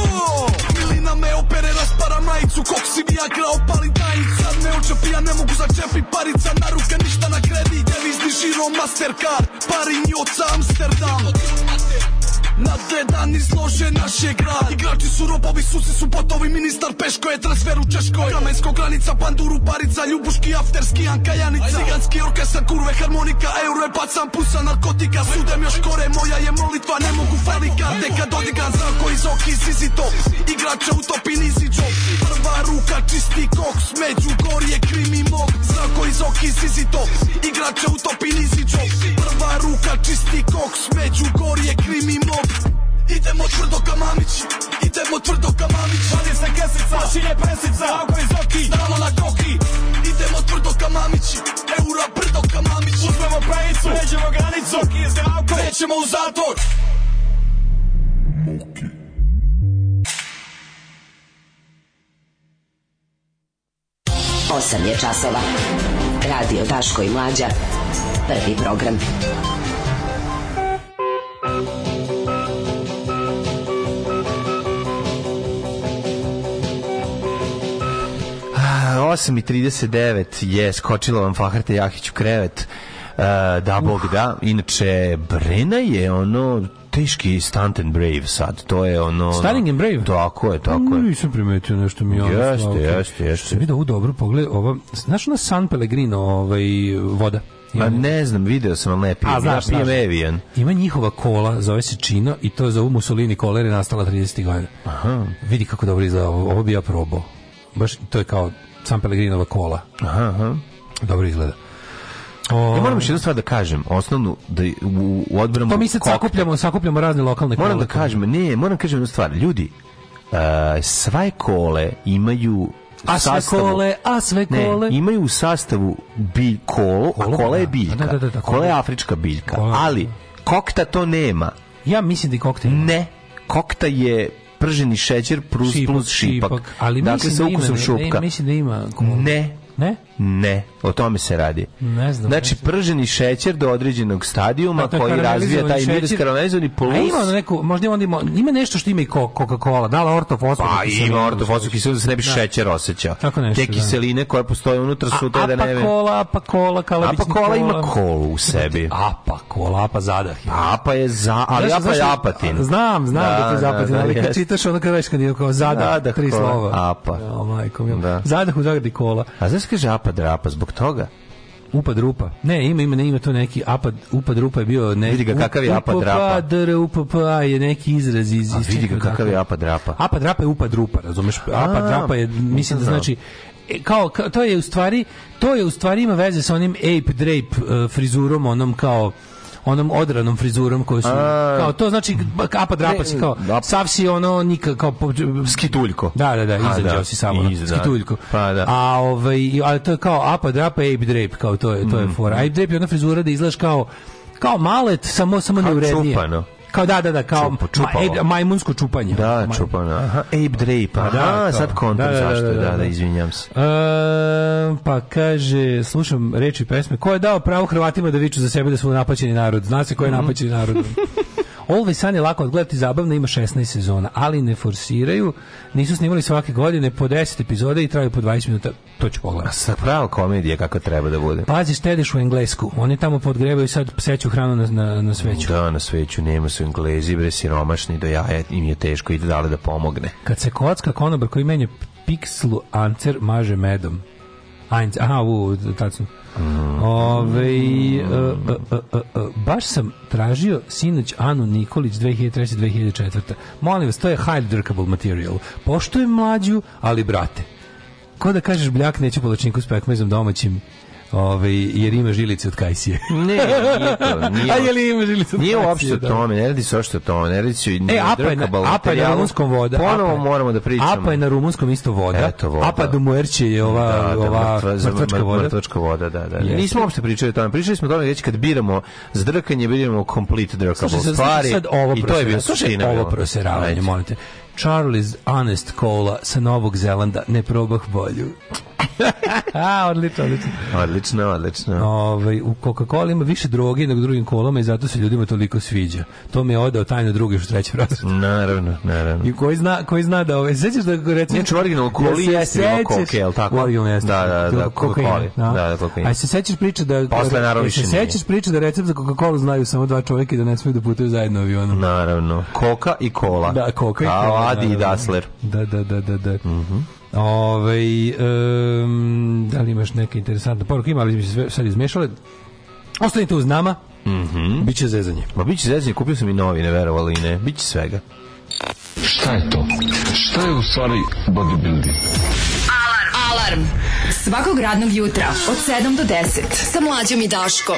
Milina me opere, raspara majicu Koksi mi jagra, opali tajnica Ne očepi, ja ne mogu začepi Parica na ruke, ništa na kredit Devizni žiro, mastercard Parinj, oca, Amsterdam Amsterdam Nadgledan i slože naš je grad Igrači su robovi, susi su botovi Ministar Peško je transfer u Češkoj Kamensko granica, panduru, parica Ljubuški, afterski, Anka Janica Ciganski orkestar, kurve, harmonika Euro je pacan, pusa, narkotika Sudem još kore, moja je molitva Ne mogu fali kante kad odigan Zrako iz oki, zizi to Igrača u topi, nizi džok Prva ruka, čisti koks Među gor je krimi mog Zrako iz oki, zizi to Igrača u topi, nizi džok Prva ruka, čisti koks Među gor je krimi mog Idemo tvrdo ka mamići, idemo tvrdo ka mamići Vadi se kesica, počinje pesica, ako iz oki, stalno na koki Idemo tvrdo ka mamići, eura brdo ka mamići Uzmemo pejicu, pređemo granicu, oki iz gravko, nećemo u zatvor Oki Osam je časova. Radio Daško i Mlađa. Prvi program. Prvi program. 8.39 je skočila vam Fahrta Jahić u krevet. Uh, da, bog uh. da. Inače, Brena je ono teški stunt and brave sad. To je ono... Stunning and brave? Tako je, tako pa je. Nisam primetio nešto mi je ono. Jeste, jeste, jeste. Što sam vidio u dobro pogled, ova, znaš ona San Pellegrino ovaj, voda? Ima A ne znam, video sam, ali ne pijem. A, znaš, pijem Evian. Ima njihova kola, zove se Čino, i to je za ovu Mussolini kola, jer je nastala 30. godina. Aha. Vidi kako dobro izgleda, ovo bi ja probao. Baš, to je kao San Pellegrinova kola. Aha, aha. Dobro izgleda. O... Ja moram još jednu stvar da kažem, osnovnu da u, u odbranu. To pa mi se sakupljamo, sakupljamo razne lokalne moram kole. Moram da kažem, ne, moram da kažem jednu stvar. Ljudi, uh, sve kole imaju a sve sastavu, kole, a sve kole. Ne, imaju u sastavu bilj, kolo, kolo, a kola je da. biljka. Da, da, da, da kola je afrička biljka, kola. ali kokta to nema. Ja mislim da je kokta. Ima. Ne, kokta je prženi šećer plus, šipak, plus šipak. Ali dakle, sa ukusom da šupka. Ne, mislim da ima... Komu... Ne, ne? Ne, o tome se radi. Ne znam. Znači, prženi šećer do određenog stadijuma dakle, koji razvija taj miris karamelizovani plus... A ima neko, možda ima, ima, ima nešto što ima i Coca-Cola, da li ortofosfor? Pa ima ortofosfor kiselina da se ne bi da. šećer osjećao. Tako nešto, Te da. kiseline da. koje postoje unutra su te da ne... Apakola, apakola, kalabična kola. Apakola ima kolu u znači, sebi. Apakola, apa zadah. Apa je za... Ali znaš, apa je apatin. Znam, znam da, da ti zapatin, ali kad čitaš ono kada već kad je kao zadah, tri slova. Apa. Zadah u zagradi kola. A znaš kaže apa Apad Rapa zbog toga? Upad rupa. Ne, ima ima ne ima to neki apad upad rupa je bio neki Vidi ga kakav je apad rapa. Upad je neki izraz iz A Vidi ga kakav je dakle. apad rapa. Apad rapa je upad rupa, razumeš? Apad rapa je mislim da znači e, kao, kao to je u stvari to je u stvari ima veze sa onim ape drape e, frizurom onom kao onom odranom frizurom koju su A... kao to znači kapa drapa si kao sav si ono nikak kao skituljko. Da, da, da, izađeo da. si samo iz, da. skituljko. Pa da. A ovaj ali to je kao apa drapa Ape Drape kao to je to je mm. fora. Ape Drape je ona frizura da izlaš kao kao malet samo samo neurednije. Kao čupano. Kao da, da, da, kao ma, e, majmunsko čupanje. Da, čupanje. Aha, Ape Drape. Pa aha, da, sad kontam da, da, da, zašto, da, da, da, izvinjam se. e, pa kaže, slušam reči pesme, ko je dao pravo Hrvatima da viču za sebe da su napaćeni narod? Zna se ko je mhm. napaćeni narod. Always ovaj Sun je lako odgledati zabavno, ima 16 sezona, ali ne forsiraju, nisu snimali svake godine po 10 epizode i traju po 20 minuta. To ću pogledati. Sa prava komedija kako treba da bude. Pazi, štediš u Englesku. Oni tamo podgrebaju sad pseću hranu na, na, na sveću. Da, na sveću. Nema su Englezi, bre, siromašni do jaja. Im je teško i da dale da pomogne. Kad se kocka konobar koji menje pikselu ancer maže medom. Ajnc, aha, u, tacno. Ove, uh, uh, uh, baš sam tražio sinoć Anu Nikolić 2003. 2004. Molim vas, to je high drkable material. Poštujem mlađu, ali brate. Ko da kažeš bljak neću polačniku s pekmezom domaćim Ove, ovaj, jer ima žilice od Kajsije. ne, nije to. Nije, A je li ima žilice od Nije Kajsije, uopšte da. o tome, ne radi se ošto o tome, ne radi se e, ne apa, je na, apa je na rumunskom voda. Ponovo apa, moramo da pričamo. Apa je na rumunskom isto voda. Eto voda. Apa do muerće je ova, da, da, ova mrtva, mrtvačka voda. Mrtvačka voda, da, da, da. Jeste. Nismo uopšte pričali o tome. Pričali smo o tome već kad biramo zdrkanje, drkanje, biramo complete drkable stvari. Sad ovo I to je bio suština. Ovo proseravanje, molite. Charlie's Honest Cola sa Novog Zelanda, ne probah bolju. A, odlično, odlično. Odlično, odlično. Ovaj, u Coca-Cola ima više droge nego drugim kolama i zato se ljudima toliko sviđa. To mi je odao tajno drugi što treći razred. Naravno, naravno. I koji zna, koji zna da ovaj, sećaš da recimo... Neću znači, original koli ja jeste imao koke, jel tako? Original jeste. Da, da, da, Coca-Cola. Da. da, da, Coca-Cola. A se sećaš priče da... Posle naravno više se sećaš priče da recept za Coca-Cola znaju samo dva čoveka i da ne smiju da putuju zajedno avionom. Naravno. Coca i kola. Da, Coca i kola. Kao Adi i Dasler. Da, da, da, da. da. Mhm. Mm Ove, ovaj, um, da li imaš neke interesantne poruke? Ima, ali mi se sad izmešale. Ostanite uz nama. Mm -hmm. Biće zezanje. Ma biće zezanje, kupio sam i novine, verovali i ne. Biće svega. Šta je to? Šta je u stvari bodybuilding? Alarm! Alarm! Svakog radnog jutra od 7 do 10 sa mlađom i Daškom.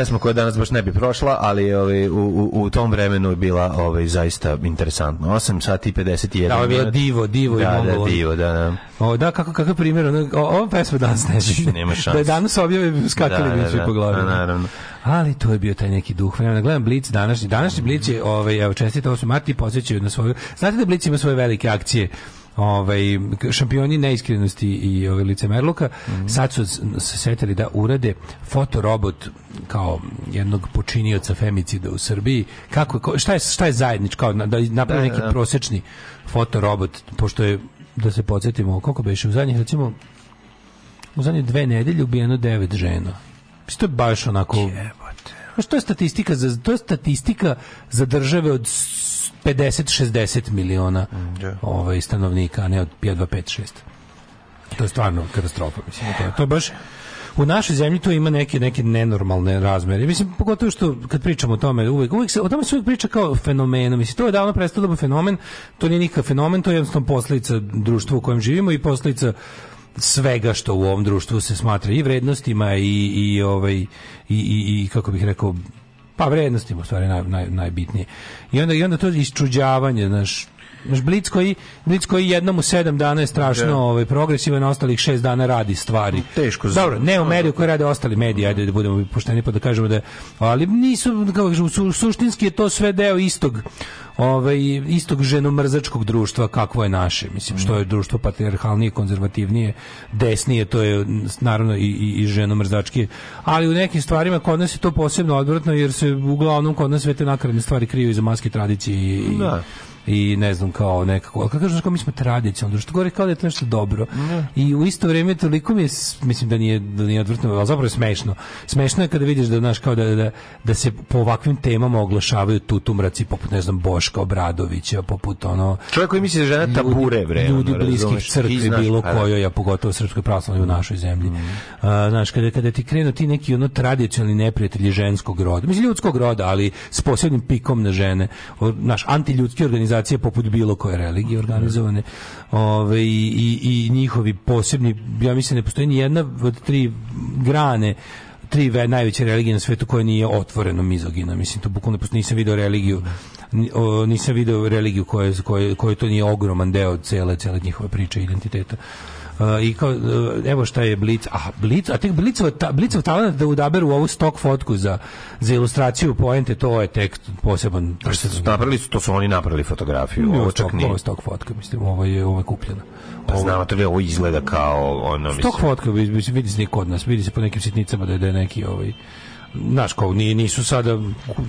Pjesma koja danas baš ne bi prošla, ali ovaj, u, u, u tom vremenu je bila ovaj, zaista interesantno. 8 sati i 51. Da, ovo je bilo divo, da, da, divo. Da, da, divo, da, da. O, da, kako, kakav primjer, ono, ova pesma danas ne znaš. Nema šanse. Da je danas objave da, skakali da, da, da, po glavi. Da, naravno. Ali to je bio taj neki duh vremena. Gledam Blic današnji. Današnji Blic je, ovaj, evo, čestite, ovo su Marti posjećaju na svoju... Znate da Blic ima svoje velike akcije ovaj šampioni neiskrenosti i ovaj licemerluka mm -hmm. sad su se setili da urade fotorobot kao jednog počinioca femicida u Srbiji. Kako ko, šta je šta je zajedničko da napravi da, neki da. prosečni fotorobot pošto je da se podsetimo koliko beše u zadnjih recimo u zadnje dve nedelje ubijeno devet žena. Isto je baš onako... Jebote. To je statistika za, to je statistika za države od 50-60 miliona mm, da. ovaj, stanovnika, a ne od 5 2, 5, 6. To je stvarno katastrofa, mislim. To, je, to je baš u našoj zemlji to ima neke neke nenormalne razmere. Mislim pogotovo što kad pričamo o tome, uvek uvek se o tome se uvek priča kao fenomen. Mislim to je davno prestalo da bude fenomen, to nije nikakav fenomen, to je jednostavno posledica društva u kojem živimo i posledica svega što u ovom društvu se smatra i vrednostima i i ovaj i, i, i kako bih rekao pa vrednostima u stvari naj, naj, najbitnije. I onda i onda to isčuđavanje, znaš, Još Blic koji, Blic koji jednom u sedam dana je strašno da. ovaj, progresivan, ostalih šest dana radi stvari. Teško. Zna. Dobro, ne u mediju koji rade ostali mediji, ajde da budemo pošteni pa da kažemo da ali nisu, kako kažem, su, suštinski je to sve deo istog ovaj, istog ženomrzačkog društva kakvo je naše, mislim, što je društvo patriarhalnije, konzervativnije, desnije, to je naravno i, i, i ženomrzački, ali u nekim stvarima kod nas je to posebno odvratno, jer se uglavnom kod nas sve te nakarne stvari kriju iza maske tradicije i, da i ne znam kao nekako, ali kako kažeš kao mi smo tradicionalno društvo, gore kao da je to nešto dobro. Mm. I u isto vrijeme toliko mi je, mislim da nije, da nije odvrtno, al zapravo je smešno. Smešno je kada vidiš da, znaš, kao da, da, da se po ovakvim temama oglašavaju tutumraci poput, ne znam, Boška Obradovića, poput ono... Čovjek koji misli da žena tabure, bre. Ljudi bliskih crkvi, bilo pa da. kojoj, ja pogotovo srpskoj pravoslavnoj u mm. našoj zemlji. Mm. A, znaš, kada, kada ti krenu ti neki ono tradicionalni neprijatelji ženskog roda, mislim ljudskog roda, ali s posebnim pikom na žene, o, naš antiljudski organizacija organizacije poput bilo koje religije organizovane ove, i, i i njihovi posebni, ja mislim ne postoji ni jedna od tri grane tri ve, najveće religije na svetu koja nije otvoreno mizogina. Mislim, to bukvalno nisam video religiju nisam video religiju koja, koja, koja to nije ogroman deo cele, cele njihove priče identiteta. Uh, i kao, e, evo šta je Blic, a Blic, a tek Blicov, ta, Blicov talent da udaberu ovu stok fotku za, za ilustraciju poente, to je tek poseban... Pa što su napravili, to su oni napravili fotografiju, ne, ovo čak nije. Ovo stok fotka, mislim, ovo je, ovo je kupljena. Pa znamo to li ovo izgleda kao ono... Stok fotka, vidi se niko od nas, vidi se po nekim sitnicama da je, da je neki ovaj znaš kao nije, nisu sada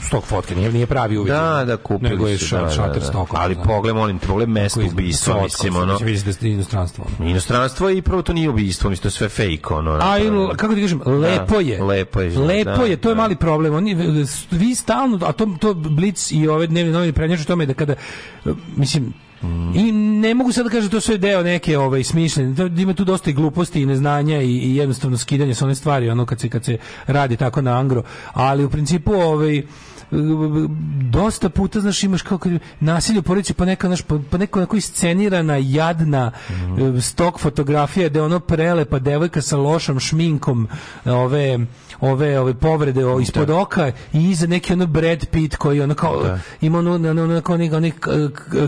stok fotke, nije, nije pravi uvid Da, da, kupili nego je šat, da, da, da. stokom. Ali da. pogled, molim, pogled mesto ubistva, mislim, ono. Mislim, da je inostranstvo. Ono. Inostranstvo i prvo to nije ubistvo, mislim, to sve fake, ono. A, i, kako ti kažem, lepo je. Da, lepo je. Lepo je, da, to je da. mali problem. Oni, vi stalno, a to, to blic i ove dnevne novine prenježu tome da kada, mislim, Mm. I ne mogu sad da kažem da to sve deo neke ovaj smišljene, da, da ima tu dosta i gluposti i neznanja i, i jednostavno skidanje sa one stvari, ono kad se kad se radi tako na angro, ali u principu ovaj dosta puta znaš imaš kako nasilje u pa neka naš pa neko pa neka onako iscenirana jadna mm. stok fotografija da ono prelepa devojka sa lošom šminkom ove ove ove povrede o, ispod da. oka i iza neki ono Brad Pitt koji ono kao da. ima ono ono ono kao neki onik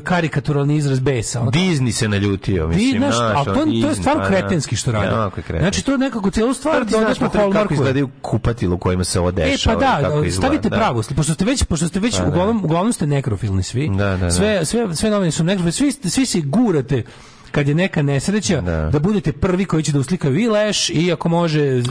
karikaturalni izraz besa. Ono. Disney se naljutio, mislim, Di, a to, to je stvarno pa da. kretenski što radi. Ja, znači to je nekako celu stvar dodatno hallmarkuje. Kako izgledaju kupatilo u kojima se odešava. E pa da, stavite da. pravu sliku, pošto ste već pošto ste već pa, da. uglavnom uglavnom ste nekrofilni svi. Da, da, da. sve sve sve novine su nekrofilni, svi svi se gurate kad je neka nesreća da. da. budete prvi koji će da uslikaju i leš i ako može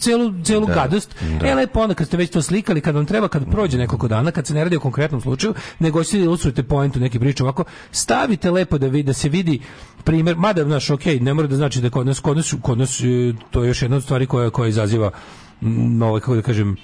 celu celu da. gadost. Da. E lepo onda kad ste već to slikali, kad vam treba kad prođe nekoliko dana, kad se ne radi o konkretnom slučaju, nego se ilustrujete poentu neke priče ovako, stavite lepo da vidi da se vidi primjer, mada znaš, ok, ne mora da znači da kod nas, kod nas, kod nas e, to je još jedna od stvari koja koja izaziva ovaj kako da kažem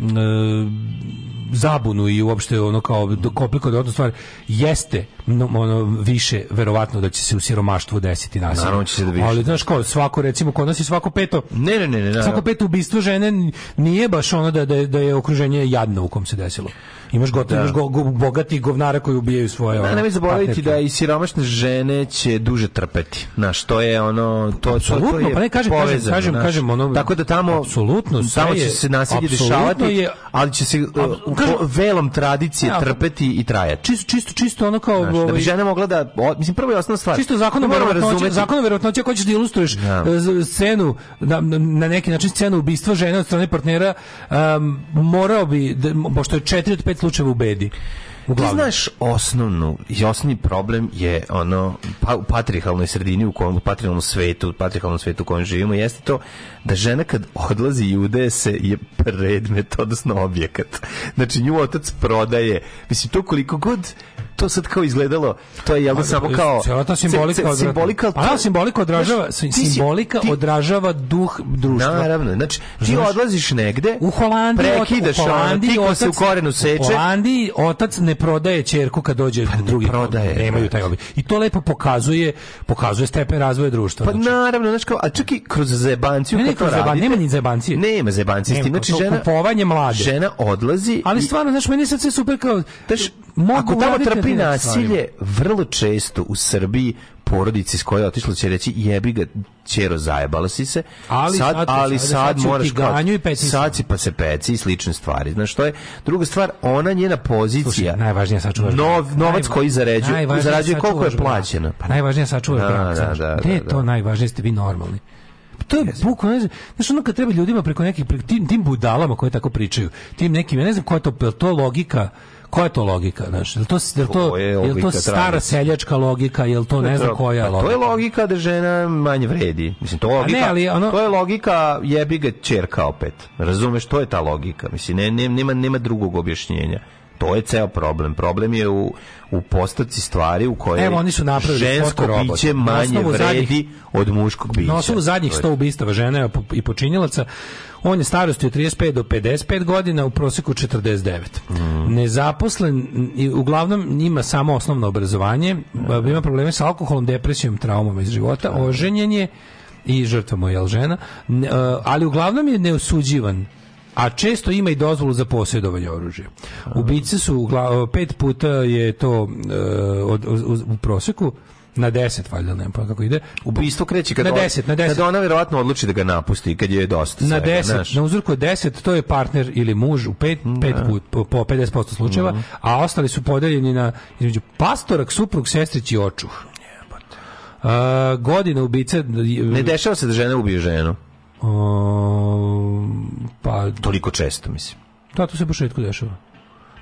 E, zabunu i uopšte ono kao komplikovane stvari jeste ono više verovatno da će se u siromaštvu desiti nasilje. Naravno će se da više. Ali znaš kao svako recimo kod nas je svako peto. Ne, ne, ne, ne. Svako peto ubistvo žene nije baš ono da da, da je okruženje jadno u kom se desilo. Imaš gotovo, da. imaš go, go, bogatih govnara koji ubijaju svoje. ne nemoj zaboraviti da i siromašne žene će duže trpeti. Znaš, to je ono to apsolutno, to, to je pa ne kažem, povezano, kažem, kažem, kažem ono Tako da tamo apsolutno samo će se nasilje dešavati, je, ali će se ab, uh, kažem, velom tradicije ja, trpeti i trajati. Čisto čisto čisto ono kao znaš, da bi ovaj- žena mogla da o, mislim prvo je osnovna stvar. Čisto zakonom verovatnoće, zakonom verovatnoće hoćeš da ilustruješ da. E, scenu na, na neki način scenu ubistva žene od strane partnera um, morao bi da, pošto je 4 od 5 slučaj u bedi. Uglavnom. Ti znaš osnovnu i osnovni problem je ono pa, u patrihalnoj sredini u kom u patrihalnom svetu, u patrihalnom svetu u kojem živimo jeste to da žena kad odlazi i udaje se je predmet odnosno objekat. Znači nju otac prodaje. Mislim to koliko god to sad kao izgledalo, to je jel'o da, pa, samo da, kao cela ta simbolika, odra... simbolika, pa, to... Da, simbolika odražava znaš, simbolika ti... odražava duh društva. Naravno, znači ti odlaziš negde u Holandiji, prekidaš u Holandiji, ona, ti se u korenu seče. U Holandiji otac ne prodaje ćerku kad dođe pa, drugi prodaje, nemaju taj obi. I to lepo pokazuje, pokazuje stepen razvoja društva. Pa znači. naravno, znači kao, a čak kroz zebanciju ne, ne, kroz zeba, nema ni zebancije. Nema zebancije, znači žena kupovanje mlade. Žena odlazi. Ali stvarno, znači meni sad sve super kao, znaš, Ako tamo trpi nasilje, vrlo često u Srbiji porodice s koje je otišla će reći jebi ga ćero zajebala si se ali sad, sad ali sad, sad, sad moraš ganju i sad si pa se peci i slične stvari znaš što je druga stvar ona njena pozicija Slušaj, najvažnije sačuvaš nov, novac koji zarađuje zarađuje koliko je plaćeno pa najvažnije sačuvaš da, da, da, da, je da. to najvažnije da ste vi normalni pa to je bukvalno, ne znam, znaš ono kad treba ljudima preko nekih, preko tim, tim budalama koje tako pričaju, tim nekim, ja ne znam koja je to, to logika, koja je to logika, znaš? Jel to jel to, jel to stara tradici. seljačka logika, jel to ne znam koja logika. To je pa logika da žena manje vredi. Mislim to logika. Ne, ali ono... To je logika jebi ga ćerka opet. Razumeš, to je ta logika. Mislim ne, ne nema nema drugog objašnjenja to je ceo problem. Problem je u, u postavci stvari u kojoj Evo, oni su žensko biće manje vredi zadnjih, od muškog bića. Na osnovu zadnjih 100 ubistava žena i počinjelaca, on je starosti od 35 do 55 godina, u proseku 49. Mm. Nezaposlen, uglavnom njima samo osnovno obrazovanje, mm. ima probleme sa alkoholom, depresijom, traumama iz života, da, oženjen je i žrtva mu je žena, e, ali uglavnom je neosuđivan a često ima i dozvolu za posjedovanje oružja. Ubice su pet puta je to uh, od, od, u proseku na 10 valjda nema pa kako ide ubistvo kreće kad na 10 na 10 kad ona verovatno odluči da ga napusti kad je dosta na 10 na uzorku 10 to je partner ili muž u 5 5 mm, da. put po, po 50% slučajeva ne. Mhm. a ostali su podeljeni na između pastora suprug sestrić i očuh Uh, eh, godina ubice ne dešava se da žena ubije ženu Ehm, pa... Toliko često, mislim. Da, to se baš retko dešava.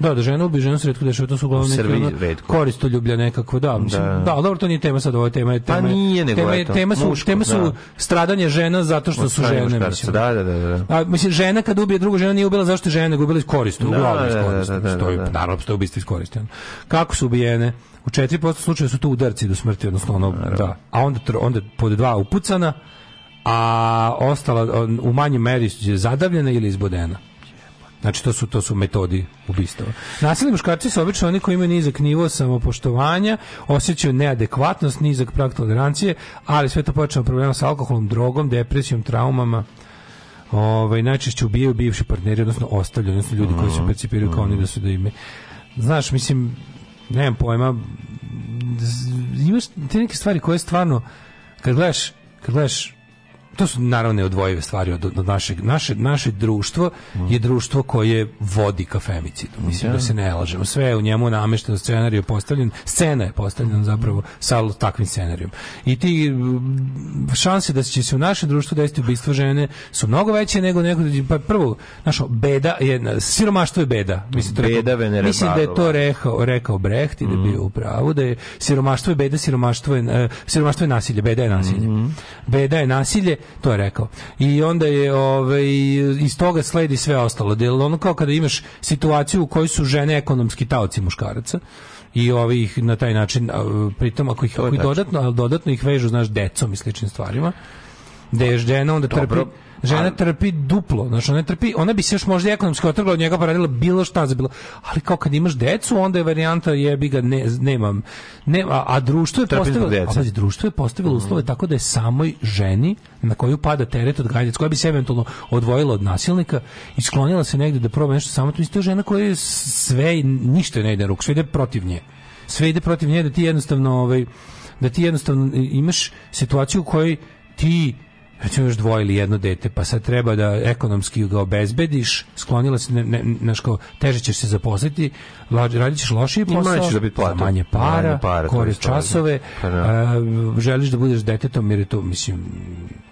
Da, da žena ubi, žena se redko dešava, to su uglavnom neke koristo ljublja nekako, da, da, mislim, da. da, dobro, to nije tema sad, ovo tema je tema, pa nije nego tema, je, tema su, muško, tema su da. stradanje žena zato što su žene, muškarca, mislim. Da, da, da, da. A, mislim, žena kad ubije drugu ženu nije ubila zašto žene, nego ubila iz korista, da, uglavnom iz korista, da, da, da, da, da, da. naravno, to iz korista. Kako su ubijene? U 4% slučaja su to udarci do smrti, odnosno ono, da, a onda, onda pod dva upucana, a ostala u manjoj meri je zadavljena ili izbodena. Znači to su to su metodi ubistava. Nasilni muškarci su obično oni koji imaju nizak nivo samopoštovanja, osjećaju neadekvatnost, nizak prag tolerancije, ali sve to počne problema sa alkoholom, drogom, depresijom, traumama. Ovaj najčešće ubijaju bivši partneri, odnosno ostavljaju, odnosno ljudi koji se mhm. percipiraju kao oni da su da ime. Znaš, mislim, nemam pojma, imaš te neke stvari koje stvarno kad gledaš, kad gledaš to su naravno odvojive stvari od, od našeg naše naše društvo mm. je društvo koje vodi ka femicidu mislim da. da se ne lažemo sve je u njemu namešteno scenarij postavljen scena je postavljena mm. zapravo sa takvim scenarijom i ti šanse da će se u naše društvo desiti ubistvo žene su mnogo veće nego nego pa prvo našo beda je siromaštvo je beda mislim to beda rekao, mislim da je to rekao rekao Brecht i da je bio u pravu da je siromaštvo je beda siromaštvo je e, siromaštvo je nasilje beda je nasilje mhm. beda je nasilje To je rekao. I onda je ovaj, iz toga sledi sve ostalo. Del, da ono kao kada imaš situaciju u kojoj su žene ekonomski taoci muškaraca, i ovih na taj način pritom ako ih, ako ih dodatno, ali dodatno ih vežu znaš decom i sličnim stvarima da je žena onda trpi žena trpi duplo, znači ona trpi, ona bi se još možda ekonomski otrgla od njega pa radila bilo šta za bilo. Ali kao kad imaš decu, onda je varijanta jebi ga ne, nemam. Ne, a, a društvo je postavilo, a pazi, društvo je postavilo mhm. uslove tako da je samoj ženi na koju pada teret od odgajanja, koja bi se eventualno odvojila od nasilnika i sklonila se negde da proba nešto samo, to je žena koja je sve ništa ne ide ruk, sve ide protiv nje. Sve ide protiv nje da ti jednostavno ovaj da ti jednostavno e, imaš situaciju u kojoj ti recimo još dvoje ili jedno dete, pa sad treba da ekonomski ga obezbediš, sklonila se, ne, ne, naš kao, teže ćeš se zaposliti, radit ćeš lošiji posao, Imaćeš da biti platu. Pa manje para, manje para kore da. časove, pa, da. a, želiš da budeš detetom, jer je to, mislim,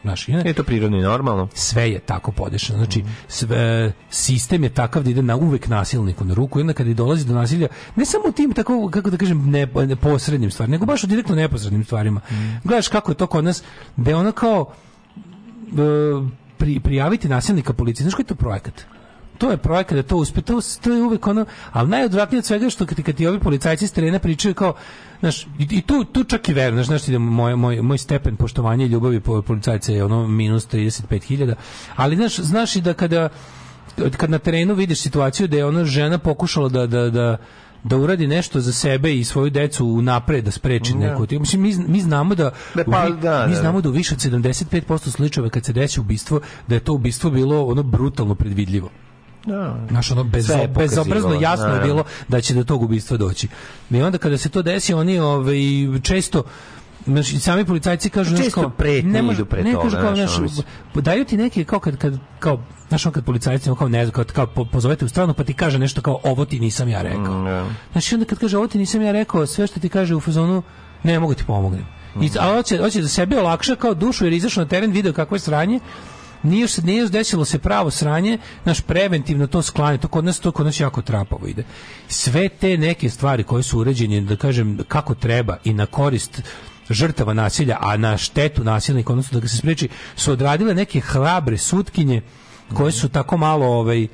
znaš, je to prirodno i normalno. Sve je tako podešeno, znači, sve, sistem je takav da ide na uvek nasilniku na ruku, i onda kada dolazi do nasilja, ne samo tim, tako, kako da kažem, ne, ne posrednim stvarima, nego baš u direktno neposrednim stvarima. Mm. Gledaš kako je to kod nas, da je ono kao, E, pri, prijaviti nasilnika policiji. Znaš koji je to projekat? to je projekat da to uspe, to, to je uvek ono, ali najodvratnije od svega što kad, kad ti ovi policajci s terena pričaju kao, znaš, i, i tu, tu čak i verujem, znaš, znaš, da moj, moj, moj stepen poštovanja i ljubavi po policajca je ono minus 35.000, ali znaš, znaš i da kada kad na terenu vidiš situaciju da je ona žena pokušala da, da, da da uradi nešto za sebe i svoju decu napred da spreči ja. Da. neko. Mislim, mi, mi znamo da, da, pa, da mi da, da. znamo da u više od 75% slučajeva kad se desi ubistvo, da je to ubistvo bilo ono brutalno predvidljivo. Da. Znaš, ono, bez, bezobrazno jasno je bilo da će do tog ubistva doći. I onda kada se to desi, oni ovaj, često znači sami policajci kažu pa nešto kao, ne može, idu pre ne toga, kažu kao, naš, naš, daju ti neke kao kad, kad kao Znaš, on kad policajci, kao ne znam, kao, kao pozovete u stranu, pa ti kaže nešto kao, ovo ti nisam ja rekao. Mm, yeah. Da. Znači, onda kad kaže, ovo ti nisam ja rekao, sve što ti kaže u fazonu, ne mogu da ti pomognem. Mm. I, a hoće, hoće da sebe olakša kao dušu, jer izašao na teren, video kakvo je sranje, nije još, nije još desilo se pravo sranje, naš preventivno to sklanje, to kod nas to kod nas jako trapavo ide. Sve te neke stvari koje su uređene, da kažem, kako treba i na korist žrtava nasilja, a na štetu nasilnika, odnosno da ga se spreči, su odradile neke hrabre sutkinje koje su tako malo ovaj,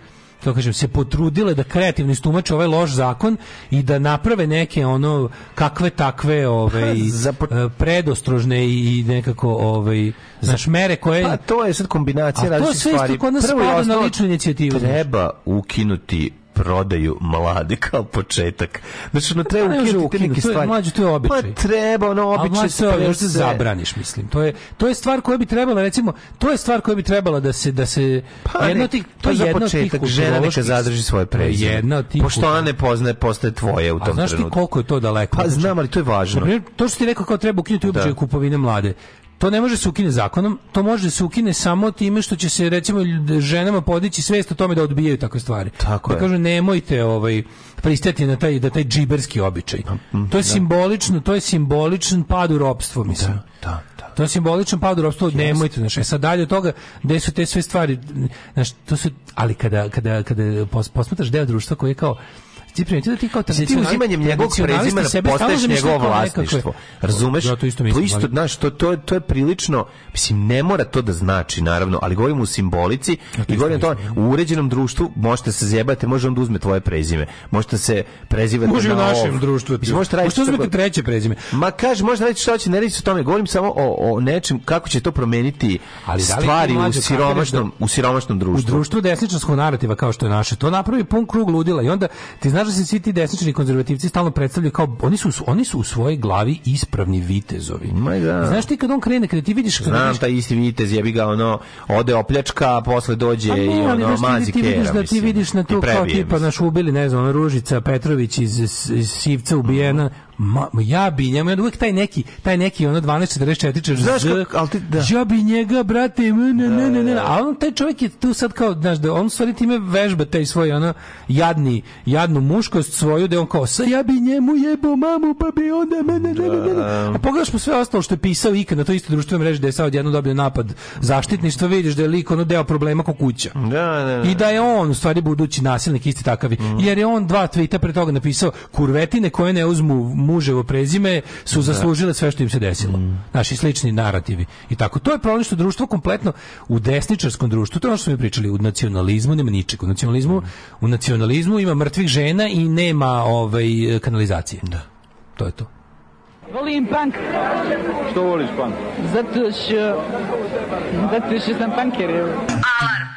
to kažem, se potrudile da kreativno istumače ovaj loš zakon i da naprave neke ono kakve takve ove ovaj, pa, Zapot... Eh, predostrožne i nekako ove ovaj, znaš mere koje pa to je sad kombinacija različitih stvari. A to sve isto kod nas Prvo na ličnu inicijativu. Treba ukinuti prodaju mlade kao početak. Znači, ono treba pa ne ukinuti te neke stvari. Mlađe, to je pa običaj. Pa treba, ono, običaj se još se zabraniš, mislim. To je, to je stvar koja bi trebala, recimo, to je stvar koja bi trebala da se, da se, pa, pa jedno ti, to je jedno početak, žena neka zadrži svoje prezime. Jedna od tih. Pošto ona ne poznaje, postaje tvoje u tom trenutku. A znaš ti koliko je to daleko? Pa znam, ali to je važno. Naprimjer, to što ti rekao kao treba ukinuti običaj da. kupovine mlade to ne može se ukine zakonom, to može se ukine samo time što će se recimo ženama podići svest o tome da odbijaju takve stvari. Tako da je. kažu nemojte ovaj pristati na taj da taj džiberski običaj. Pa, mm, to je da. simbolično, to je simboličan pad u ropstvo, da, mislim. Da, da, da. To je simboličan pad u ropstvo, yes. nemojte, znači sad dalje od toga gde su te sve stvari, znači to su ali kada kada kada posmatraš deo društva koji je kao ti primetio da ti kao tradicionalista... Znači, uzimanjem njegovog prezimena postaješ njegovo vlasništvo. Razumeš? Ja to isto mislim. To isto, znaš, to, to, to je prilično... Mislim, ne mora to da znači, naravno, ali govorim u simbolici ja i govorim o tome, u da. uređenom društvu možete se zjebati, može on da uzme tvoje prezime. Možete se prezivati može na u našem ov. društvu. Da mislim, možete raditi... Možete uzmeti treće prezime. Ma kaže, možete raditi što će, ne reći o tome. Govorim samo o, o nečem, kako će to promeniti ali da stvari u siromašnom, u siromašnom društvu. U društvu desničarskog narativa, kao što je naše, to napravi pun krug ludila i onda ti znaš nažalost da se svi ti desničari konzervativci stalno predstavljaju kao oni su oni su u svojoj glavi ispravni vitezovi. Ma da. Znaš ti kad on krene, kad ti vidiš kad Znam ta isti vitez jebi ga ono ode opljačka, posle dođe ne, pa i ono ali, mazi ti vidiš da ti vidiš na to kao tipa naš ubili ne znam Ružica Petrović iz, iz Sivca ubijena, ma, ja bi njemu, ja uvek taj neki, taj neki ono 1244 znaš kako, ali ti, da. Ja bi njega, brate, ne, ne, ne, ne, a on, taj čovjek je tu sad kao, znaš, da on stvari time vežba taj svoj, ono, jadni, jadnu muškost svoju, da on kao, sa ja bi njemu jebo mamu, pa bi onda mene, ne, ne, ne, da. A pogledaš mu sve ostalo što je pisao ikad na to isto društveno mreže da je sad odjedno dobio napad zaštitništva, vidiš da je lik ono deo problema ko kuća. Da, da, da. I da je on, u stvari, budući nasilnik isti takavi. Mm. Jer je on dva tvita pre toga napisao kurvetine koje ne uzmu muževo prezime su da. zaslužile sve što im se desilo. Mm. Naši slični narativi. I tako to je problem što društvo kompletno u desničarskom društvu, to je ono što smo mi pričali, u nacionalizmu nema ničeg, u nacionalizmu, mm. u nacionalizmu ima mrtvih žena i nema ovaj kanalizacije. Da. To je to. Volim punk. Što voliš punk? Zato što... Zato što sam punker. Alarm!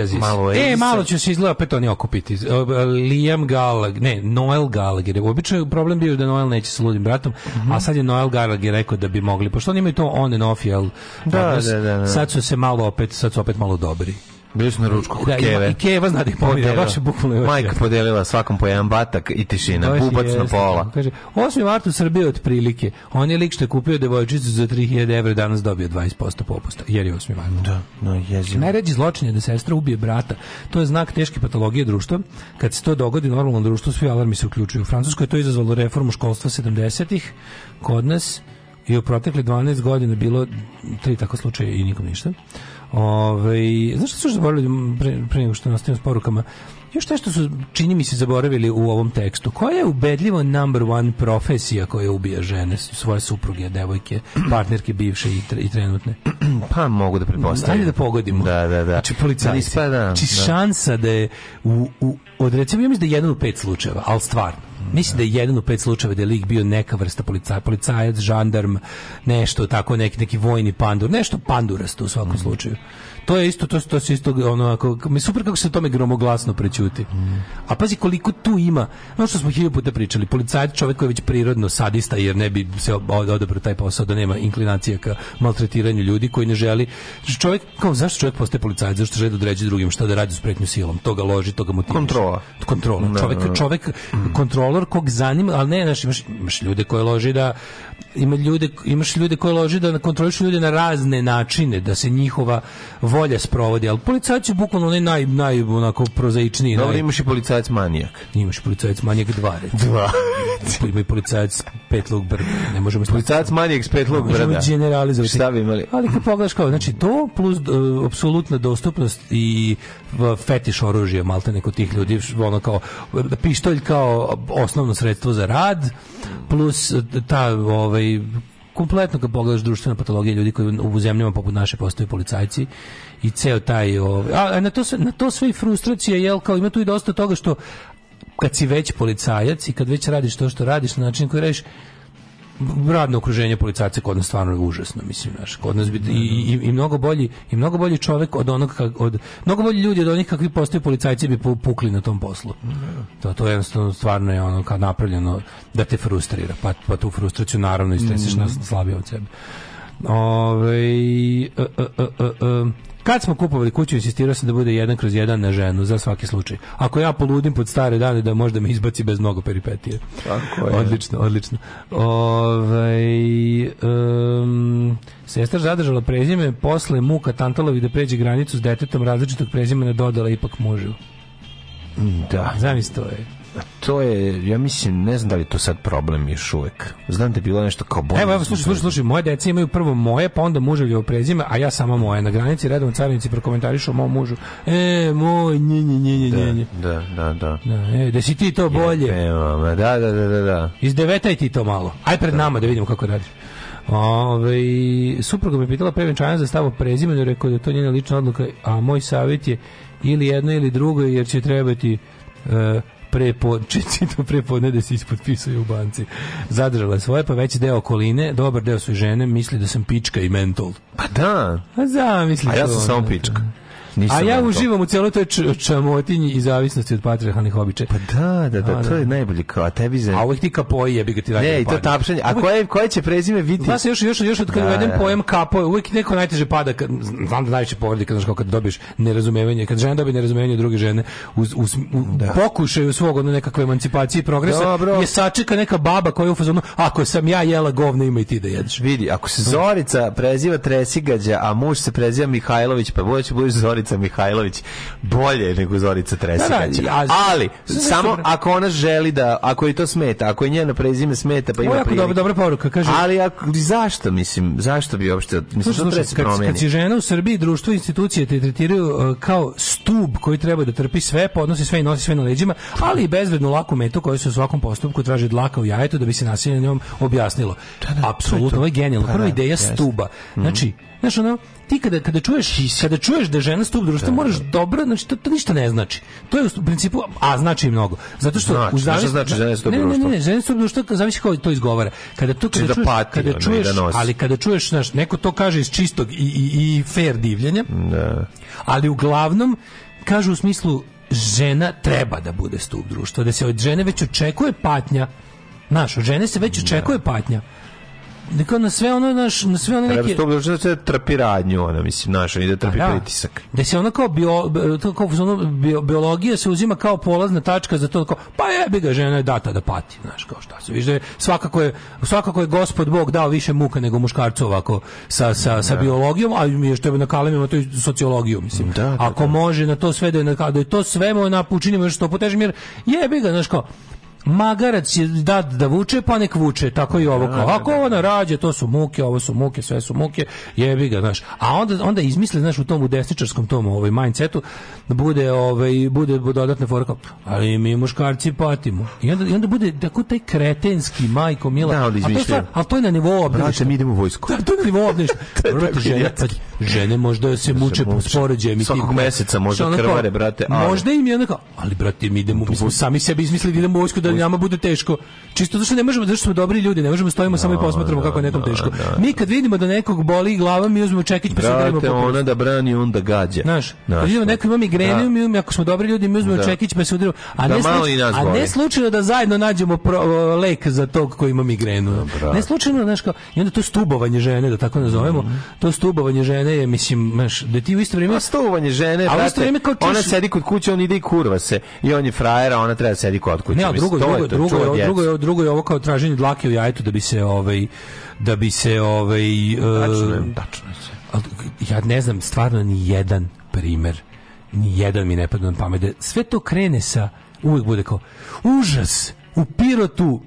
Oasis. Malo Oasis. E, malo će se izgleda opet oni okupiti. E, e, Liam Gallagher, ne, Noel Gallagher. Obično je problem bio da Noel neće sa ludim bratom, mm -hmm. a sad je Noel Gallagher rekao da bi mogli, pošto oni imaju to on and off, jel? Da, da, da, da, da, Sad su se malo opet, sad su opet malo dobri. Bili su na ručku kod da, Keve. I Keva zna da ih podelila. Baš je bukvalno Majka podelila svakom po jedan batak i tišina. Baš Bubac jest, na pola. Da. Kaže, 8. martu u Srbiji otprilike. On je lik što je kupio devojčicu za 3000 evra danas dobio 20% popusta. Jer je 8. marta. Da, no jezivo. Najređi zločin je da sestra ubije brata. To je znak teške patologije društva. Kad se to dogodi normalno društvo, svi alarmi se uključuju. U Francuskoj je to izazvalo reformu školstva 70-ih. Kod nas je u protekle 12 godina bilo tri tako slučaje i nikom ništa. Ove, ovaj, znaš što su zaboravili pre, pre nego što nastavimo s porukama? Još to što su, čini mi se, zaboravili u ovom tekstu. Koja je ubedljivo number one profesija koja ubija žene, svoje supruge, devojke, partnerke bivše i, tre, i trenutne? pa mogu da pretpostavim. Ajde da pogodimo. Da, da, da. Znači policajci. Da, pa da, da. Znači, šansa da je u, u od recimo, ja mislim da je jedan u pet slučajeva, ali stvarno. Mislim da je jedan u pet slučajeva da je lik bio neka vrsta policaja, policajac, žandarm, nešto tako, neki, neki vojni pandur, nešto pandurasto u svakom mm. slučaju to je isto to što se isto ono ako mi super kako se tome gromoglasno prećuti. A pazi koliko tu ima. No što smo hiljadu puta pričali, policajac čovjek koji je već prirodno sadista jer ne bi se odabrao taj posao da nema inklinacija ka maltretiranju ljudi koji ne želi. Čovjek kao zašto čovjek postaje policajac, zašto želi da određuje drugim šta da radi s pretnju silom, Toga loži, toga ga Kontrola. Kontrola. Da, čovjek da, da. čovjek mm. kontrolor kog zanima, al ne, znači imaš, imaš ljude koje loži da ima ljude, imaš ljude koje loži da kontrolišu ljude na razne načine, da se njihova volja bolje sprovodi, al policajac je bukvalno onaj naj, naj, onako prozaičniji. Dobro, naj... imaš i policajac manijak. Imaš policajac manijak dva, recimo. Dva. Ima i policajac petlog brda. Ne možemo policajac manijak s petlog brda. Možemo generalizovati. Šta bi imali? Ali kad pogledaš kao, znači to plus uh, apsolutna dostupnost i fetiš oružja, malte neko tih ljudi, ono kao, pištolj kao osnovno sredstvo za rad, plus e, ta, ovaj, kompletno kad pogledaš društvena patologija ljudi koji u zemljama poput naše postaju policajci i ceo taj ovaj, a na to, sve na to sve i frustracija jel kao ima tu i dosta toga što kad si već policajac i kad već radiš to što radiš na način koji radiš radno okruženje policajca kod nas stvarno je užasno, mislim, znaš, kod nas bi i, i, i, mnogo bolji i mnogo bolji čovjek od onog kak, od mnogo bolji ljudi od onih kakvi postaju policajci bi pukli na tom poslu. To to je jednostavno stvarno je ono kad napravljeno da te frustrira, pa pa tu frustraciju naravno istreseš mm. na slabije od sebe. Ove, uh, uh, uh, Kad smo kupovali kuću, insistirao sam da bude jedan kroz jedan na ženu, za svaki slučaj. Ako ja poludim pod stare dane, da možda me izbaci bez mnogo peripetije. Tako je. Odlično, odlično. Ovej, um, sestra zadržala prezime, posle muka Tantalovi da pređe granicu s detetom različitog prezimena dodala ipak mužu. Da. Zamisli to je to je, ja mislim, ne znam da li to sad problem još uvek. Znam da je bilo nešto kao bolje. Evo, evo, slušaj, slušaj, slušaj, moje dece imaju prvo moje, pa onda muževljevo prezime, a ja sama moje. Na granici redom carinici prokomentarišu o mom mužu. E, moj, nje, nje, nje, nje, nje. Da, da, da, da. Da, e, da si ti to bolje. Jepema, da, da, da, da, da. Izdevetaj ti to malo. Aj pred da. nama da vidimo kako radiš. Ove, supruga me pitala pre venčanja za stavu prezimenu, rekao da to njena lična odluka, a moj savjet je ili jedno ili drugo, jer će trebati uh, prepodne, čito prepodne da se ispotpisuje u banci. Zadržala svoje, pa veći deo okoline, dobar deo su žene, misli da sam pička i mental. Pa da. A zamisli. A ja sam samo pička. Da. Nisam A ja to. uživam u celoj toj čamotinji i zavisnosti od patriarhalnih običaja. Pa da, da, da, a, da. to je najbolje kao, a tebi za... A ovih ti kapoji jebi ga ti radi. Ne, i da to tapšanje. A koje, koje će prezime biti? Znaš, još, još, još od kada da, uvedem pojem kapo, uvijek neko najteže pada, kad, znam da najveće povredi kad, znaš, kad dobiješ nerazumevanje, kad žena dobije nerazumevanje druge žene, uz, uz, u da. pokušaju svog ono nekakve emancipacije i progresa, Dobro. je sačeka neka baba koja je u fazonu, ako sam ja jela govna, ima i ti da jedeš. Vidi, ako se Zorica preziva Tresigađa, a muž se preziva Mihajlović, pa će budeš Zorica Zorica Mihajlović bolje nego Zorica Tresigać. Da, da, ali samo ako ona želi da ako je to smeta, ako je njeno prezime smeta, pa ima prilik. Dobra, dobra poruka, kaže. Ali ako, zašto mislim, zašto bi uopšte mislim slušaj, slušaj, kad, promeni. kad si žena u Srbiji, društvo i institucije te tretiraju e, kao stub koji treba da trpi sve, podnosi sve i nosi sve na leđima, ali i bezvrednu laku metu koju se u svakom postupku traži dlaka u jajetu da bi se nasilje na njom objasnilo. Da, da, Apsolutno, ovo je genijalno. Pa Prva da, ideja stuba. Znači, znači ono, ti kada, kada čuješ kada čuješ da žena stup društva, da, moraš da. dobro, znači to, to, ništa ne znači. To je u principu, a znači mnogo. Zato što znači, u zavis, znači da. žena stup društva. Ne, ne, ne, žena stup društva zavisi kako to izgovara. Kada to kada, da čuješ, pati, kada čuješ, ali kada čuješ, znaš, neko to kaže iz čistog i, i, i fair divljenja, da. ali uglavnom kažu u smislu žena treba da bude stup društva, da se od žene već očekuje patnja Znaš, od žene se već očekuje patnja. Dakle, na sve ono, naš, na sve ono neke... Treba se to da, da trpi radnju, ona, pa mislim, naš, i da trpi da, pritisak. Da se ona kao, bio, kao ono, bio, biologija se uzima kao polazna tačka za to, kao, pa jebi ga, žena je data da pati, znaš, kao šta se. Viš da je, svakako je, svakako je gospod Bog dao više muka nego muškarcu ovako sa, sa, sa da. biologijom, a mi je što je na kalemima, to je sociologiju, mislim. Da, da, Ako da. može na to sve, da je, na, da je to sve, mu na, učinimo još što potežim, jer jebi ga, znaš, kao, magarac je da da vuče, pa nek vuče, tako i ovo. Da, kao. Da, Ako da. ovo narađe, to su muke, ovo su muke, sve su muke, jebi ga, znaš. A onda, onda izmisli, znaš, u tom u desničarskom tom ovaj, mindsetu, bude, ovaj, bude dodatna forka, ali mi muškarci patimo. I onda, i onda bude tako taj kretenski majko Mila. Da, ali je, Ali to je na nivou obdaništa. mi idemo u vojsku. Da, to je na nivou obdaništa. žene, pa, žene možda se muče po spoređem. Svakog meseca možda krvare, brate. Možda im je onda onako, ali brate, mi idemo, mi smo sami sebi izmislili da idemo u vojsku da da nama bude teško. Čisto zato što ne možemo, zato što smo dobri ljudi, ne možemo da stojimo no, samo i da, posmatramo no, da, kako je nekom no, teško. Mi kad vidimo da nekog boli glava, mi uzmemo čekić pa se udarimo po prstu. ona da brani, onda gađa. Znaš, kad vidimo neko ima migrenu, mi um, ako smo dobri ljudi, mi uzmemo čekić pa se udarimo. A ne, slučajno, a ne slučajno da zajedno nađemo pro, lek za tog koji ima migrenu. Ne slučajno, znaš, kao, i onda to stubovanje žene, da tako nazovemo, mhm. to stubovanje žene je, mislim, znaš, da ti u isto vrijeme... stubovanje žene, a u isto vrijeme Ona sedi kod kuće, on ide i kurva se. I on je frajera, ona treba sedi kod kuće. Ne, drugo, drugo, drugo, drugo, drugo, drugo je ovo kao traženje dlake u jajetu da bi se ovaj da bi se ovaj e, tačno, je, tačno je. ja ne znam stvarno ni jedan primer ni jedan mi ne pada na pamet da sve to krene sa uvek bude kao užas u Pirotu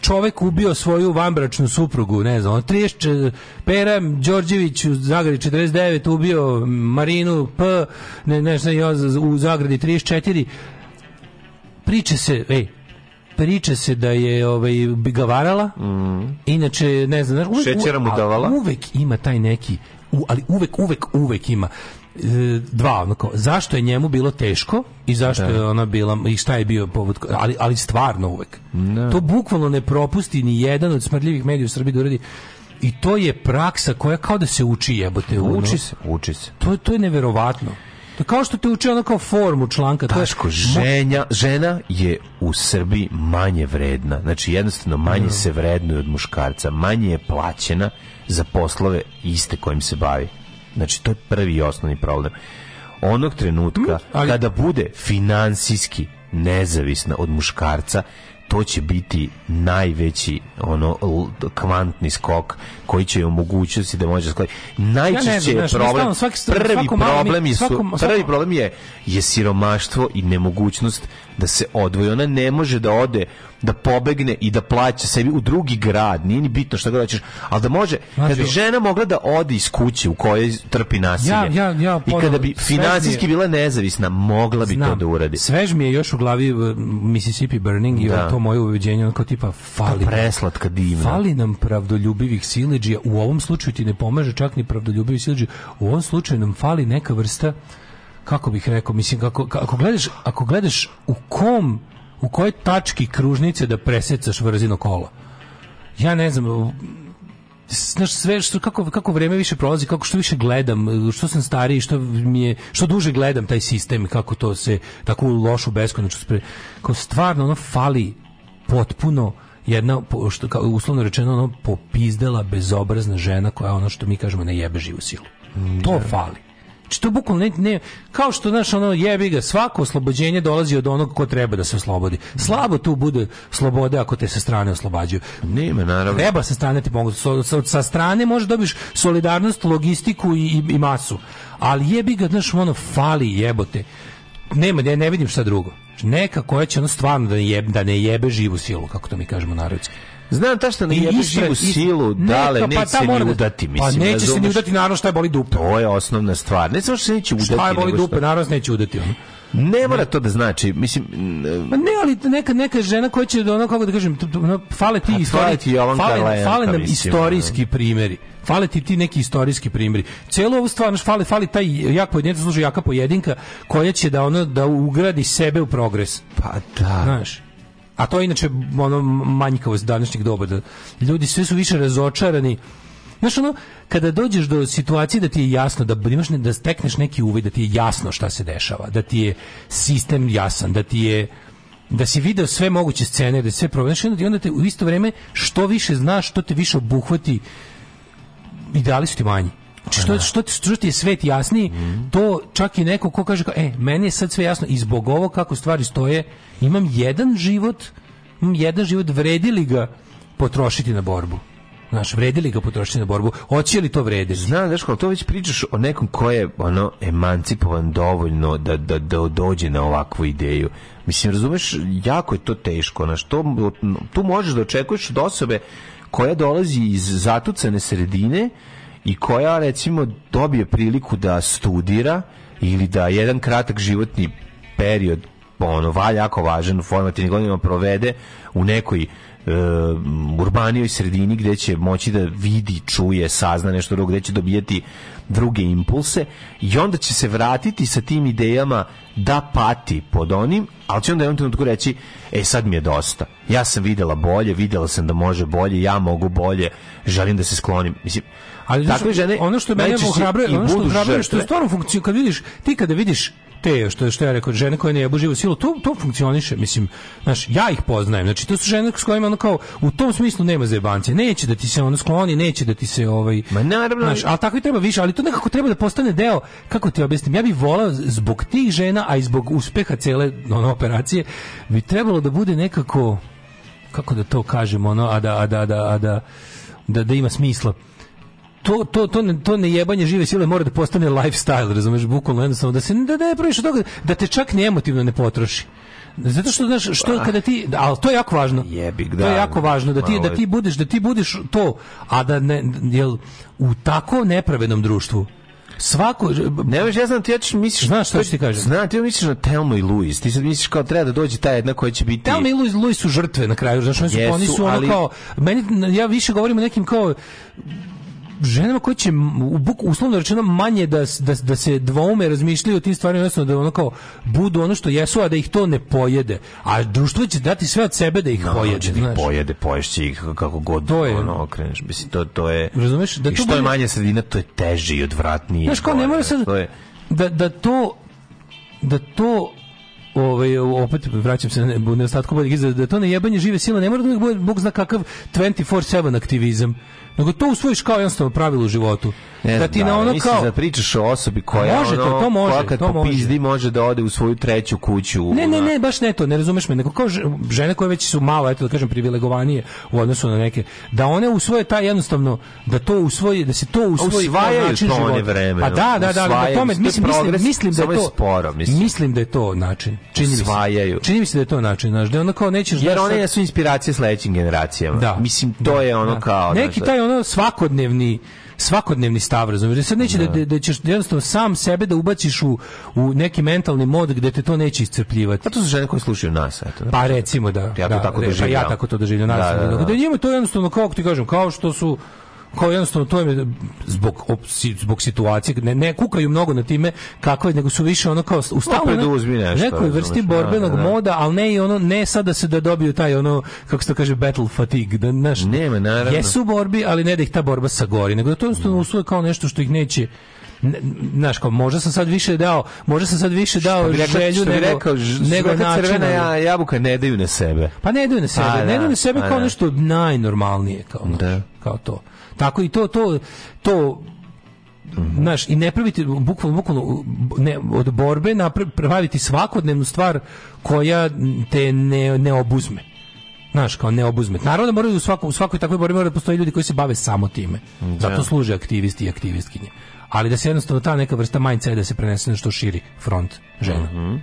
čovek ubio svoju vanbračnu suprugu, ne znam, 30, Pera Đorđević u Zagradi 49, ubio Marinu P, ne, ne, ne, u Zagradi 34, priče se, ej, Priča se da je ovaj gavarala. Mhm. Inače ne znam, uvek, šećera mu davala. Uvek ima taj neki u, ali uvek uvek uvek ima e, dva onako zašto je njemu bilo teško i zašto da. je ona bila i šta je bio povod ali ali stvarno uvek ne. Da. to bukvalno ne propusti ni jedan od smrdljivih medija u Srbiji da uradi i to je praksa koja kao da se uči jebote uči ono. se uči se to to je neverovatno To pa kao što te uče ono kao formu članka. Daško, ženja, žena je u Srbiji manje vredna. Znači, jednostavno manje mm. se vrednuje od muškarca. Manje je plaćena za poslove iste kojim se bavi. Znači, to je prvi i osnovni problem. Onog trenutka mm, ali... kada bude finansijski nezavisna od muškarca, to će biti najveći ono kvantni skok koji će omogućiti da može sklati. Najčešće ja ne, je problem ne stavno, svaki, prvi problem mi, je svako, prvi problem je je siromaštvo i nemogućnost da se odvoji. Ona ne može da ode, da pobegne i da plaća sebi u drugi grad. Nije ni bitno šta god ćeš. Ali da može, znači, kada bi žena mogla da ode iz kuće u kojoj trpi nasilje. Ja, ja, ja, I kada bi finansijski bila nezavisna, mogla bi znam, to da uradi. Svež mi je još u glavi Mississippi Burning i da. to moje uveđenje, onako tipa fali. Ta preslatka divna. Fali nam pravdoljubivih sileđija. U ovom slučaju ti ne pomaže čak ni pravdoljubivi sileđija. U ovom slučaju nam fali neka vrsta kako bih rekao, mislim kako, ako gledaš, ako gledaš u kom u kojoj tački kružnice da presecaš vrzino kola. Ja ne znam, znaš sve što kako kako vreme više prolazi, kako što više gledam, što sam stariji, što mi je što duže gledam taj sistem i kako to se tako lošu beskonačnost kao stvarno ono fali potpuno jedna što kao uslovno rečeno ono popizdela bezobrazna žena koja je ono što mi kažemo ne jebe živu silu. Mm, to da. fali. Znači to bukvalno ne, ne, kao što znaš ono jebi ga svako oslobođenje dolazi od onog ko treba da se oslobodi. Slabo tu bude slobode ako te sa strane oslobađaju. Nema naravno. Treba sa strane ti pomoći. So, sa, sa, strane možeš da dobiš solidarnost, logistiku i, i, i masu. Ali jebi ga znaš ono fali jebote. Nema, ja ne vidim šta drugo. Neka koja će ono stvarno da ne jebe, da ne jebe živu silu, kako to mi kažemo narodski. Znam ta što ne jebeš u silu, dale, neka, pa, da- pa neće se ni udati, mislim. Pa neće se ni udati, naravno što je boli dupe. To je osnovna stvar. Ne samo što se neće udati. Šta je boli dupe, naravno da neće udati. On. Ne mora to da znači, mislim... Ma ne, ali neka, neka žena koja će, da, ono, kako da kažem, fale ti istoriji, fale, ti fale nam istorijski primjeri fale ti ti neki istorijski primjeri. Celo ovu stvar, fale, fale taj jak pojedinac, služi jaka pojedinka, koja će da ono, da ugradi sebe u progres. Pa da. Znaš, a to je inače ono manjkavost današnjeg doba da ljudi sve su više razočarani Znaš, ono, kada dođeš do situacije da ti je jasno, da, imaš, da stekneš neki uvid, da ti je jasno šta se dešava, da ti je sistem jasan, da ti je da si video sve moguće scene, da sve provedaš, i onda te u isto vreme što više znaš, što te više obuhvati, ideali su ti manji. Znači, što, što, što ti je svet jasni mm. to čak i neko ko kaže, kao, e, meni je sad sve jasno i zbog ovo kako stvari stoje, imam jedan život, imam jedan život, vredili ga potrošiti na borbu. Znaš, vredili ga potrošiti na borbu. Hoće li to vrediti? Znam, Daško, to već pričaš o nekom ko je ono, emancipovan dovoljno da, da, da dođe na ovakvu ideju. Mislim, razumeš, jako je to teško. Znaš, to, tu možeš da očekuješ od osobe koja dolazi iz zatucane sredine, i koja recimo dobije priliku da studira ili da jedan kratak životni period ono valja jako važan u formativnim godinama provede u nekoj uh, urbanijoj sredini gde će moći da vidi, čuje, sazna nešto drugo, gde će dobijeti druge impulse i onda će se vratiti sa tim idejama da pati pod onim, ali će onda jednom trenutku reći e sad mi je dosta, ja sam videla bolje, videla sam da može bolje, ja mogu bolje, želim da se sklonim. Mislim, Ali takve žene ono što mene ohrabruje, ono što ohrabruje što stvarno funkciju kad vidiš, ti kada vidiš te što što ja rekao žene koje ne jebu živu silu to to funkcioniše mislim znaš ja ih poznajem znači to su žene s kojima ono kao u tom smislu nema zajebance neće da ti se ono skloni neće da ti se ovaj ma naravno znaš al tako i treba više ali to nekako treba da postane deo kako ti objasnim ja bih voleo zbog tih žena a i zbog uspeha cele ono, operacije bi trebalo da bude nekako kako da to kažemo ono a da a da a da a da, da, da ima smisla to, to, to, ne, to nejebanje žive sile mora da postane lifestyle, razumeš, bukvalno jednostavno, da se da, da ne praviš od toga, da te čak ne emotivno ne potroši. Zato što znaš što pa. kada ti al to je jako važno. Jebi da. To je jako da. važno da ti da ti budeš da ti budeš to, a da ne jel u tako nepravednom društvu Svako ne veš, ja znam ti ja misliš znaš šta ti kažeš. Znam ti misliš na Telmo i Luis. Ti sad misliš kao treba da dođe ta jedna koja će biti Telmo i Luis, Luis su žrtve na kraju, znači oni su oni su ono kao meni ja više govorim o nekim kao ženama koje će u buk, uslovno rečeno manje da, da, da se dvoume razmišljaju o tim stvarima, jednostavno da ono kao budu ono što jesu, a da ih to ne pojede. A društvo će dati sve od sebe da ih no, da pojede. Da ih pojede, poješće ih kako god to je, ono okreneš. Mislim, to, to je... Razumeš? Da to što je manja sredina, to je teže i odvratnije. Znaš, kao ne mora sad... Je... Da, da to da to ovaj opet vraćam se na nedostatku boljeg izraza da to jebanje žive sile ne mora da uvijek Bog zna kakav 24/7 aktivizam nego to usvojiš kao jednostavno pravilo u životu. Ne da ti da, na ono kao da pričaš o osobi koja može ono, to, može, koja kad to popizdi može. može. da ode u svoju treću kuću. Ne, ne, ne, baš ne to, ne razumeš me, nego kao žene koje već su malo, eto da kažem privilegovanije u odnosu na neke, da one usvoje taj jednostavno da to usvoji, da se to usvoji kao način to života. Vreme, pa da, da, da, da, tome, mislim, mislim, mislim da je to sporo, mislim. mislim da je to način. Čini mi se. Čini mi se da je to način, znaš, da ono kao nećeš Jer one su inspiracije sledećim generacijama. Da, mislim to da, je ono da. kao neki taj ono svakodnevni svakodnevni stav, razumiješ? Sad neće da. da, da, ćeš jednostavno sam sebe da ubaciš u, u neki mentalni mod gde te to neće iscrpljivati. A pa to su žene koje slušaju nas, eto. Pa recimo da. Ja to da, tako doživljam. Pa ja tako to doživljam. Da, da, da, da, da. njima to jednostavno, kako ti kažem, kao što su kao jednostavno to je zbog zbog situacije ne, ne kukaju mnogo na time kako je nego su više ono kao u stavu da nekoj vrsti da, borbenog da, da. moda ali ne i ono ne sada se da dobiju taj ono kako se to kaže battle fatigue da znaš nema naravno jesu borbi ali ne da ih ta borba sagori nego da to jednostavno da. usvoje kao nešto što ih neće znaš kao možda sam sad više dao možda sam sad više dao bi rekao, želju nego rekao, nego crvena ja, jabuka ne daju na sebe pa ne daju na sebe a, pa ne daju na sebe a, pa kao da. nešto najnormalnije kao da. kao to Tako i to, to, to znaš, i ne praviti bukvalno, bukvalno ne, od borbe napraviti svakodnevnu stvar koja te ne, ne obuzme znaš, kao ne obuzme. Naravno da moraju u, svakoj u svakoj takvoj borbi mora da postoje ljudi koji se bave samo time. Da. Zato služe aktivisti i aktivistkinje. Ali da se jednostavno ta neka vrsta mindset da se prenese na što širi front žena. Mm -hmm.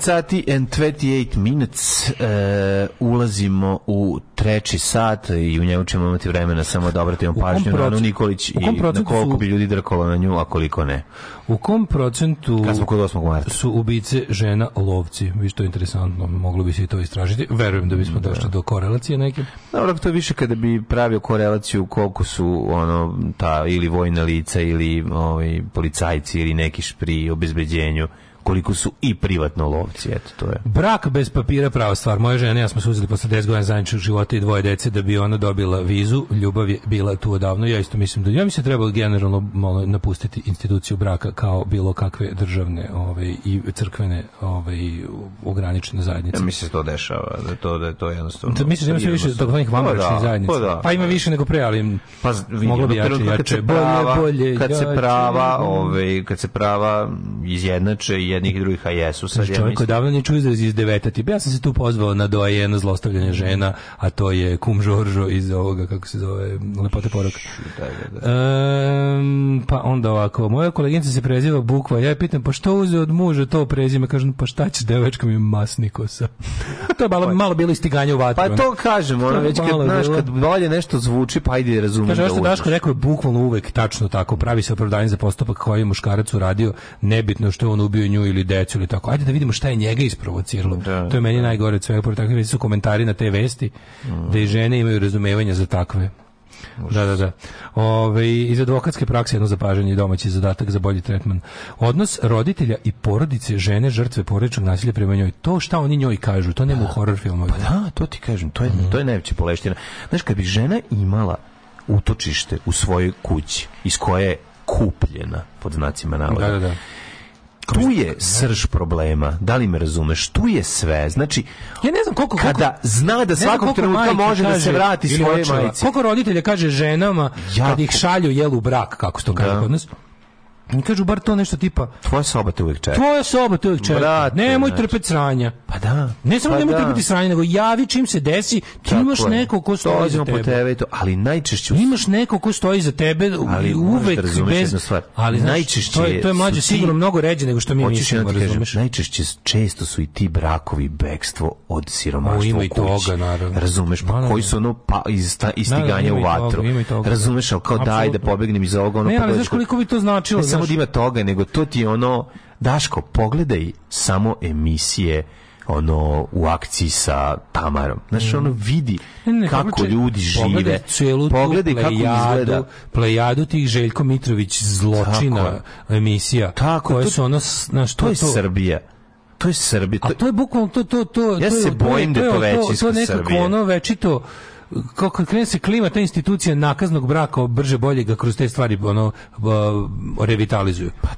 9 sati and 28 minutes e, ulazimo u treći sat i u njemu ćemo imati vremena samo da obratimo pažnju na Anu Nikolić i na koliko su, bi ljudi drkalo na nju, a koliko ne. U kom procentu Kad smo kod 8. marta? su ubice žena lovci? Vi što je interesantno, moglo bi se i to istražiti. Verujem da bismo da. došli do korelacije neke. Dobro, to je više kada bi pravio korelaciju koliko su ono ta ili vojna lica ili ovaj policajci ili neki špri obezbeđenju koliko su i privatno lovci, eto to je. Brak bez papira prava stvar. Moja žena ja smo se uzeli posle 10 godina zajedničkog života i dvoje dece da bi ona dobila vizu. Ljubav je bila tu odavno. Ja isto mislim da ja se da treba generalno malo napustiti instituciju braka kao bilo kakve državne, ove i crkvene, ovaj, ograničena zajednica. Ja mislim se da to dešava, da to da je to jednostavno. Da mislim da ima sve više takozvanih vanbračnih pa da, pa zajednica. Pa, da. pa ima više nego pre, ali pa vidim, moglo bi jače, jače, prava, bolje, bolje, kad jače, se prava, ovaj, kad se prava izjednače jednih i drugih, a jesu sad. Znači, čovjek odavno nije čuo izraz iz devetati. Ja sam se tu pozvao na dojena zlostavljanje žena, a to je kum Žoržo iz ovoga, kako se zove, lepote porok. Da, da, um, pa onda ovako, moja koleginica se preziva Bukva, ja je pitam, pa što uze od muža to prezime? Kažem, pa šta će devočka mi masnikosa. to je malo, pa- malo bilo istiganje u vatru. Pa to kažem, ona već kad, znaš, kad bolje nešto zvuči, pa ajde razumem Kaže, da što Daško rekao je bukvalno uvek tačno tako, pravi se opravdanje za postupak koji je muškarac uradio, nebitno što je on ubio nju ili decu ili tako. Ajde da vidimo šta je njega isprovociralo. Da, to je meni da. najgore od svega, pored takve su komentari na te vesti, mm. da i žene imaju razumevanja za takve. Da, da, da. Ove, iz advokatske prakse jedno zapaženje i domaći zadatak za bolji tretman. Odnos roditelja i porodice žene žrtve porodičnog nasilja prema njoj. To šta oni njoj kažu, to nema u pa, horror filmovima. Pa da, to ti kažem, to je, mm. to je najveća poleština. Znaš, kad bi žena imala utočište u svojoj kući iz koje je kupljena pod znacima navoda. Da, da, da tu je da. srž problema. Da li me razumeš? Tu je sve. Znači, ja ne znam koliko, koliko kada zna da svakog trenutka može kaže, da se vrati svoje majice. Koliko roditelja kaže ženama jako. kad ih šalju jelu brak, kako se to kaže da. kod nas? Kažu bar to nešto tipa tvoja soba te uvek čeka. Tvoja soba te uvek čeka. nemoj znači. trpeti sranja. Pa da. Ne samo pa nemoj da. trpeti sranja, nego javi čim se desi, ti Tako imaš neko ko stoji za tebe. Po tebe to, ali najčešće imaš neko ko stoji za tebe ali da uvek bez ali znaš, najčešće to je, to je mlađe sigurno ti, mnogo ređe nego što mi mislimo, razumeš? Najčešće često su i ti brakovi bekstvo od siromaštva u kući. Razumeš, pa da, da, koji su ono pa iz istiganja u vatru. Razumeš, al kao daj da pobegnem iz ovoga, ono pa koliko bi to značilo? E, samo da ima toga, nego to ti ono... Daško, pogledaj samo emisije ono u akciji sa Tamarom. Znaš, mm. ono vidi ne, ne, kako će, ljudi žive. Pogledaj, pogledaj plejadu, kako izgleda. Plejadu tih Željko Mitrović zločina Tako. emisija. Tako, koje to, su ono, znaš, to, to je to, Srbija to je Srbija. To... A to je bukvalno to to to ja to je, se bojim to je, da to veći to, to nekako Srbije. ono večito kao kad krene se klima ta institucija nakaznog braka brže bolje ga kroz te stvari ono revitalizuju. Pa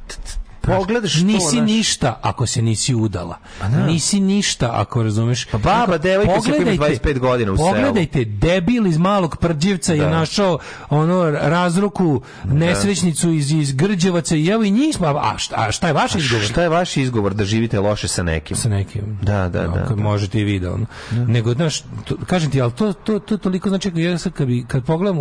pogledaš što nisi naš... ništa ako se nisi udala. Pa da. Nisi ništa ako razumeš. Pa baba devojka se 25 godina u selu. Pogledajte debil iz malog Prđevca da. je našao ono razruku da. nesrećnicu iz iz Grđevaca i evo i njih smo a šta, a šta je vaš izgovor? Šta je vaš izgovor da živite loše sa nekim? Sa nekim. Da, da, no, da. da. Možete i video da ono. Da. Nego znaš to, kažem ti al to to to toliko znači ja sad kad bi kad pogledam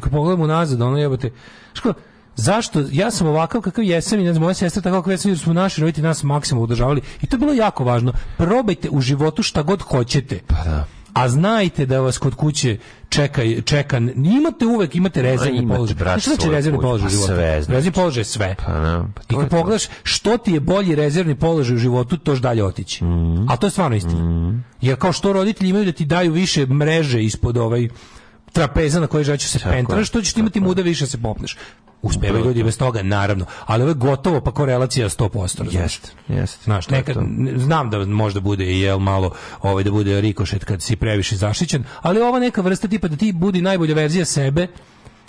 kad pogledam unazad ono jebote. Što zašto ja sam ovakav kakav jesam i ne znam, moja sestra tako kakva jesam jer su naši roditelji nas maksimum udržavali i to je bilo jako važno. Probajte u životu šta god hoćete. Pa da a znajte da vas kod kuće čeka, čeka imate uvek, imate rezervni položaj. Brat, šta znači rezervni položaj u životu? Sve, znači. Rezervni položaj je sve. Pa, na, da, pa I kad pogledaš što ti je bolji rezervni položaj u životu, to će dalje otići. Mm -hmm. A to je stvarno istina. Mm Jer kao što roditelji imaju da ti daju više mreže ispod ovaj trapeza na kojoj žeću se pentraš, što ćeš imati muda više da se popneš. Uspevaju ljudi bez toga, naravno. Ali ovo je gotovo pa korelacija 100%. Jeste, jeste. Znaš, nekad, znam da možda bude i jel malo ovaj, da bude rikošet kad si previše zaštićen, ali ova neka vrsta tipa da ti budi najbolja verzija sebe,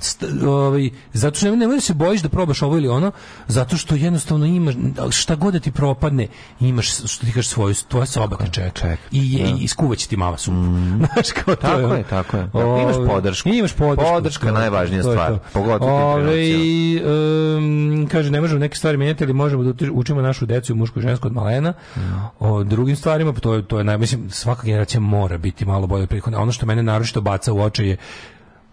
st, ovaj, zato što ne, ne da se bojiš da probaš ovo ili ono, zato što jednostavno imaš, šta god da ti propadne, imaš, što ti kažeš, svoju, tvoja soba te čeka. Ček, I, je, i da. skuvaće ti mama supu. Mm. Znaš, kao to tako je, je tako je. Ove, da, imaš ovaj, podršku. Imaš podršku. Podrška je najvažnija stvar. To. Pogotovo Ove, ovaj, um, kaže, ne možemo neke stvari menjati, ali možemo da učimo našu decu, muško i žensko od malena, mm. o drugim stvarima, pa to je, to je naj, mislim, svaka generacija mora biti malo bolje prihodna. Ono što mene naročito baca u oče je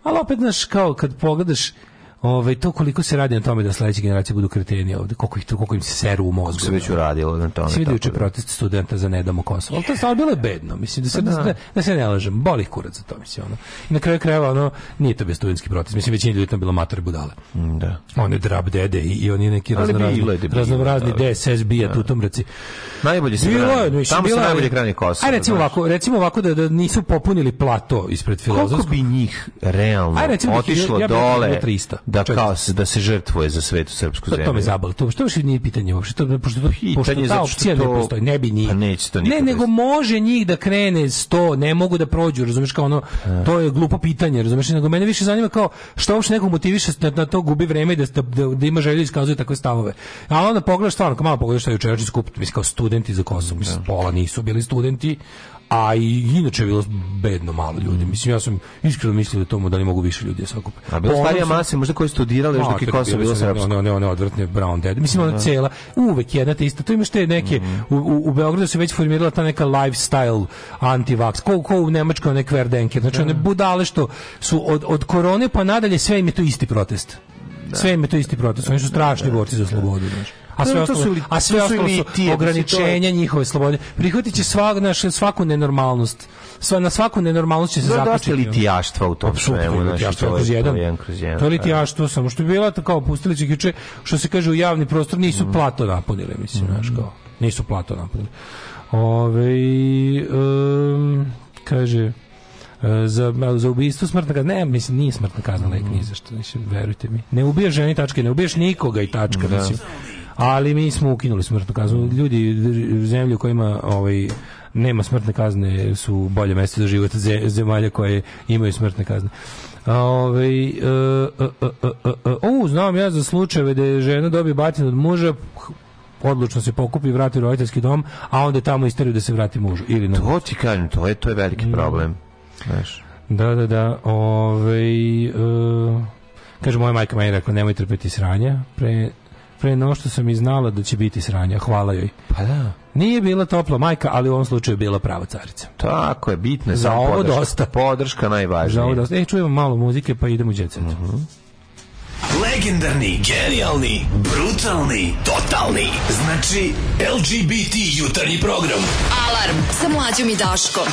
Ali opet, znaš, kao kad pogledaš Ove, to koliko se radi na tome da sledeće generacije budu kreteni ovde, koliko ih koliko im se seru u mozgu. Se da već uradilo na tome. Svi juče da. protest studenta za ne damo Kosovo. Al to stvarno bilo je bedno, mislim da se pa da, da, da se ne lažem, boli kurac za to mislim ono. I na kraju krajeva ono nije to bio studentski protest, mislim većina ljudi tamo bilo matori budale. Mm, da. Oni drab dede i, i oni neki raznorazni raznorazni DSS da. bija tu tomreci. Najbolje se bilo, je, mislim, tamo se najbolje krani Kosovo. Aj recimo ovako, recimo ovako da, da nisu popunili plato ispred filozofskog. Koliko bi njih realno otišlo dole? 300 da čovjek, kao da se žrtvuje za svetu srpsku zemlju. To me zabalo. To što više nije pitanje uopšte. To pošto pitanje pošto ta opcija to, ne postoji, ne bi ni. Pa neće to ne, nego može njih da krene 100, ne mogu da prođu, razumeš kao ono, A. to je glupo pitanje, razumeš, nego mene više zanima kao što uopšte nekog motiviše da na to gubi vreme i da, da, da, da ima želju da iskazuje takve stavove. A onda pogledaš stvarno, kao malo pogledaš šta je jučerašnji skup, mislim kao studenti za Kosovo, mislim, da. pola nisu bili studenti, a i inače je bilo bedno malo ljudi. Mislim, ja sam iskreno mislio da tomu da ne mogu više ljudi da se okupe. A bilo pa starija sam... mase, možda koji studirali, no, još dok je Kosovo bilo srpsko. Ne, ne, ne, odvrtne Brown Dead. Mislim, ona da. cela, uvek jedna te ista. To imaš te neke, mm. u, u Beogradu se već formirala ta neka lifestyle antivax. Ko, ko u Nemačkoj, nek Verdenker. Znači, mm. one budale što su od, od korone pa nadalje sve im je to isti protest. Da. Sve im je to isti protest. Oni su da, strašni borci za slobodu, znači a sve ostalo su, a sve ostalo su ograničenja njihove slobode. će svak, naš, svaku nenormalnost. Sva, na svaku nenormalnost će se da, da, zapisati. Dosta litijaštva u tom svemu. Znači, litijaštva kroz jedan. To je da. litijaštvo samo što je bila kao pustili će juče, što se kaže u javni prostor, nisu mm. plato napunili, mislim, mm. znaš kao. Nisu plato napunili. Ove, um, kaže, e, za, za ubistvo smrtna kazna. Ne, mislim, nije smrtna kazna, lek, mhm. ni zašto. Mislim, verujte mi. Ne ubiješ ženi tačke, ne ubiješ nikoga i tačka, da. mislim ali mi smo ukinuli smrtnu kaznu. Ljudi, zemlje u kojima ovaj, nema smrtne kazne su bolje mjesto za život zemalja koje imaju smrtne kazne. Ove, ovaj, o, e, e, e, znam ja za slučajeve da je žena dobije batin od muža, odlučno se pokupi, vrati u roditeljski dom, a onda tamo isteraju da se vrati mužu. Ili to ti kažem, to je, to je veliki mm. problem. Znaš. Da, da, da. Ove, ovaj, e, kaže, moja majka meni rekla, nemoj trpeti sranja, pre pre no što sam i znala da će biti sranja. Hvala joj. Pa da. Nije bila topla majka, ali u ovom slučaju bila prava carica. Tako je, bitno je. Za ovo podrška. dosta. Podrška najvažnija. Za ovo dosta. E, čujemo malo muzike, pa idemo u djecet. Uh -huh. Legendarni, genijalni, brutalni, totalni. Znači, LGBT jutarnji program. Alarm sa mlađom i Daškom.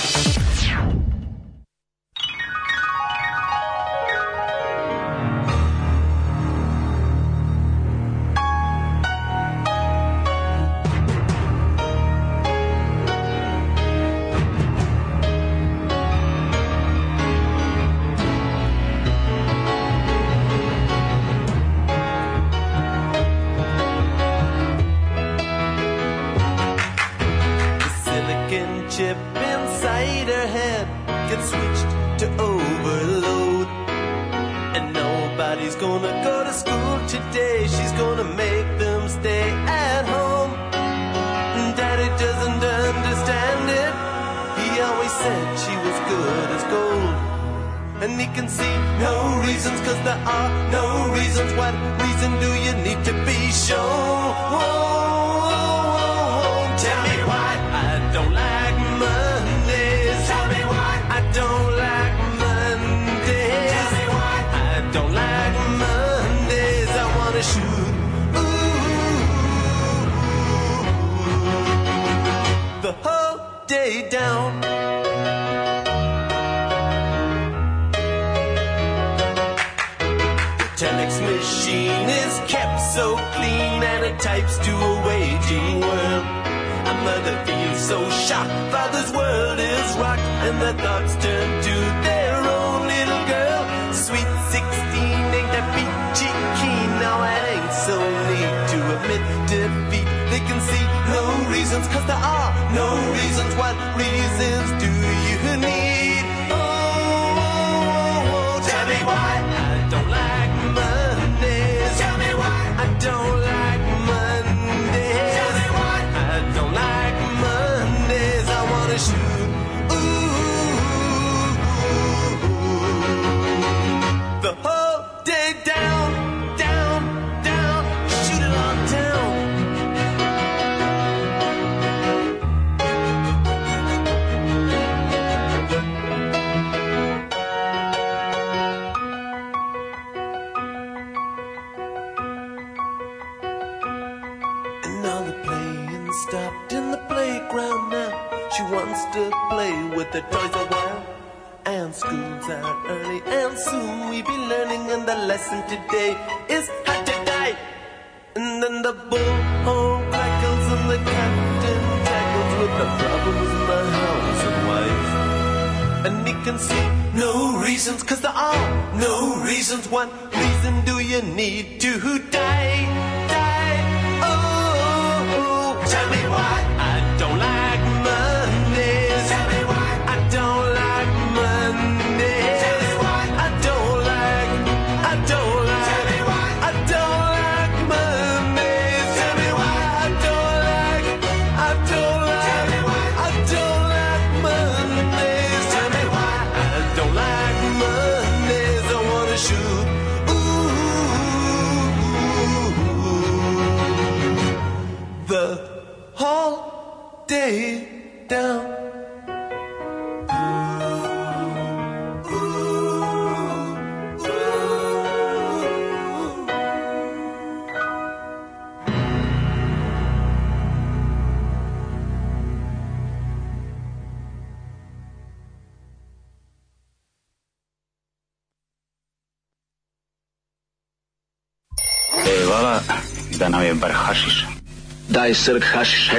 srk hašiš.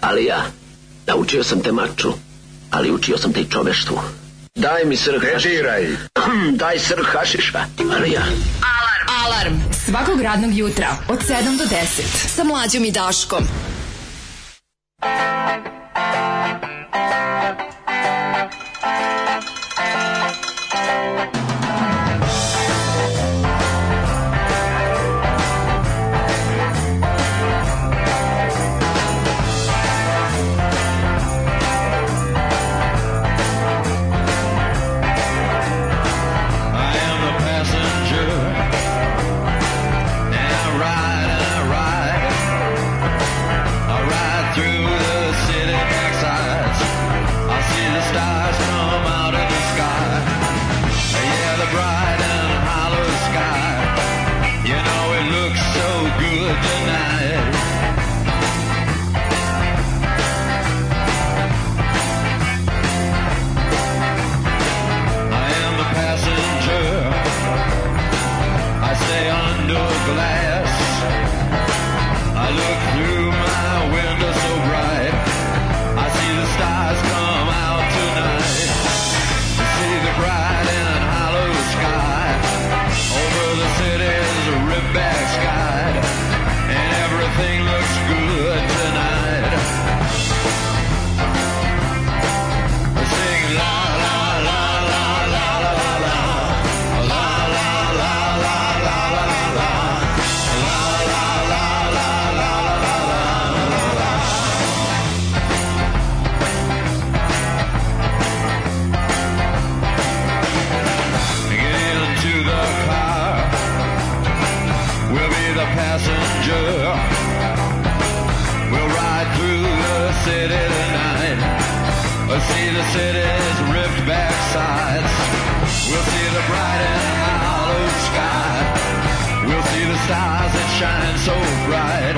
Ali ja, naučio sam te maču, ali učio sam te i čoveštvu. Daj mi srk hašiš. Daj srk hašiša, ali ja. Alarm. Alarm. Svakog radnog jutra od 7 do 10 sa mlađom i Daškom. sides. We'll see the bright and hollow sky. We'll see the stars that shine so bright.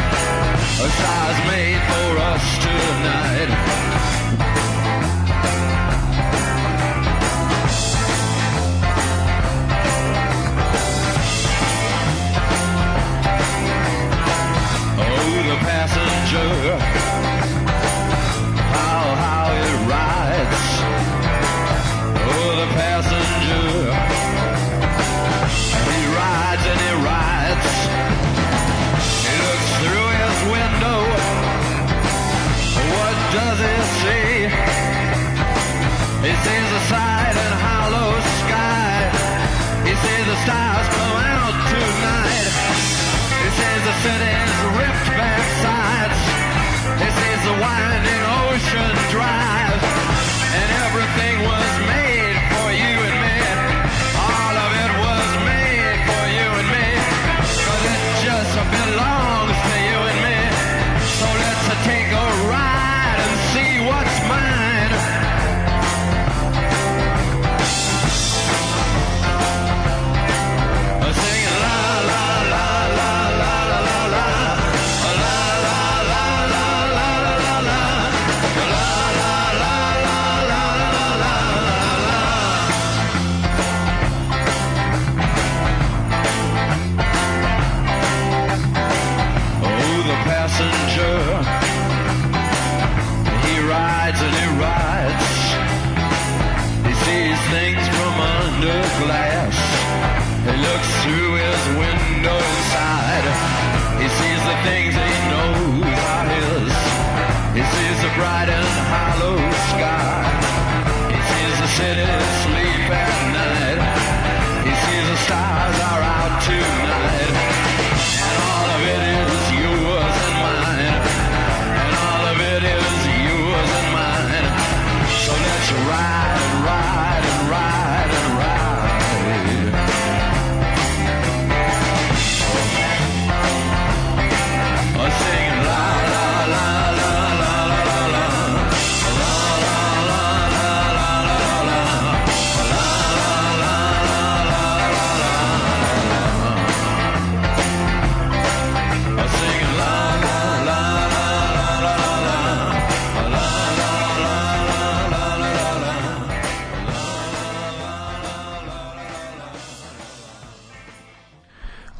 A stars made for us tonight. Lifted and ripped back sides. This is a winding ocean drive. He looks through his window inside. He sees the things he knows are his. He sees the bright and hollow sky. He sees the city.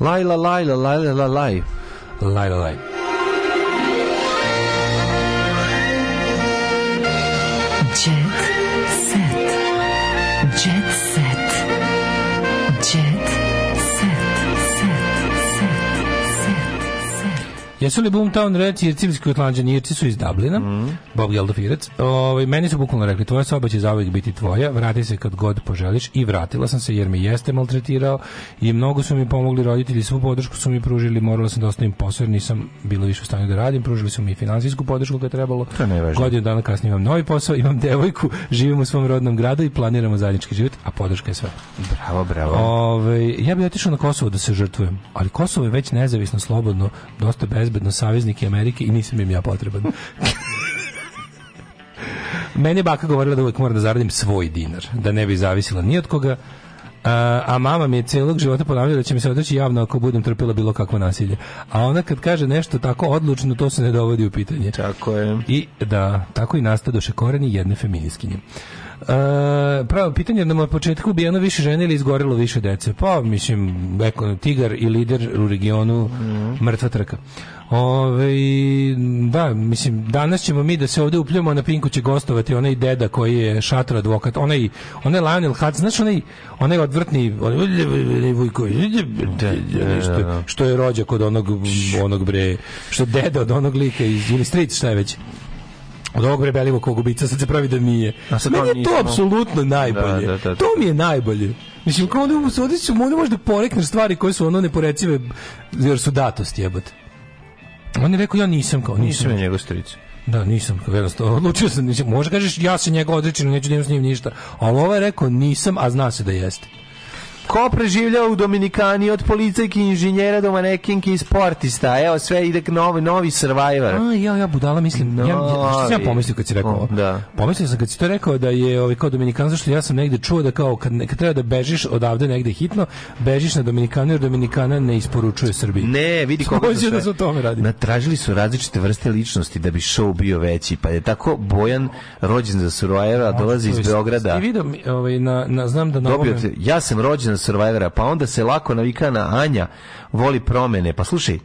Laila, laila, lajla, lajla, lajla, lajla. lajla. Jesu li Boomtown reci ircimski utlanđeni, irci su iz Dublina, mm. Bob Geldofirac. Ovaj meni su bukvalno rekli tvoja soba će zauvek biti tvoja, vrati se kad god poželiš i vratila sam se jer me jeste maltretirao i mnogo su mi pomogli roditelji, svu podršku su mi pružili, morala sam da ostavim posao jer nisam bilo više u stanju da radim, pružili su mi finansijsku podršku kad trebalo. To ne Godinu dana kasnije imam novi posao, imam devojku, živim u svom rodnom gradu i planiramo zajednički život, a podrška je sve. Bravo, bravo. Ove, ovaj, ja bih otišao na Kosovo da se žrtvujem, ali Kosovo je već nezavisno, slobodno, dosta bezbedno saveznik Amerike i nisam im ja potreban. Meni je baka govorila da uvijek moram da zaradim svoj dinar, da ne bi zavisila ni od koga. A, a mama mi je celog života ponavljala da će mi se odreći javno ako budem trpila bilo kakvo nasilje. A ona kad kaže nešto tako odlučno, to se ne dovodi u pitanje. Tako je. I da, tako i nastadoše koreni jedne feminiskinje. Uh, pravo pitanje je da mu je početku ubijeno više žene ili izgorelo više dece. Pa, mislim, tigar i lider u regionu mm. mrtva trka. Ove, da, mislim, danas ćemo mi da se ovde upljamo, na Pinku će gostovati onaj deda koji je šator advokat, onaj, onaj Lionel Hutz, znaš onaj, onaj odvrtni, onaj Vujković, da, što, da, da. što je rođak od onog, onog bre, što je deda od onog lika iz, ili stric, šta je već od ovog Belivo kog ubica, sad se pravi da nije. A sad Meni je to apsolutno najbolje. Da, da, da, to mi je najbolje. Mislim, kao onda, onda, onda možda porekneš stvari koje su ono neporecive, jer su datost jebote. On je rekao ja nisam kao nisam. Nisam njegov stric. Da, nisam, jednostavno, odlučio sam, nisam. Može kažeš ja se njega odričem, neću da imam s njim ništa. Ali ovaj je rekao nisam, a zna se da jeste. Ko preživljava u Dominikani od policajki, inženjera do manekinki i sportista? Evo, sve ide novi, novi survivor. A, ja, ja budala mislim. Novi. Ja, što sam ja pomislio kad si rekao? Da. Pomislio sam kad si to rekao da je ovaj, kao Dominikan, zašto ja sam negde čuo da kao kad, kad treba da bežiš odavde negde hitno, bežiš na Dominikanu jer Dominikana ne isporučuje Srbiji. Ne, vidi kako su da sve. Da su tome radi. Natražili su različite vrste ličnosti da bi show bio veći, pa je tako Bojan rođen za survivora, dolazi iz Beograda. Ti vidio, ovaj, na, na, znam da na Dobio ovome... Ja sam rođen Modern Survivora, pa onda se lako navikana Anja, voli promene. Pa slušaj,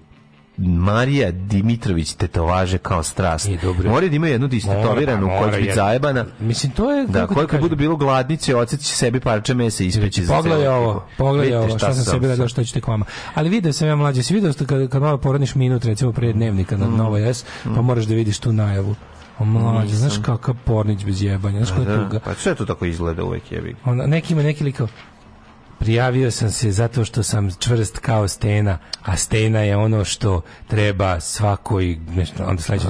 Marija Dimitrović tetovaže kao strast. Nije dobro. Moraju da ima jednu istetoviranu koja će biti zajebana. Mislim, to je... Da, koliko budu bilo gladnice, odsjeći sebi parče mesa i ispeći za Pogledaj ovo, pogledaj ovo, šta, sam sebi radao, što ćete k vama. Ali vidio sam ja mlađe, si vidio kad, kad malo poradiš minut, recimo prije dnevnika na mm. Novoj S, pa mm. moraš da vidiš tu najavu. O mlađe, znaš kakav pornić bez jebanja, znaš pa koja je da. tuga. Pa sve to tako izgleda uvek jebi. Onda, neki ima neki likao, prijavio sam se zato što sam čvrst kao stena, a stena je ono što treba svakoj, nešto, onda sledeće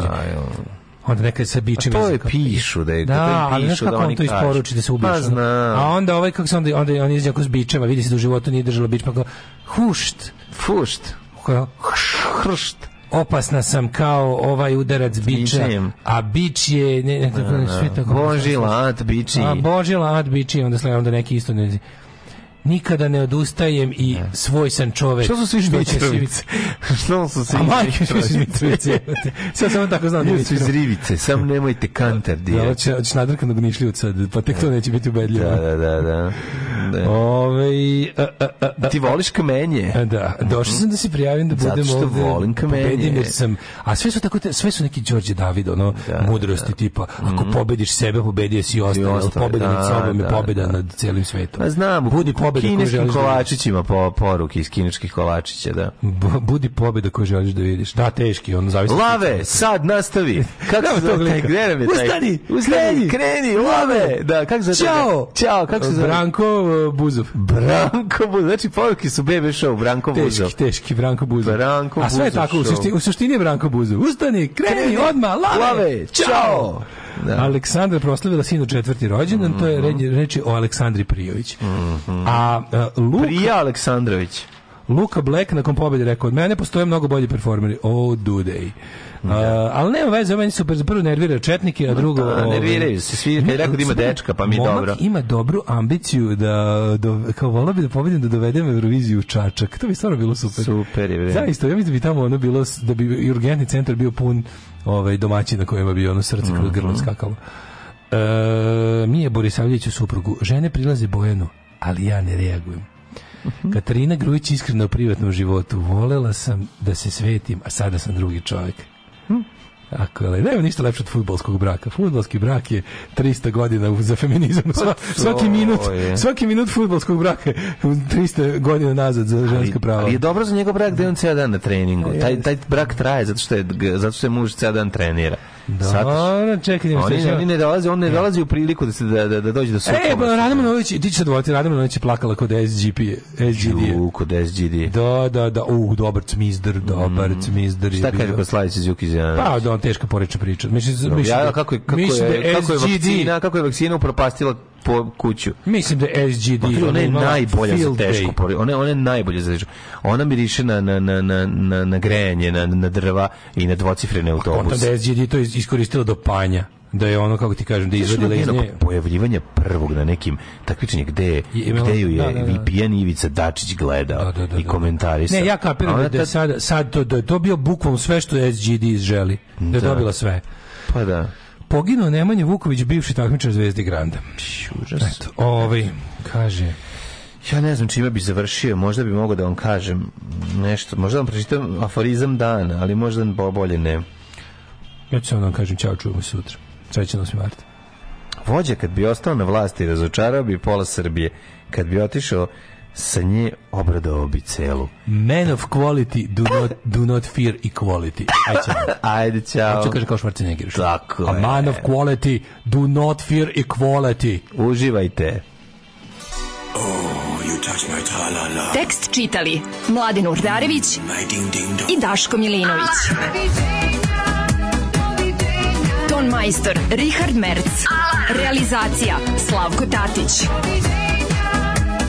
onda neka se bičim. To je pišu da je da, da ali pišu kako da on to isporuči da se ubiješ. Pa zna. A onda ovaj kako se onda onda on izđe s bičeva, vidi se da u životu nije držalo bič, pa kao hušt, fušt, hršt. Opasna sam kao ovaj udarac biča, a bič je ne, ne, ne, ne, ne, ne, ne, ne, ne, ne, ne, ne, ne, ne, nikada ne odustajem i ne. svoj sam čovek. Što su svi Šmitrovice? Što su svi Šmitrovice? Sad samo tako znam. Ljudi da su iz Rivice, samo nemojte kantar dijeti. Da, će, će nadrkanog nišljivca, pa tek to da. neće biti ubedljivo. Da, da, da. da. da. Ove, a, a, a, a, Ti voliš kamenje? da, došao sam da se prijavim da budem ovde. Zato što ovde, volim kamenje. Pobedim jer sam, a sve su tako, te, sve su neki Đorđe David, ono, da, da. mudrosti da. tipa, ako mm pobediš sebe, pobedio si i ostalo, pobeda nad sobom je pobeda nad celim svetom. A pa znam, budi pobeda pobeda koju želiš. Kineskim da kolačićima po poruke iz kineskih kolačića, da. B budi pobeda koju želiš da vidiš. Da, teški, on zavisno. Lave, sad nastavi. Kako se to gleda? Gde nam je taj? Ustani, kreni, kreni lave. Da, kako se Ćao. Ćao, kako se zove? Branko e, Buzov. Branko Buzov. Znači poruke su bebe show Branko Buzov. Teški, teški Branko Buzov. Branko Buzov. A sve je tako, u suštini, u suštini je Branko Buzov. Ustani, kreni, kreni odma, lave. Lave, čao. Da. Aleksandra proslavila sinu četvrti rođendan, mm -hmm. to je mhm. reč o Aleksandri Prijović. Mm -hmm. A uh, Luka... Prija Aleksandrović. Luka Black nakon pobjede rekao, od mene postoje mnogo bolji performeri. Oh, do they. Yeah. Uh, ali nema veze, meni ovaj su prvo nervira četnike, a drugo... Da, ovaj- nerviraju se svi, kad je rekao da ima dečka, pa mi je dobro. ima dobru ambiciju da, do, kao volao bi da pobedim da dovedem Euroviziju u Čačak. To bi stvarno bilo super. Super je, bre. Zaista, ja mislim da bi tamo ono bilo, da bi urgentni centar bio pun ovaj domaćina kojima bi ono srce kroz grlo mhm. skakalo. E, Mije Borisavljević u suprugu. Žene prilaze Bojanu, ali ja ne reagujem. Mhm. Katarina Grujić iskreno u privatnom životu. Volela sam da se svetim, a sada sam drugi čovjek. Ako je, nema ništa lepše od futbolskog braka. Futbolski brak je 300 godina za feminizam. Pa Sva, svaki minut, svaki minut futbolskog braka je 300 godina nazad za ženska prava. Ali je dobro za njegov brak da je on cijel dan na treningu. Taj, taj brak traje zato što je, zato što je muž cijel dan trenira. Dobro, da. čekaj, oni, oni ne dolaze, on ne dolazi u priliku da se da da, da dođe do sukoba. E, ba, pa, Radman Nović, ti ćeš odvolati, Radman Nović plakala kod SGP, SGD. Ju, kod SGD. Da, da, da, u dobar cmizder, dobar mm. cmizder. Šta kaže kod pa Slavice Đukić? Pa, da, on teška poreča priča. Mislim, mislim, ja, kako je da- da kako je kako je vakcina, kako je vakcina upropastila po kuću. Mislim da je SGD. Pa, ona je najbolja za tešku porodicu. Ona, ona je najbolja za tešku. Ona miriše na, na, na, na, na, na grejanje, na, na drva i na dvocifrene autobuse. Onda da je SGD to iskoristila do panja da je ono kako ti kažem da izvadila iz nje pojavljivanje prvog na nekim takmičenju gde imala, gde ju je da, da, da. VPN Ivica Dačić gledao da, da, da, i da. komentari Ne, ja kapiram da sad sad to da to bio bukvalno sve što SGD želi. Da je da. dobila sve. Pa da. Poginuo Nemanja Vuković, bivši takmičar Zvezdi Granda. Užas. Eto, ovi, ovaj, kaže... Ja ne znam čime bi završio, možda bi mogao da vam kažem nešto, možda vam pročitam aforizam dana, ali možda bolje ne. Ja ću da vam kažem, čao, čujemo se sutra. Srećan 8. marta. Vođa kad bi ostao na vlasti razočarao bi pola Srbije. Kad bi otišao sa nje obradovao bi celu. Man of quality, do not, do not fear equality. Ajde, ćao. Ajde, ćao. Hoću da kaže kao Schwarzenegger. Tako A je. man of quality, do not fear equality. Uživajte. Oh, you touch my -la. -la. Tekst čitali Mladin Urdarević mm, ding, ding, i Daško Milinović. Ton majstor, Richard Merc. Realizacija, Slavko Tatić.